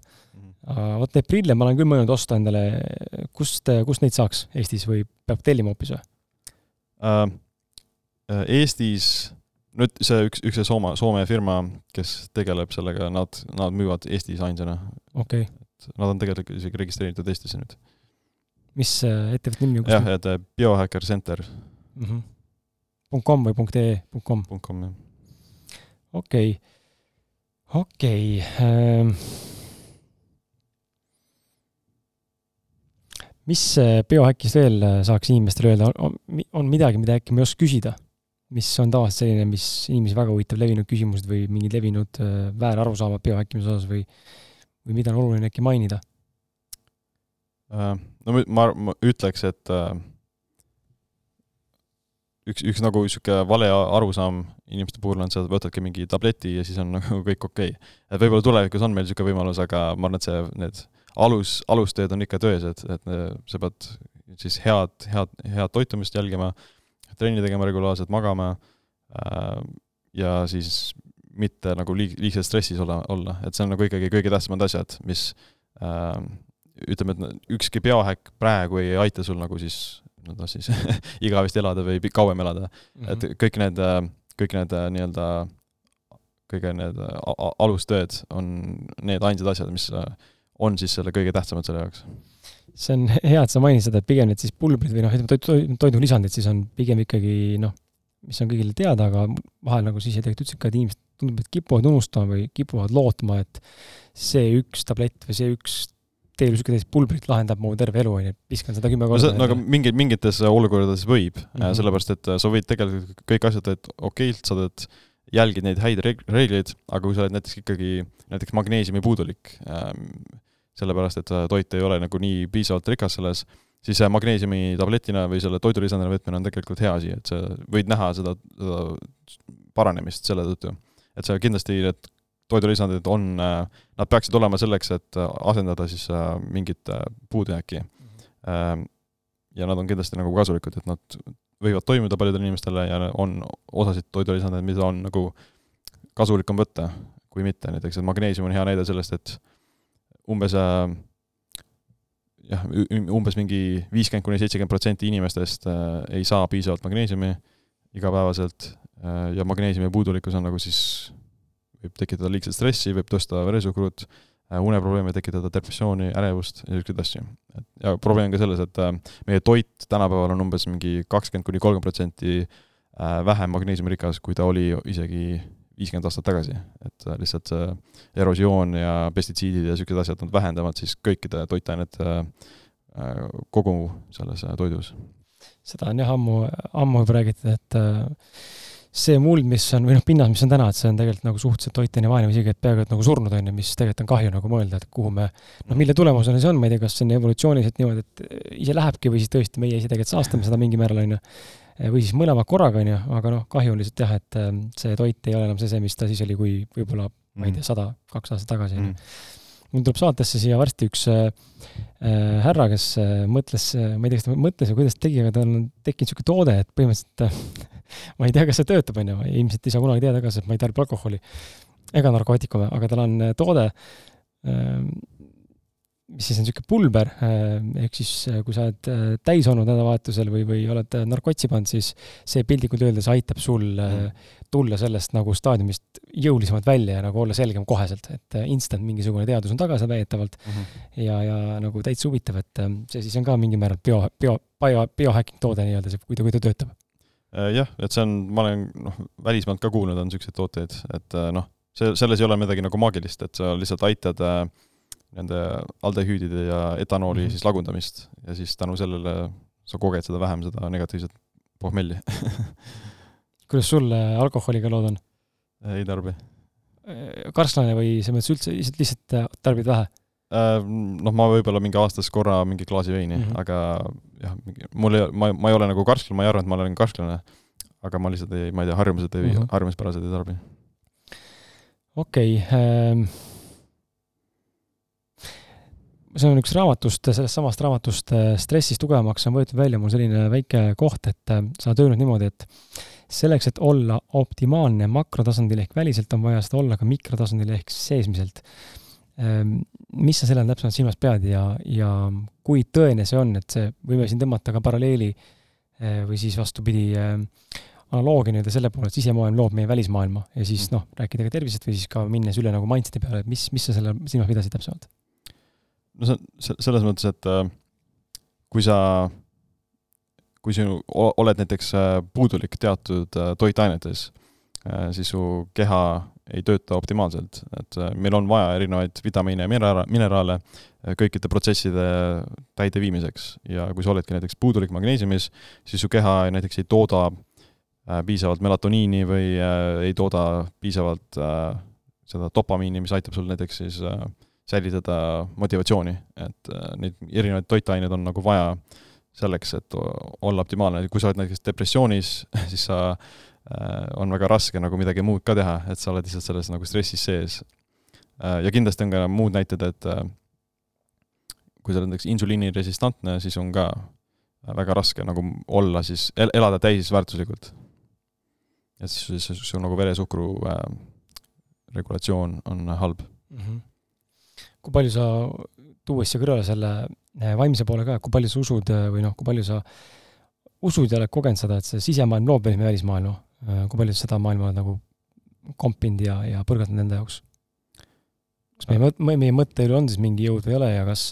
aga vot neid prille ma olen küll mõelnud osta endale, kust, kust neid saaks Eestis või peab tellima hoopis või? Uh, Eestis, nüüd see üks, üks see Soome, Soome firma, kes tegeleb sellega, nad, nad müüvad Eestis ainsana. okei okay.. et nad on tegelikult isegi registreeritud Eestisse nüüd. Mis ettevõtte nimi on? jah, et Biohacker Center mm. -hmm. .com või .ee? .com? .com, jah. okei, okei ähm mis biohäkist veel saaks inimestele öelda, on midagi, mida äkki ma ei oska küsida? mis on tavaliselt selline, mis inimesi väga huvitab, levinud küsimused või mingid levinud väärarusaamad biohäkkimise osas või, või mida on oluline äkki mainida? No ma, ma ütleks, et üks, üks nagu niisugune vale arusaam inimeste puhul on see, et võtadki mingi tableti ja siis on nagu kõik okei. Okay.. et võib-olla tulevikus on meil niisugune võimalus, aga ma arvan, et see, need alus, alustööd on ikka töös, et, et sa pead siis head, head, head toitumist jälgima, trenni tegema regulaarselt, magama äh, ja siis mitte nagu liig-, liigselt stressis olla, olla, et see on nagu ikkagi kõige tähtsamad asjad, mis äh, ütleme, et ükski biohäkk praegu ei aita sul nagu siis, no siis igavesti elada või kauem elada mm. -hmm. et kõik need, kõik need nii-öelda, kõige need alustööd on need ainsad asjad, mis on siis selle kõige tähtsamad selle jaoks? see on hea, et sa mainisid seda, et pigem need siis pulbrid või noh, ütleme toidu, toidulisandid siis on pigem ikkagi noh, mis on kõigile teada, aga vahel nagu sa ise tegelikult ütlesid ka, et inimesed tundub, et kipuvad unustama või kipuvad lootma, et see üks tablett või see üks teel niisugune täis pulbrit lahendab mu terve elu, on ju, viskan seda kümme korda. no aga mingid, mingites olukordades võib mm, -hmm. sellepärast et sa võid tegelikult kõik asjad teed okeilt, sa teed, jälgid neid häid reegleid, aga kui sa oled näiteks ikkagi näiteks magneesiumi puudulik ähm,, sellepärast et toit ei ole nagu nii piisavalt rikas selles, siis magneesiumi tabletina või selle toidulisandina võtmine on tegelikult hea asi, et sa võid näha seda, seda paranemist selle tõttu. et see kindlasti need toidulisandid on, nad peaksid olema selleks, et asendada siis mingit puudujääki. -hmm. ja nad on kindlasti nagu kasulikud, et nad võivad toimuda paljudele inimestele ja on osasid toidulisandeid, mida on nagu kasulikum võtta kui mitte, näiteks et magneesium on hea näide sellest, et umbes äh, jah, umbes mingi viiskümmend kuni seitsekümmend protsenti inimestest äh, ei saa piisavalt magneesiumi igapäevaselt äh, ja magneesiumi puudulikkus on nagu siis, võib tekitada liigset stressi, võib tõsta veresuhkrut, uneprobleeme tekitada, depressiooni, ärevust ja niisuguseid asju. ja probleem on ka selles, et meie toit tänapäeval on umbes mingi kakskümmend kuni kolmkümmend protsenti vähem magneesiumirikas, kui ta oli isegi viiskümmend aastat tagasi, et äh, lihtsalt see erosioon ja pestitsiidid ja niisugused asjad, nad vähendavad siis kõikide toitainete äh, kogu selles äh, toidus. seda on jah ammu, ammu juba räägitud, et see muld, mis on, või noh, pinnas, mis on täna, et see on tegelikult nagu suhteliselt toitaine vaene või isegi, et peaaegu et nagu surnud, on ju, mis tegelikult on kahju nagu mõelda, et kuhu me, noh, mille tulemusena see on, ma ei tea, kas see on evolutsiooniliselt niimoodi, et ise lähebki või siis tõesti meie ise tegelikult saastame seda mingil määral, on ju või siis mõlemad korraga, on ju, aga noh, kahju on lihtsalt jah, et ähm, see toit ei ole enam see, see, mis ta siis oli, kui võib-olla ma ei tea, mm. sada, kaks aastat tagasi, on ju. Mul tuleb saatesse siia varsti üks äh, äh, härra, kes äh, mõtles ma ei tea, kas ta mõtles või kuidas tegi, aga tal on tekkinud niisugune toode, et põhimõtteliselt ma ei tea, kas see töötab, on ju, ilmselt ei saa kunagi teada ka, sest ma ei tarbi alkoholi ega narkootikume, aga tal on toode mis siis on niisugune pulber, äh, ehk siis äh, kui sa oled äh, täis olnud nädalavahetusel või, või oled narkotsi pannud, siis see piltlikult öeldes aitab sul mm. tulla sellest nagu staadiumist jõulisemalt välja ja nagu olla selgem koheselt, et instant mingisugune teadus on taga seal väidetavalt mm -hmm. ja, ja nagu täitsa huvitav, et see siis on ka mingil määral bio, bio, bio, biohacking toode nii-öelda, see, kui ta, kui ta töötab. jah, et see on, ma olen noh, välismaalt ka kuulnud, on niisuguseid tooteid, et noh, see, selles ei ole midagi nagu maagilist, et sa lihtsalt aitad äh, nende aldehüüdide ja etanooli mm -hmm. siis lagundamist ja siis tänu sellele sa koged seda vähem, seda negatiivset pohmelli kuidas sul äh, alkoholiga lood on? ei tarbi. Äh, karslane või selles mõttes üldse lihtsalt, lihtsalt äh, tarbid vähe? Noh, ma võib-olla mingi aastas korra mingi klaasi veini mm, -hmm. aga jah, mul ei, ma, ma ei ole nagu karsklane, ma ei arva, et ma olen karsklane, aga ma lihtsalt ei, ma ei tea, harjumused ei mm -hmm., harjumuspärased ei tarbi. okei okay, ähm see on üks raamatust, sellest samast raamatust äh, Stressist tugevamaks on võetud välja mul selline väike koht, et äh, sa oled öelnud niimoodi, et selleks, et olla optimaalne makrotasandil ehk väliselt, on vaja seda olla ka mikrotasandil ehk seesmiselt. Ähm, mis sa selle all täpsemalt silmas pead ja, ja kui tõene see on, et see, võime siin tõmmata ka paralleeli äh, või siis vastupidi, analoogia nii-öelda selle poole, et sisemaailm loob meie välismaailma ja siis noh, rääkida ka tervisest või siis ka minnes üle nagu mindset'i peale, et mis, mis sa selle silmas pidasid täpsemalt? No see on selles mõttes, et äh, kui sa, kui sinu, oled näiteks äh, puudulik teatud äh, toitainetes, siis su keha ei tööta optimaalselt, et meil on vaja erinevaid vitamiine ja mineraale, mineraale kõikide protsesside täideviimiseks. Ja kui sa oledki näiteks puudulik magneesiumis, siis su keha näiteks ei tooda piisavalt melatoniini või ei tooda piisavalt seda dopamiini, mis aitab sul näiteks siis äh, säilitada motivatsiooni, et äh, neid erinevaid toitaineid on nagu vaja selleks, et olla optimaalne, kui sa oled näiteks depressioonis, siis sa äh, on väga raske nagu midagi muud ka teha, et sa oled lihtsalt selles nagu stressis sees. Äh, ja kindlasti on ka muud näited, et kui sa oled näiteks insuliiniresistantne, siis on ka väga raske nagu olla siis, elada täisväärtuslikult. et siis, siis sul nagu veresuhkru äh, regulatsioon on halb mm. -hmm kui palju sa, tuues siia kõrvale selle eh, vaimse poole ka, kui palju sa usud eh, või noh, kui palju sa usud ja oled kogenud seda, et see sisemaailm loob meie välismaailma, eh, kui palju sa seda maailma oled nagu kompinud ja, ja põrgatanud enda jaoks? kas meie mõt-, meie mõtteelul on siis mingi jõud või ei ole ja kas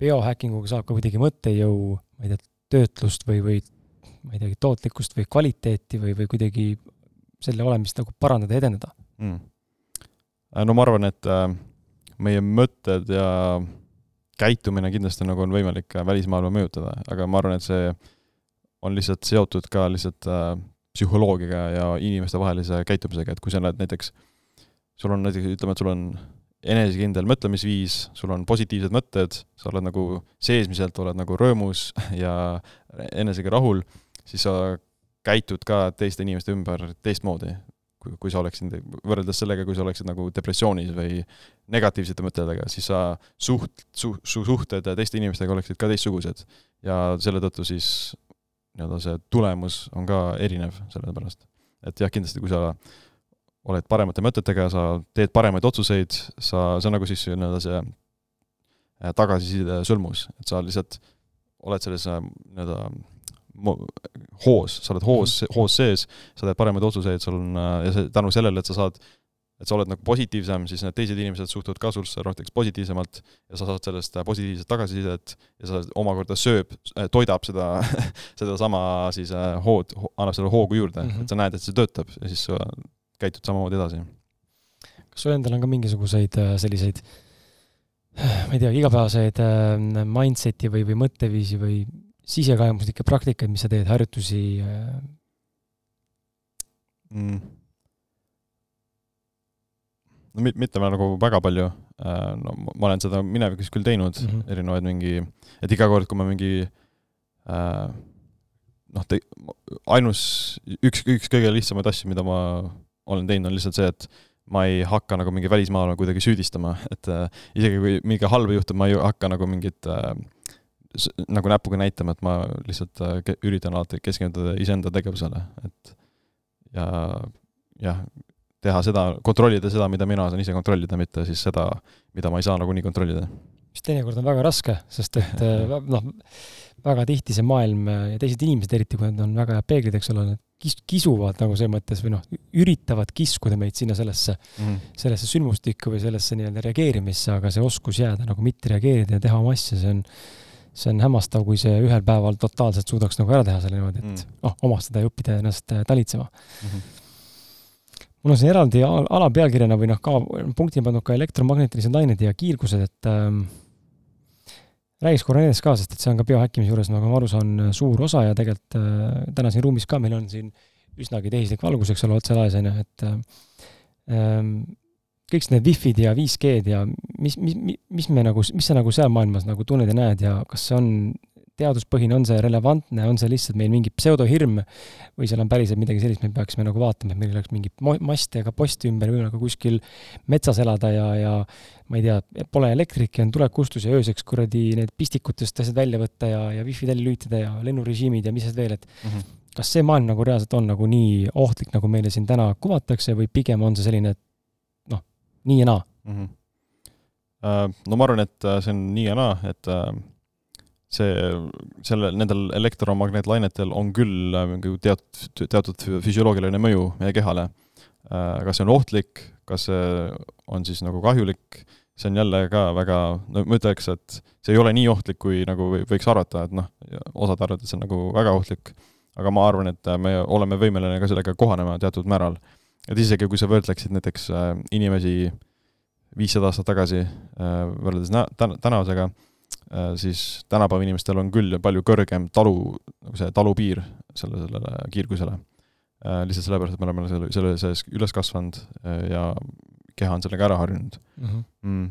biohackinguga saab ka kuidagi mõttejõu, ma ei tea, töötlust või, või ma ei teagi, tootlikkust või kvaliteeti või, või kuidagi selle olemist nagu parandada ja edendada mm.? no ma arvan, et äh meie mõtted ja käitumine kindlasti nagu on võimalik välismaailma mõjutada, aga ma arvan, et see on lihtsalt seotud ka lihtsalt äh, psühholoogiaga ja inimestevahelise käitumisega, et kui sa oled näiteks, sul on näiteks, ütleme, et sul on enesekindel mõtlemisviis, sul on positiivsed mõtted, sa oled nagu seesmiselt, oled nagu rõõmus ja enesega rahul, siis sa käitud ka teiste inimeste ümber teistmoodi kui, kui sa oleksid, võrreldes sellega, kui sa oleksid nagu depressioonis või negatiivsete mõtetega, siis sa suht-, su-, su suhted teiste inimestega oleksid ka teistsugused. ja selle tõttu siis nii-öelda see tulemus on ka erinev sellepärast. et jah, kindlasti kui sa oled paremate mõtetega, sa teed paremaid otsuseid, sa, see on nagu siis nii-öelda see äh, tagasiside sõlmus, et sa lihtsalt oled selles äh, nii-öelda hoos, sa oled hoos, mhm. hoos sees, sa teed paremaid otsuseid, sul on, äh, ja see tänu sellele, et sa saad et sa oled nagu positiivsem, siis need teised inimesed suhtuvad ka susse rohkem positiivsemalt ja sa saad sellest positiivset tagasisidet ja sa omakorda sööb, toidab seda sedasama siis hood, annab selle hoogu juurde mm, -hmm. et sa näed, et see töötab ja siis sa käitud samamoodi edasi. kas sul endal on ka mingisuguseid äh, selliseid ma ei tea, igapäevaseid äh, mindset'i või, või mõtteviisi või sisekaemuslikke praktikaid, mis sa teed, harjutusi äh? mm.? no mitte nagu väga palju, no ma olen seda minevikus küll teinud mm, -hmm. erinevaid mingi, et iga kord, kui ma mingi noh, ainus, üks, üks kõige lihtsamaid asju, mida ma olen teinud, on lihtsalt see, et ma ei hakka nagu mingi välismaalane kuidagi süüdistama, et äh, isegi kui mingi halba juhtub, ma ei hakka nagu mingit äh, nagu näpuga näitama, et ma lihtsalt äh, üritan alati keskenduda iseenda tegevusele, et ja jah, teha seda, kontrollida seda, mida mina saan ise kontrollida, mitte siis seda, mida ma ei saa nagunii kontrollida. mis teinekord on väga raske, sest et äh, noh, väga tihti see maailm äh, ja teised inimesed, eriti kui nad on väga head peeglid, eks ole, nad kis-, kisuvad nagu selles mõttes või noh, üritavad kiskuda meid sinna sellesse mm, sellesse sündmustikku või sellesse nii-öelda reageerimisse, aga see oskus jääda nagu mitte reageerida ja teha oma asja, see on, see on hämmastav, kui see ühel päeval totaalselt suudaks nagu ära teha selle niimoodi, et mm noh, omastada ja õppida ennast äh, talitsema mm. -hmm mul on siin eraldi alapealkirjana või noh, ka punktina pandud ka elektromagnetilised lained ja kiirgused, et ähm, räägiks korra nendest ka, sest et see on ka biohäkkimise juures, nagu ma aru saan, suur osa ja tegelikult äh, täna siin ruumis ka meil on siin üsnagi tehislik valgus, eks ole, otse laes, on ju, et ähm, kõik need wifi'd ja 5G-d ja mis, mis, mis me nagu, mis sa nagu seal maailmas nagu tunned ja näed ja kas see on teaduspõhine, on see relevantne, on see lihtsalt meil mingi pseudohirm või seal on päriselt midagi sellist, me peaksime nagu vaatama, et meil oleks mingi mast ega post ümber, võib-olla ka kuskil metsas elada ja, ja ma ei tea, pole elektrit ja on tulekustus ja ööseks kuradi need pistikutest asjad välja võtta ja, ja wifi välja lülitada ja lennurežiimid ja mis asjad veel, et mm -hmm. kas see maailm nagu reaalselt on nagu nii ohtlik, nagu meile siin täna kuvatakse või pigem on see selline, et nii ja naa mm? -hmm. No ma arvan, et äh, see on nii ja naa, et äh, see, selle, nendel elektromagnetlaineteel on küll mingi teatud, teatud füsioloogiline mõju meie kehale. Kas see on ohtlik, kas see on siis nagu kahjulik, see on jälle ka väga, no ma ütleks, et see ei ole nii ohtlik, kui nagu võiks arvata, et noh, osad see on nagu väga ohtlik, aga ma arvan, et me oleme võimeline ka sellega kohanema teatud määral. Et isegi, kui sa võrdleksid näiteks äh, inimesi viissada aastat tagasi võrreldes tänasega, Äh, siis tänapäeva inimestel on küll palju kõrgem talu, nagu see talupiir selle, sellele kiirgusele. Äh, lihtsalt sellepärast, et me oleme selle, selle sees üles kasvanud äh, ja keha on sellega ära harjunud mhm. mm.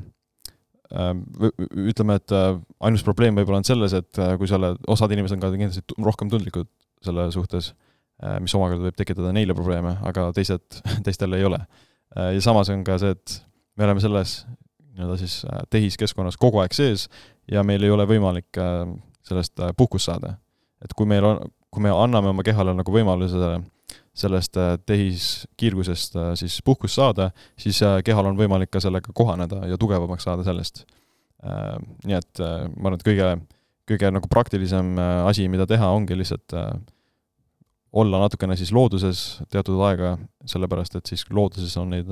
-hmm. mm. ütleme, et ainus probleem võib-olla on selles, et kui sa oled, osad inimesed on ka kindlasti rohkem tundlikud selle suhtes, mis omakorda võib tekitada neile probleeme, aga teised, teistel ei ole. ja samas on ka see, et me oleme selles nii-öelda siis tehiskeskkonnas kogu aeg sees ja meil ei ole võimalik äh, sellest äh, puhkust saada. et kui meil on, kui me anname oma kehale nagu võimaluse sellest äh, tehiskiirgusest siis puhkust saada, siis kehal on võimalik ka sellega kohaneda ja tugevamaks saada sellest. Nii et ma arvan, et kõige, kõige nagu praktilisem asi, mida teha, ongi lihtsalt olla natukene siis looduses teatud aega, sellepärast et siis looduses on neid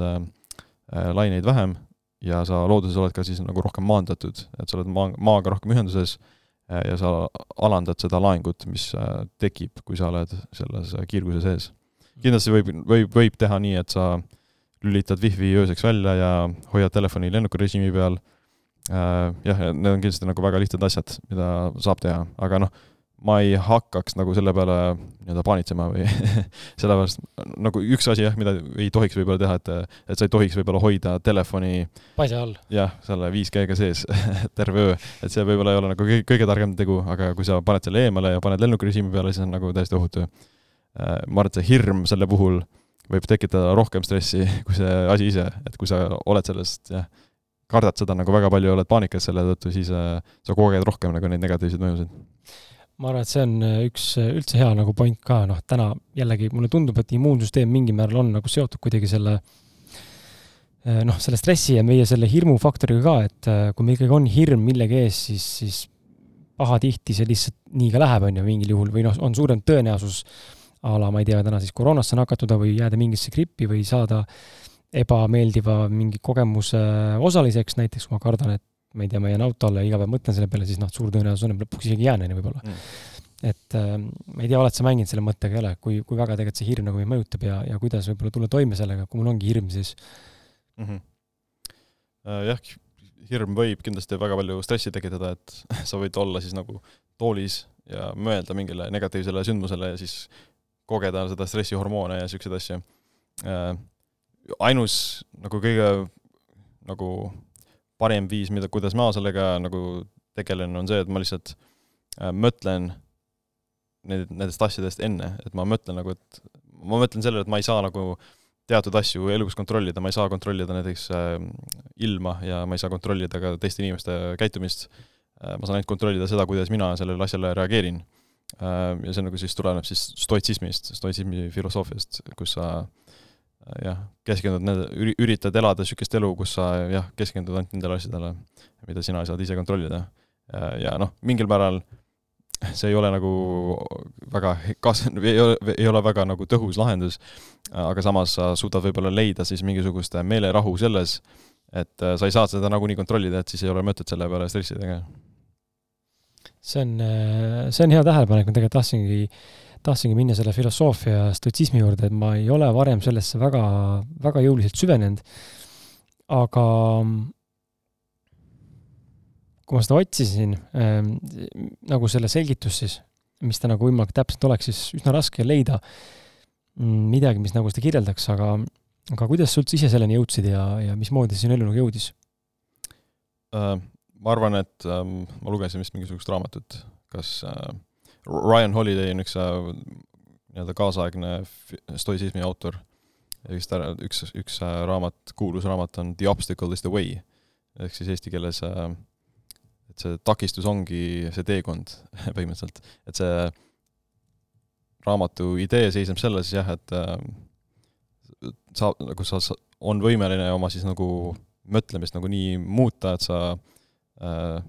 laineid vähem ja sa looduses oled ka siis nagu rohkem maandatud, et sa oled maa, maaga rohkem ühenduses äh, ja sa alandad seda laengut, mis äh, tekib, kui sa oled selles äh, kiirguse sees. kindlasti võib, võib, võib teha nii, et sa lülitad wifi ööseks välja ja hoiad telefoni lennukirežiimi peal, jah, need on kindlasti nagu väga lihtsad asjad, mida saab teha, aga noh, ma ei hakkaks nagu selle peale nii-öelda paanitsema või sellepärast nagu üks asi jah, mida ei tohiks võib-olla teha, et, et sa ei tohiks võib-olla hoida telefoni paisa all. jah, selle 5G-ga sees terve öö, et see võib-olla ei ole nagu kõige, kõige targem tegu, aga kui sa paned selle eemale ja paned lennukirežiimi peale, siis on nagu täiesti ohutu. Äh, ma arvan, et see hirm selle puhul võib tekitada rohkem stressi kui see asi ise, et kui sa oled sellest jah, kardad seda nagu väga palju, oled paanikas selle tõttu, siis äh, sa koged rohkem nagu neid negatiivseid mõjusid ma arvan, et see on äh, üks äh, üldse hea nagu point ka, noh, täna jällegi mulle tundub, et immuunsüsteem mingil määral on nagu seotud kuidagi selle äh, noh, selle stressi ja meie selle hirmufaktoriga ka, et kui meil ikkagi on hirm millegi ees, siis, siis pahatihti see lihtsalt nii ka läheb, on ju, mingil juhul, või noh, on suurem tõenäosus a la, ma ei tea, täna siis koroonasse nakatuda või jääda mingisse grippi või saada ebameeldiva mingi kogemuse osaliseks, näiteks ma kardan, et ma ei tea, ma jään auto alla ja iga päev mõtlen selle peale, siis noh, suur tõenäosus on, et lõpuks isegi jään, on ju, võib-olla mm. et äh, ma ei tea, oled sa mänginud selle mõttega jälle, kui, kui väga tegelikult see hirm nagu mind mõjutab ja, ja kuidas võib-olla tulla toime sellega, kui mul ongi hirm, siis mm? -hmm. jah, hirm võib kindlasti väga palju stressi tekitada, et sa võid olla siis nagu toolis ja mõelda mingile negatiivsele sündmusele ja siis kogeda seda stressihormoone ja niisuguseid asju äh,. ainus nagu kõige nagu parim viis, mida, kuidas ma sellega nagu tegelen, on see, et ma lihtsalt äh, mõtlen need, nendest asjadest enne, et ma mõtlen nagu, et ma mõtlen sellele, et ma ei saa nagu teatud asju elus kontrollida, ma ei saa kontrollida näiteks äh, ilma ja ma ei saa kontrollida ka teiste inimeste käitumist äh,. ma saan ainult kontrollida seda, kuidas mina sellele asjale reageerin äh,. ja see nagu siis tuleneb siis stoitsismist, stoitsismi filosoofiast, kus sa äh, jah, keskendud nende, üritad elada niisugust elu, kus sa jah, keskendud ainult nendele asjadele, mida sina saad ise kontrollida. ja noh, mingil määral see ei ole nagu väga kas-, ei ole, ei ole väga nagu tõhus lahendus, aga samas sa suudad võib-olla leida siis mingisugust meelerahu selles, et sa ei saa seda nagunii kontrollida, et siis ei ole mõtet selle peale stressida ka. see on, see on hea tähelepanek, ma tegelikult tahtsingi tahtsingi minna selle filosoofia stotsismi juurde, et ma ei ole varem sellesse väga, väga jõuliselt süvenenud. aga kui ma seda otsisin äh,, nagu selle selgitust siis, mis ta nagu võimalikult täpselt oleks, siis üsna raske leida mm, midagi, mis nagu seda kirjeldaks, aga, aga kuidas sa üldse ise selleni jõudsid ja, ja mismoodi see sinu ellu nagu jõudis uh,? ma arvan, et um, ma lugesin vist mingisugust raamatut, kas uh, Ryan Holiday on üks äh, nii-öelda kaasaegne stoisismi autor. Ja vist ära, üks, üks äh, raamat, kuulus raamat on The obstacle is the way, ehk siis eesti keeles äh, et see takistus ongi see teekond põhimõtteliselt, et see raamatu idee seisneb selles jah, et sa, nagu sa, on võimeline oma siis nagu mõtlemist nagu nii muuta, et sa äh,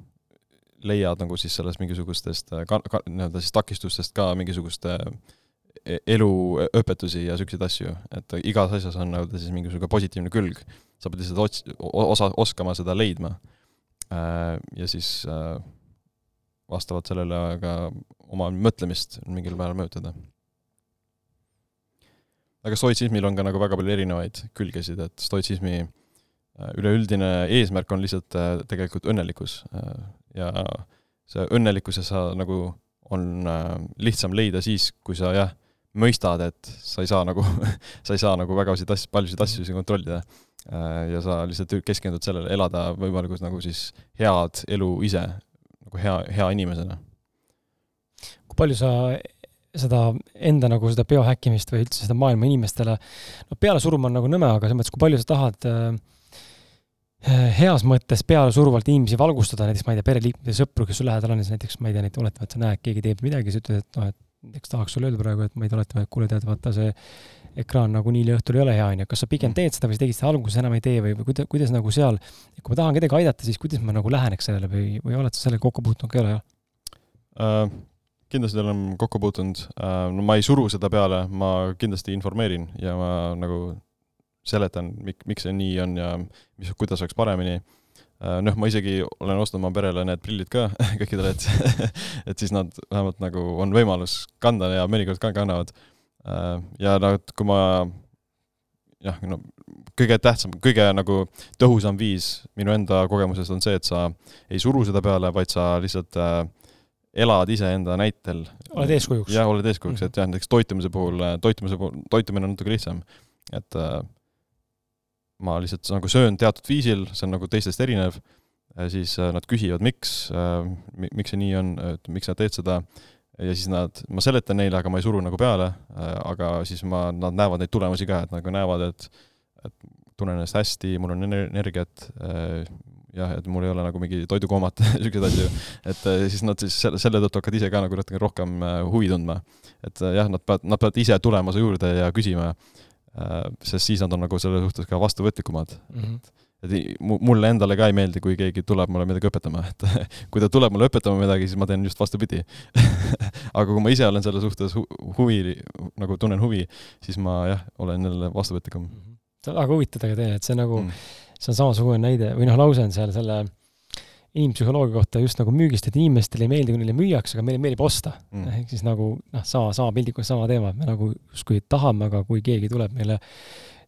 leiad nagu siis sellest mingisugustest äh, ka-, ka-, nii-öelda siis takistustest ka mingisugust äh, eluõpetusi ja niisuguseid asju, et igas asjas on nii-öelda siis mingisugune positiivne külg. sa pead lihtsalt ots-, osa, oskama seda leidma. Äh, ja siis vastavalt sellele ka oma mõtlemist mingil määral mõjutada. aga stoitsismil on ka nagu väga palju erinevaid külgesid, et stoitsismi üleüldine eesmärk on lihtsalt tegelikult õnnelikkus ja see õnnelikkuse sa nagu on äh, lihtsam leida siis, kui sa jah, mõistad, et sa ei saa nagu sa ei saa nagu vägasid asju, paljusid asju siin kontrollida. Äh, ja sa lihtsalt keskendud sellele, elada võimalikult nagu siis head elu ise, nagu hea, hea inimesena. kui palju sa seda enda nagu seda biohäkkimist või üldse seda maailma inimestele, no peale suruma on nagu nõme, aga selles mõttes, kui palju sa tahad äh, heas mõttes pealesuruvalt inimesi valgustada, näiteks ma ei tea, pereliikmeid ja sõpru, kes sul lähedal on, siis näiteks ma ei tea, oletame, et sa näed, keegi teeb midagi, sa ütled, et noh, et näiteks tahaks sulle öelda praegu, et ma ei tea, oletame, et kuule, tead, vaata see ekraan nagu nii õhtul ei ole hea, on ju, kas sa pigem mm. teed seda või sa tegid seda alguses enam ei tee või, või kuidas, kuidas nagu seal, kui ma tahan kedagi aidata, siis kuidas ma nagu läheneks sellele või, või oled sa sellega kokku puutunud ka, ei ole, jah uh,? kindlasti olen kokku puutunud uh,, no ma ei suru seda peale, ma kindlasti informeerin ja ma nagu seletan, mik-, miks see nii on ja mis, kuidas oleks paremini. Äh, noh, ma isegi olen ostnud oma perele need prillid ka kõikidele, et et siis nad vähemalt nagu on võimalus kanda ja mõnikord ka kannavad. Äh, ja noh, et kui ma jah, no kõige tähtsam, kõige nagu tõhusam viis minu enda kogemusest on see, et sa ei suru seda peale, vaid sa lihtsalt äh, elad iseenda näitel. oled eeskujuks. jah, oled eeskujuks mm, -hmm. et jah, näiteks toitumise puhul, toitumise puhul, toitumine on natuke lihtsam. et äh, ma lihtsalt nagu söön teatud viisil, see on nagu teistest erinev, siis äh, nad küsivad, miks, äh, miks see nii on, et miks sa teed seda, ja siis nad, ma seletan neile, aga ma ei suru nagu peale, äh, aga siis ma, nad näevad neid tulemusi ka, et nagu näevad, et et tunnen ennast hästi, mul on energiat jah, et mul ei ole nagu mingi toidukoomat siukseid asju, et siis nad siis selle, selle tõttu hakkavad ise ka nagu natuke rohkem huvi tundma. et jah, nad peavad, nad peavad ise tulema su juurde ja küsima, sest siis nad on nagu selle suhtes ka vastuvõtlikumad mm. -hmm et mulle endale ka ei meeldi, kui keegi tuleb mulle midagi õpetama, et kui ta tuleb mulle õpetama midagi, siis ma teen just vastupidi aga kui ma ise olen selle suhtes hu huvi, nagu tunnen huvi, siis ma jah, olen jälle vastuvõtlikum mm. -hmm. see on väga huvitav tegelikult, et see nagu mm see on samasugune näide või noh, lause on seal selle inimpsühholoogia kohta just nagu müügist, et inimestele ei meeldi, kui neile müüakse, aga meile meeldib osta. Mm.. ehk siis nagu noh, sama, sama piltlikult sama teema, et me nagu justkui tahame, aga kui keegi tuleb meile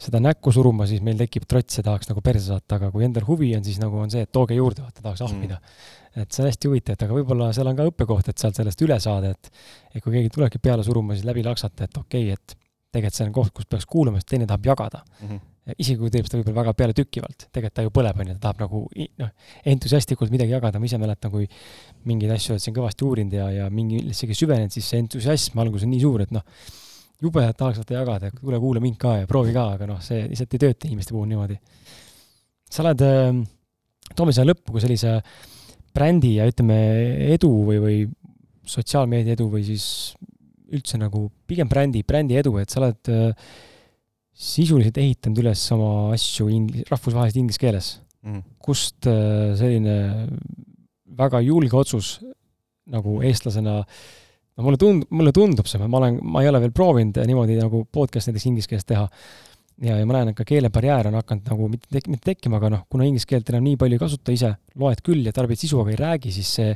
seda näkku suruma, siis meil tekib trots ja tahaks nagu perse saata, aga kui endal huvi on, siis nagu on see, et tooge juurde, vaata, tahaks ahmida. Mm.. et see on hästi huvitav, et aga võib-olla seal on ka õppekoht, et sealt sellest üle saada, et et kui keegi tulebki peale suruma, siis läbi laksata, et okei okay,, et tegelikult see on koht, kus peaks kuulama, sest teine tahab jagada. Mm. -hmm isegi kui teeb seda võib-olla väga pealetükkivalt, tegelikult ta ju põleb, on ju, ta tahab nagu noh, entusiastlikult midagi jagada, ma ise mäletan, kui mingeid asju oled siin kõvasti uurinud ja, ja mingi isegi süvenenud, siis see entusiasm alguses on nii suur, et noh, jube tahaks vaata jagada, et kuule, kuula mind ka ja proovi ka, aga noh, see lihtsalt ei tööta inimeste puhul niimoodi. sa oled, ähm, toome siia lõppu ka sellise brändi ja ütleme, edu või, või sotsiaalmeedia edu või siis üldse nagu pigem brändi, brändi edu, et sa oled äh, sisuliselt ehitanud üles oma asju inglis, rahvusvaheliselt inglise keeles mm.. kust äh, selline väga julge otsus nagu eestlasena, no mulle tund-, mulle tundub see, ma olen, ma ei ole veel proovinud niimoodi nagu podcast'i näiteks inglise keeles teha, ja, ja ma näen, et ka keelebarjäär on hakanud nagu mitte tek-, mitte tekkima, aga noh, kuna inglise keelt enam nii palju ei kasuta ise, loed küll ja tarbid sisu, aga ei räägi, siis see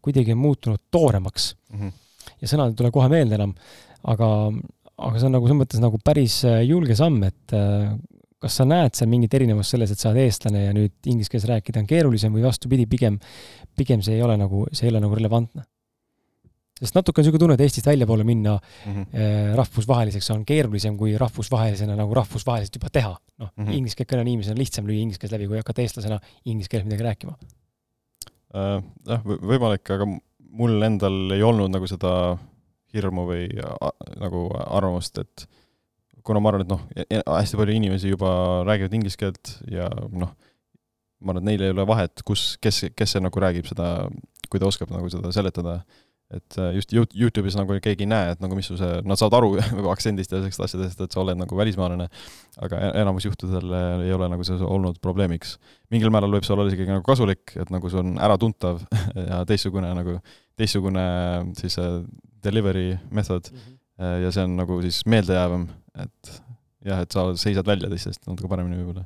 kuidagi on muutunud tooremaks mm. -hmm. ja sõnad ei tule kohe meelde enam, aga aga see on nagu selles mõttes nagu päris äh, julge samm, et äh, kas sa näed seal mingit erinevust selles, et sa oled eestlane ja nüüd inglise keeles rääkida on keerulisem või vastupidi, pigem, pigem see ei ole nagu, see ei ole nagu relevantne? sest natuke on niisugune tunne, et Eestist väljapoole minna mm -hmm. rahvusvaheliseks on keerulisem kui rahvusvahelisena nagu rahvusvaheliselt juba teha. noh mm -hmm., inglise keelt kõnelev inimesel on lihtsam lüüa inglise keeles läbi, kui hakata eestlasena inglise keeles midagi rääkima. Jah, võimalik, aga mul endal ei olnud nagu seda hirmu või nagu arvamust, et kuna ma arvan, et noh, e-, e-, hästi palju inimesi juba räägivad inglise keelt ja noh, ma arvan, et neil ei ole vahet, kus, kes, kes see nagu räägib seda, kui ta oskab nagu seda seletada, et äh, just Youtube'is nagu keegi ei näe, et nagu mis su see, nad saavad aru aktsendist ja sellistest asjadest, et sa oled nagu välismaalane, aga e-, enamus juhtudel ei ole nagu see olnud probleemiks. mingil määral võib see olla isegi nagu kasulik, et nagu see on äratuntav ja teistsugune nagu, teistsugune siis delivery method mm -hmm. ja see on nagu siis meeldejäävam, et jah, et sa seisad välja teistest natuke paremini võib-olla.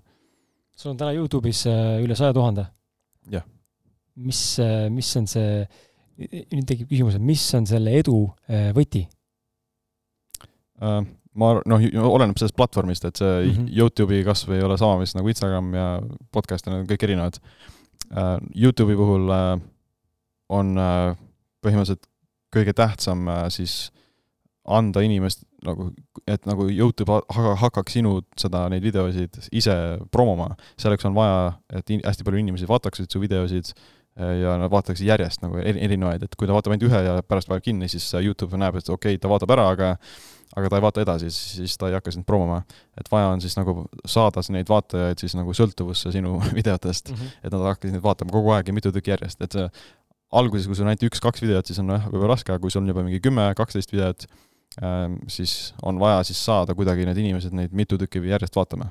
sul on täna Youtube'is äh, üle saja tuhande? jah. mis, äh, mis on see, nüüd tekib küsimus, et mis on selle edu võti uh,? ma noh, oleneb sellest platvormist, et see mm -hmm. Youtube'i kasv ei ole sama, mis nagu Instagram ja podcast ja need on kõik erinevad uh,. Youtube'i puhul uh, on uh, põhimõtteliselt kõige tähtsam äh, siis anda inimest nagu, et nagu Youtube hakkaks sinu seda, neid videosid ise promoma. selleks on vaja, et in, hästi palju inimesi vaataksid su videosid äh, ja nad vaataksid järjest nagu erinevaid, et kui ta vaatab ainult ühe ja pärast paneb kinni, siis Youtube näeb, et okei okay,, ta vaatab ära, aga aga ta ei vaata edasi, siis ta ei hakka sind promoma. et vaja on siis nagu saada neid vaatajaid siis nagu sõltuvusse sinu videotest mm, -hmm. et nad hakkaksid neid vaatama kogu aeg ja mitu tükki järjest, et see alguses, kui sul on ainult üks-kaks videot, siis on jah, võib-olla raske, aga kui sul on juba mingi kümme, kaksteist videot, ähm, siis on vaja siis saada kuidagi need inimesed neid mitu tükki järjest vaatama.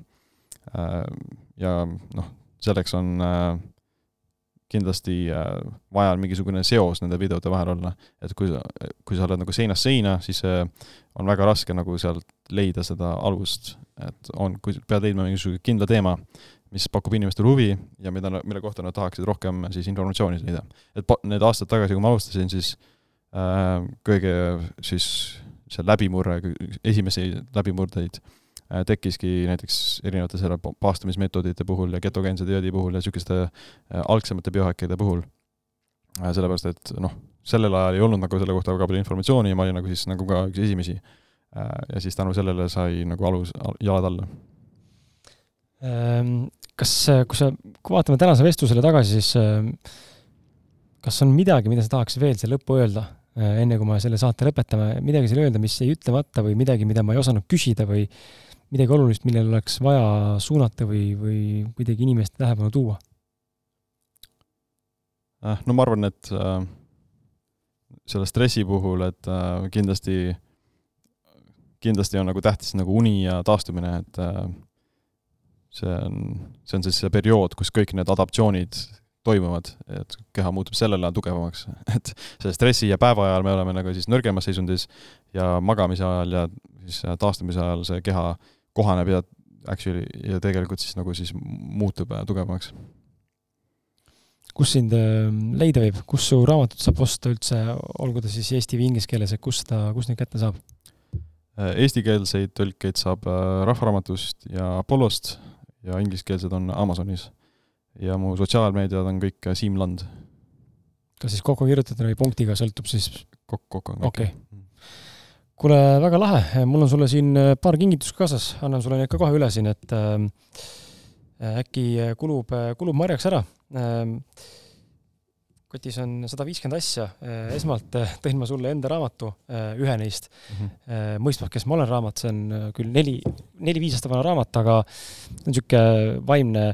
Ähm, ja noh, selleks on äh, kindlasti äh, vaja mingisugune seos nende videote vahel olla, et kui sa, kui sa oled nagu seinast seina, siis äh, on väga raske nagu sealt leida seda alust, et on, kui pead leidma mingisuguse kindla teema, mis pakub inimestele huvi ja mida, mille kohta nad tahaksid rohkem siis informatsiooni leida. et need aastad tagasi, kui ma alustasin, siis äh, kõige siis see läbimurre, esimesi läbimurdeid äh, tekkiski näiteks erinevate selle paastumismeetodite puhul ja ketogeense dieedi puhul ja niisuguste äh, algsemate biohäkkide puhul äh,. sellepärast, et noh, sellel ajal ei olnud nagu selle kohta väga palju informatsiooni ja ma olin nagu siis nagu ka üks esimesi äh,. ja siis tänu sellele sai nagu alus, jalad alla ähm kas, kui sa, kui vaatame tänase vestlusele tagasi, siis äh, kas on midagi, mida sa tahaks veel siia lõppu öelda, äh, enne kui me selle saate lõpetame, midagi seal öelda, mis jäi ütlemata või midagi, mida ma ei osanud küsida või midagi olulist, millele oleks vaja suunata või, või kuidagi inimeste tähelepanu tuua? Äh, no ma arvan, et äh, selle stressi puhul, et äh, kindlasti, kindlasti on nagu tähtis nagu uni ja taastumine, et äh, see on, see on siis see periood, kus kõik need adaptatsioonid toimuvad, et keha muutub sellel ajal tugevamaks, et selle stressi ja päeva ajal me oleme nagu siis nõrgemas seisundis ja magamise ajal ja siis taastumise ajal see keha kohaneb ja actually ja tegelikult siis nagu siis muutub tugevamaks. Kus sind äh, leida võib, kus su raamatut saab osta üldse, olgu ta siis eesti või inglise keeles, et kus ta, kus neid kätte saab? Äh, eestikeelseid tõlkeid saab äh, Rahvaraamatust ja Apollost ja ingliskeelsed on Amazonis. ja mu sotsiaalmeediad on kõik Siim Land. kas siis kokku kirjutatuna või punktiga, sõltub siis? kokku, kokku on okei okay. kuule, väga lahe, mul on sulle siin paar kingitust kaasas, annan sulle need ka kohe üle siin, et äh, äkki kulub, kulub marjaks ära Ehm, kotis on sada viiskümmend asja, ehm, esmalt eh, tõin ma sulle enda raamatu, eh, ühe neist mm, -hmm. mõistmaks, kes ma olen raamat, see on küll neli, neli-viis aastat vana raamat, aga see on niisugune vaimne,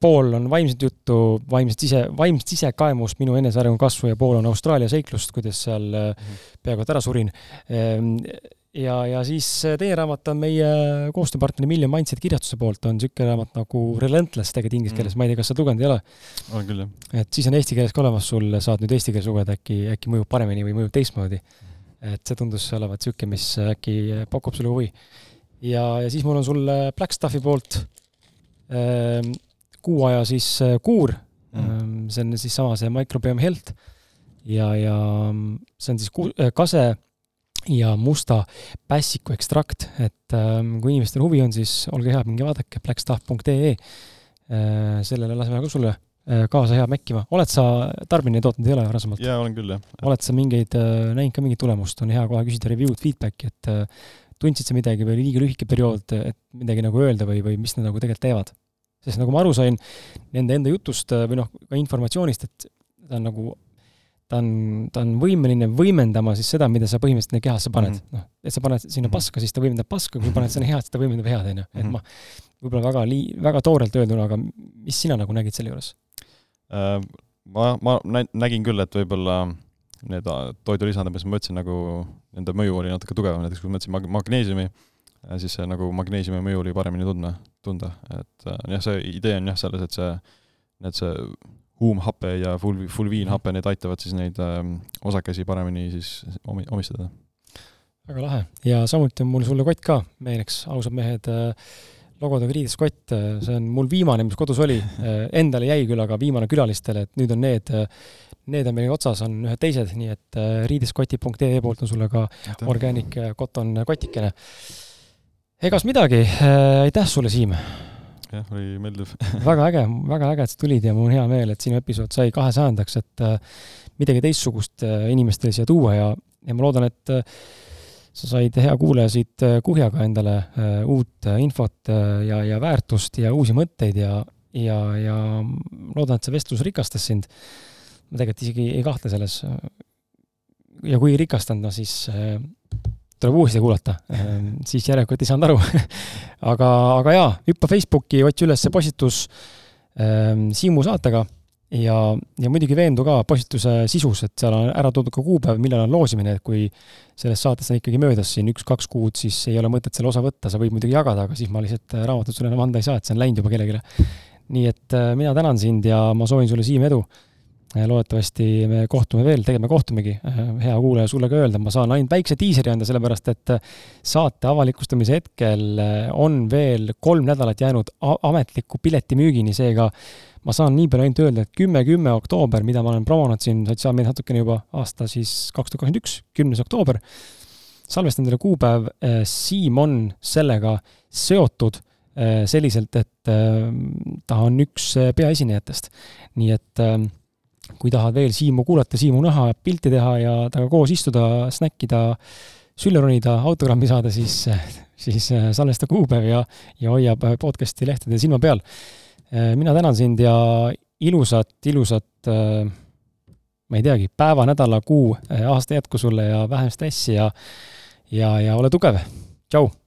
pool on vaimset juttu, vaimset sise, vaimset sisekaemust, minu enesearengu kasvu ja pool on Austraalia seiklust, kuidas seal mm -hmm. peaaegu et ära surin ehm, ja, ja siis äh, teine raamat on meie koostööpartneri Million Mindset kirjastuse poolt, on niisugune raamat nagu Relentless tegelikult inglise keeles mm., ma ei tea, kas sa lugenud ei ole? olen küll, jah. et siis on eesti keeles ka olemas sul, saad nüüd eesti keeles lugeda, äkki, äkki mõjub paremini või mõjub teistmoodi. et see tundus olevat niisugune, mis äkki pakub sulle huvi. ja, ja siis mul on sulle Blackstaffi poolt äh, kuu aja siis äh, kuur mm., see on siis sama see Microbiome Health ja, ja see on siis ku-, äh, kase ja musta pässiku ekstrakt, et ähm, kui inimestel huvi on, siis olge hea, minge vaadake blackstuff.ee äh,. sellele laseme ka sulle äh, kaasa hea mäkkima. oled sa tarbimine tootnud, ei ole varasemalt? jaa, olen küll, jah. oled sa mingeid äh,, näinud ka mingit tulemust, on hea kohe küsida review'd, feedback'i, et tundsid sa midagi või oli liiga lühike periood, et midagi nagu öelda või, või mis nad nagu tegelikult teevad? sest nagu ma aru sain nende enda jutust või noh, ka informatsioonist, et ta on nagu ta on, ta on võimeline võimendama siis seda, mida sa põhimõtteliselt kehasse paned mm. -hmm. noh, et sa paned sinna mhm. paska, siis ta võimendab paska, kui paned sinna head, siis ta võimendab head, on ju. et mhm. ma võib-olla väga lii-, väga toorelt öelduna, aga mis sina nagu nägid selle juures äh,? ma, ma nägin küll, et võib-olla need toidulisandid, mis ma võtsin, nagu nende mõju oli natuke tugevam, näiteks kui ma võtsin mag-, magneesiumi, äh, siis see nagu magneesiumi mõju oli paremini tundma, tunda, et äh, jah, see idee on jah selles, et see, et see huumhape ja ful-, fulviinhape, need aitavad siis neid äh, osakesi paremini siis omi-, omistada. väga lahe ja samuti on mul sulle kott ka meeneks, ausad mehed äh,, logodega riideskott, äh, see on mul viimane, mis kodus oli äh,, endale jäi küll, aga viimane külalistele, et nüüd on need äh, Need on meil otsas, on ühed teised, nii et äh, riideskoti.ee poolt on sulle ka. Organic Cotton kotikene. egas midagi, aitäh sulle, Siim! Jah, oli meeldiv väga äge, väga äge, et sa tulid ja mul on hea meel, et sinu episood sai kahesajandaks, et äh, midagi teistsugust äh, inimestele siia tuua ja, ja ma loodan, et äh, sa said, hea kuulaja, siit kuhjaga endale uut infot ja, ja väärtust ja uusi mõtteid ja, ja, ja loodan, et see vestlus rikastas sind. ma tegelikult isegi ei kahtle selles. ja kui ei rikastanud, no siis tuleb uuesti kuulata, ehm, siis järelikult ei saanud aru. Aga, aga jaa, hüppa Facebooki, otsi üles see postitus ähm, Siimu saatega ja, ja muidugi veendu ka postituse sisus, et seal on ära toodud ka kuupäev, millal on loosimine, et kui sellest saatest on ikkagi möödas siin üks-kaks kuud, siis ei ole mõtet selle osa võtta, sa võid muidugi jagada, aga siis ma lihtsalt raamatut sulle enam anda ei saa, et see on läinud juba kellelegi. nii et äh, mina tänan sind ja ma soovin sulle, Siim, edu. Äh, loodetavasti me kohtume veel, tegelikult me kohtumegi, äh, hea kuulaja, sulle ka öelda, ma saan ainult väikse diiseri anda, sellepärast et äh, saate avalikustamise hetkel on veel kolm nädalat jäänud ametliku piletimüügini, seega ma saan nii palju ainult öelda, et kümme, kümme oktoober, mida ma olen promonud siin sotsiaalmeedias natukene juba aasta siis kaks tuhat kakskümmend üks, kümnes oktoober, salvestan teile kuupäev, Siim on sellega seotud selliselt, et ta on üks peaesinejatest. nii et kui tahad veel Siimu kuulata, Siimu näha, pilti teha ja temaga koos istuda, snäkkida, sülle ronida, autogrammi saada, siis, siis äh, salvesta kuupäev ja, ja hoiab podcast'i lehtede silma peal. Äh, mina tänan sind ja ilusat, ilusat äh, ma ei teagi, päeva, nädala, kuu, aasta jätku sulle ja vähem stressi ja ja, ja ole tugev. tšau!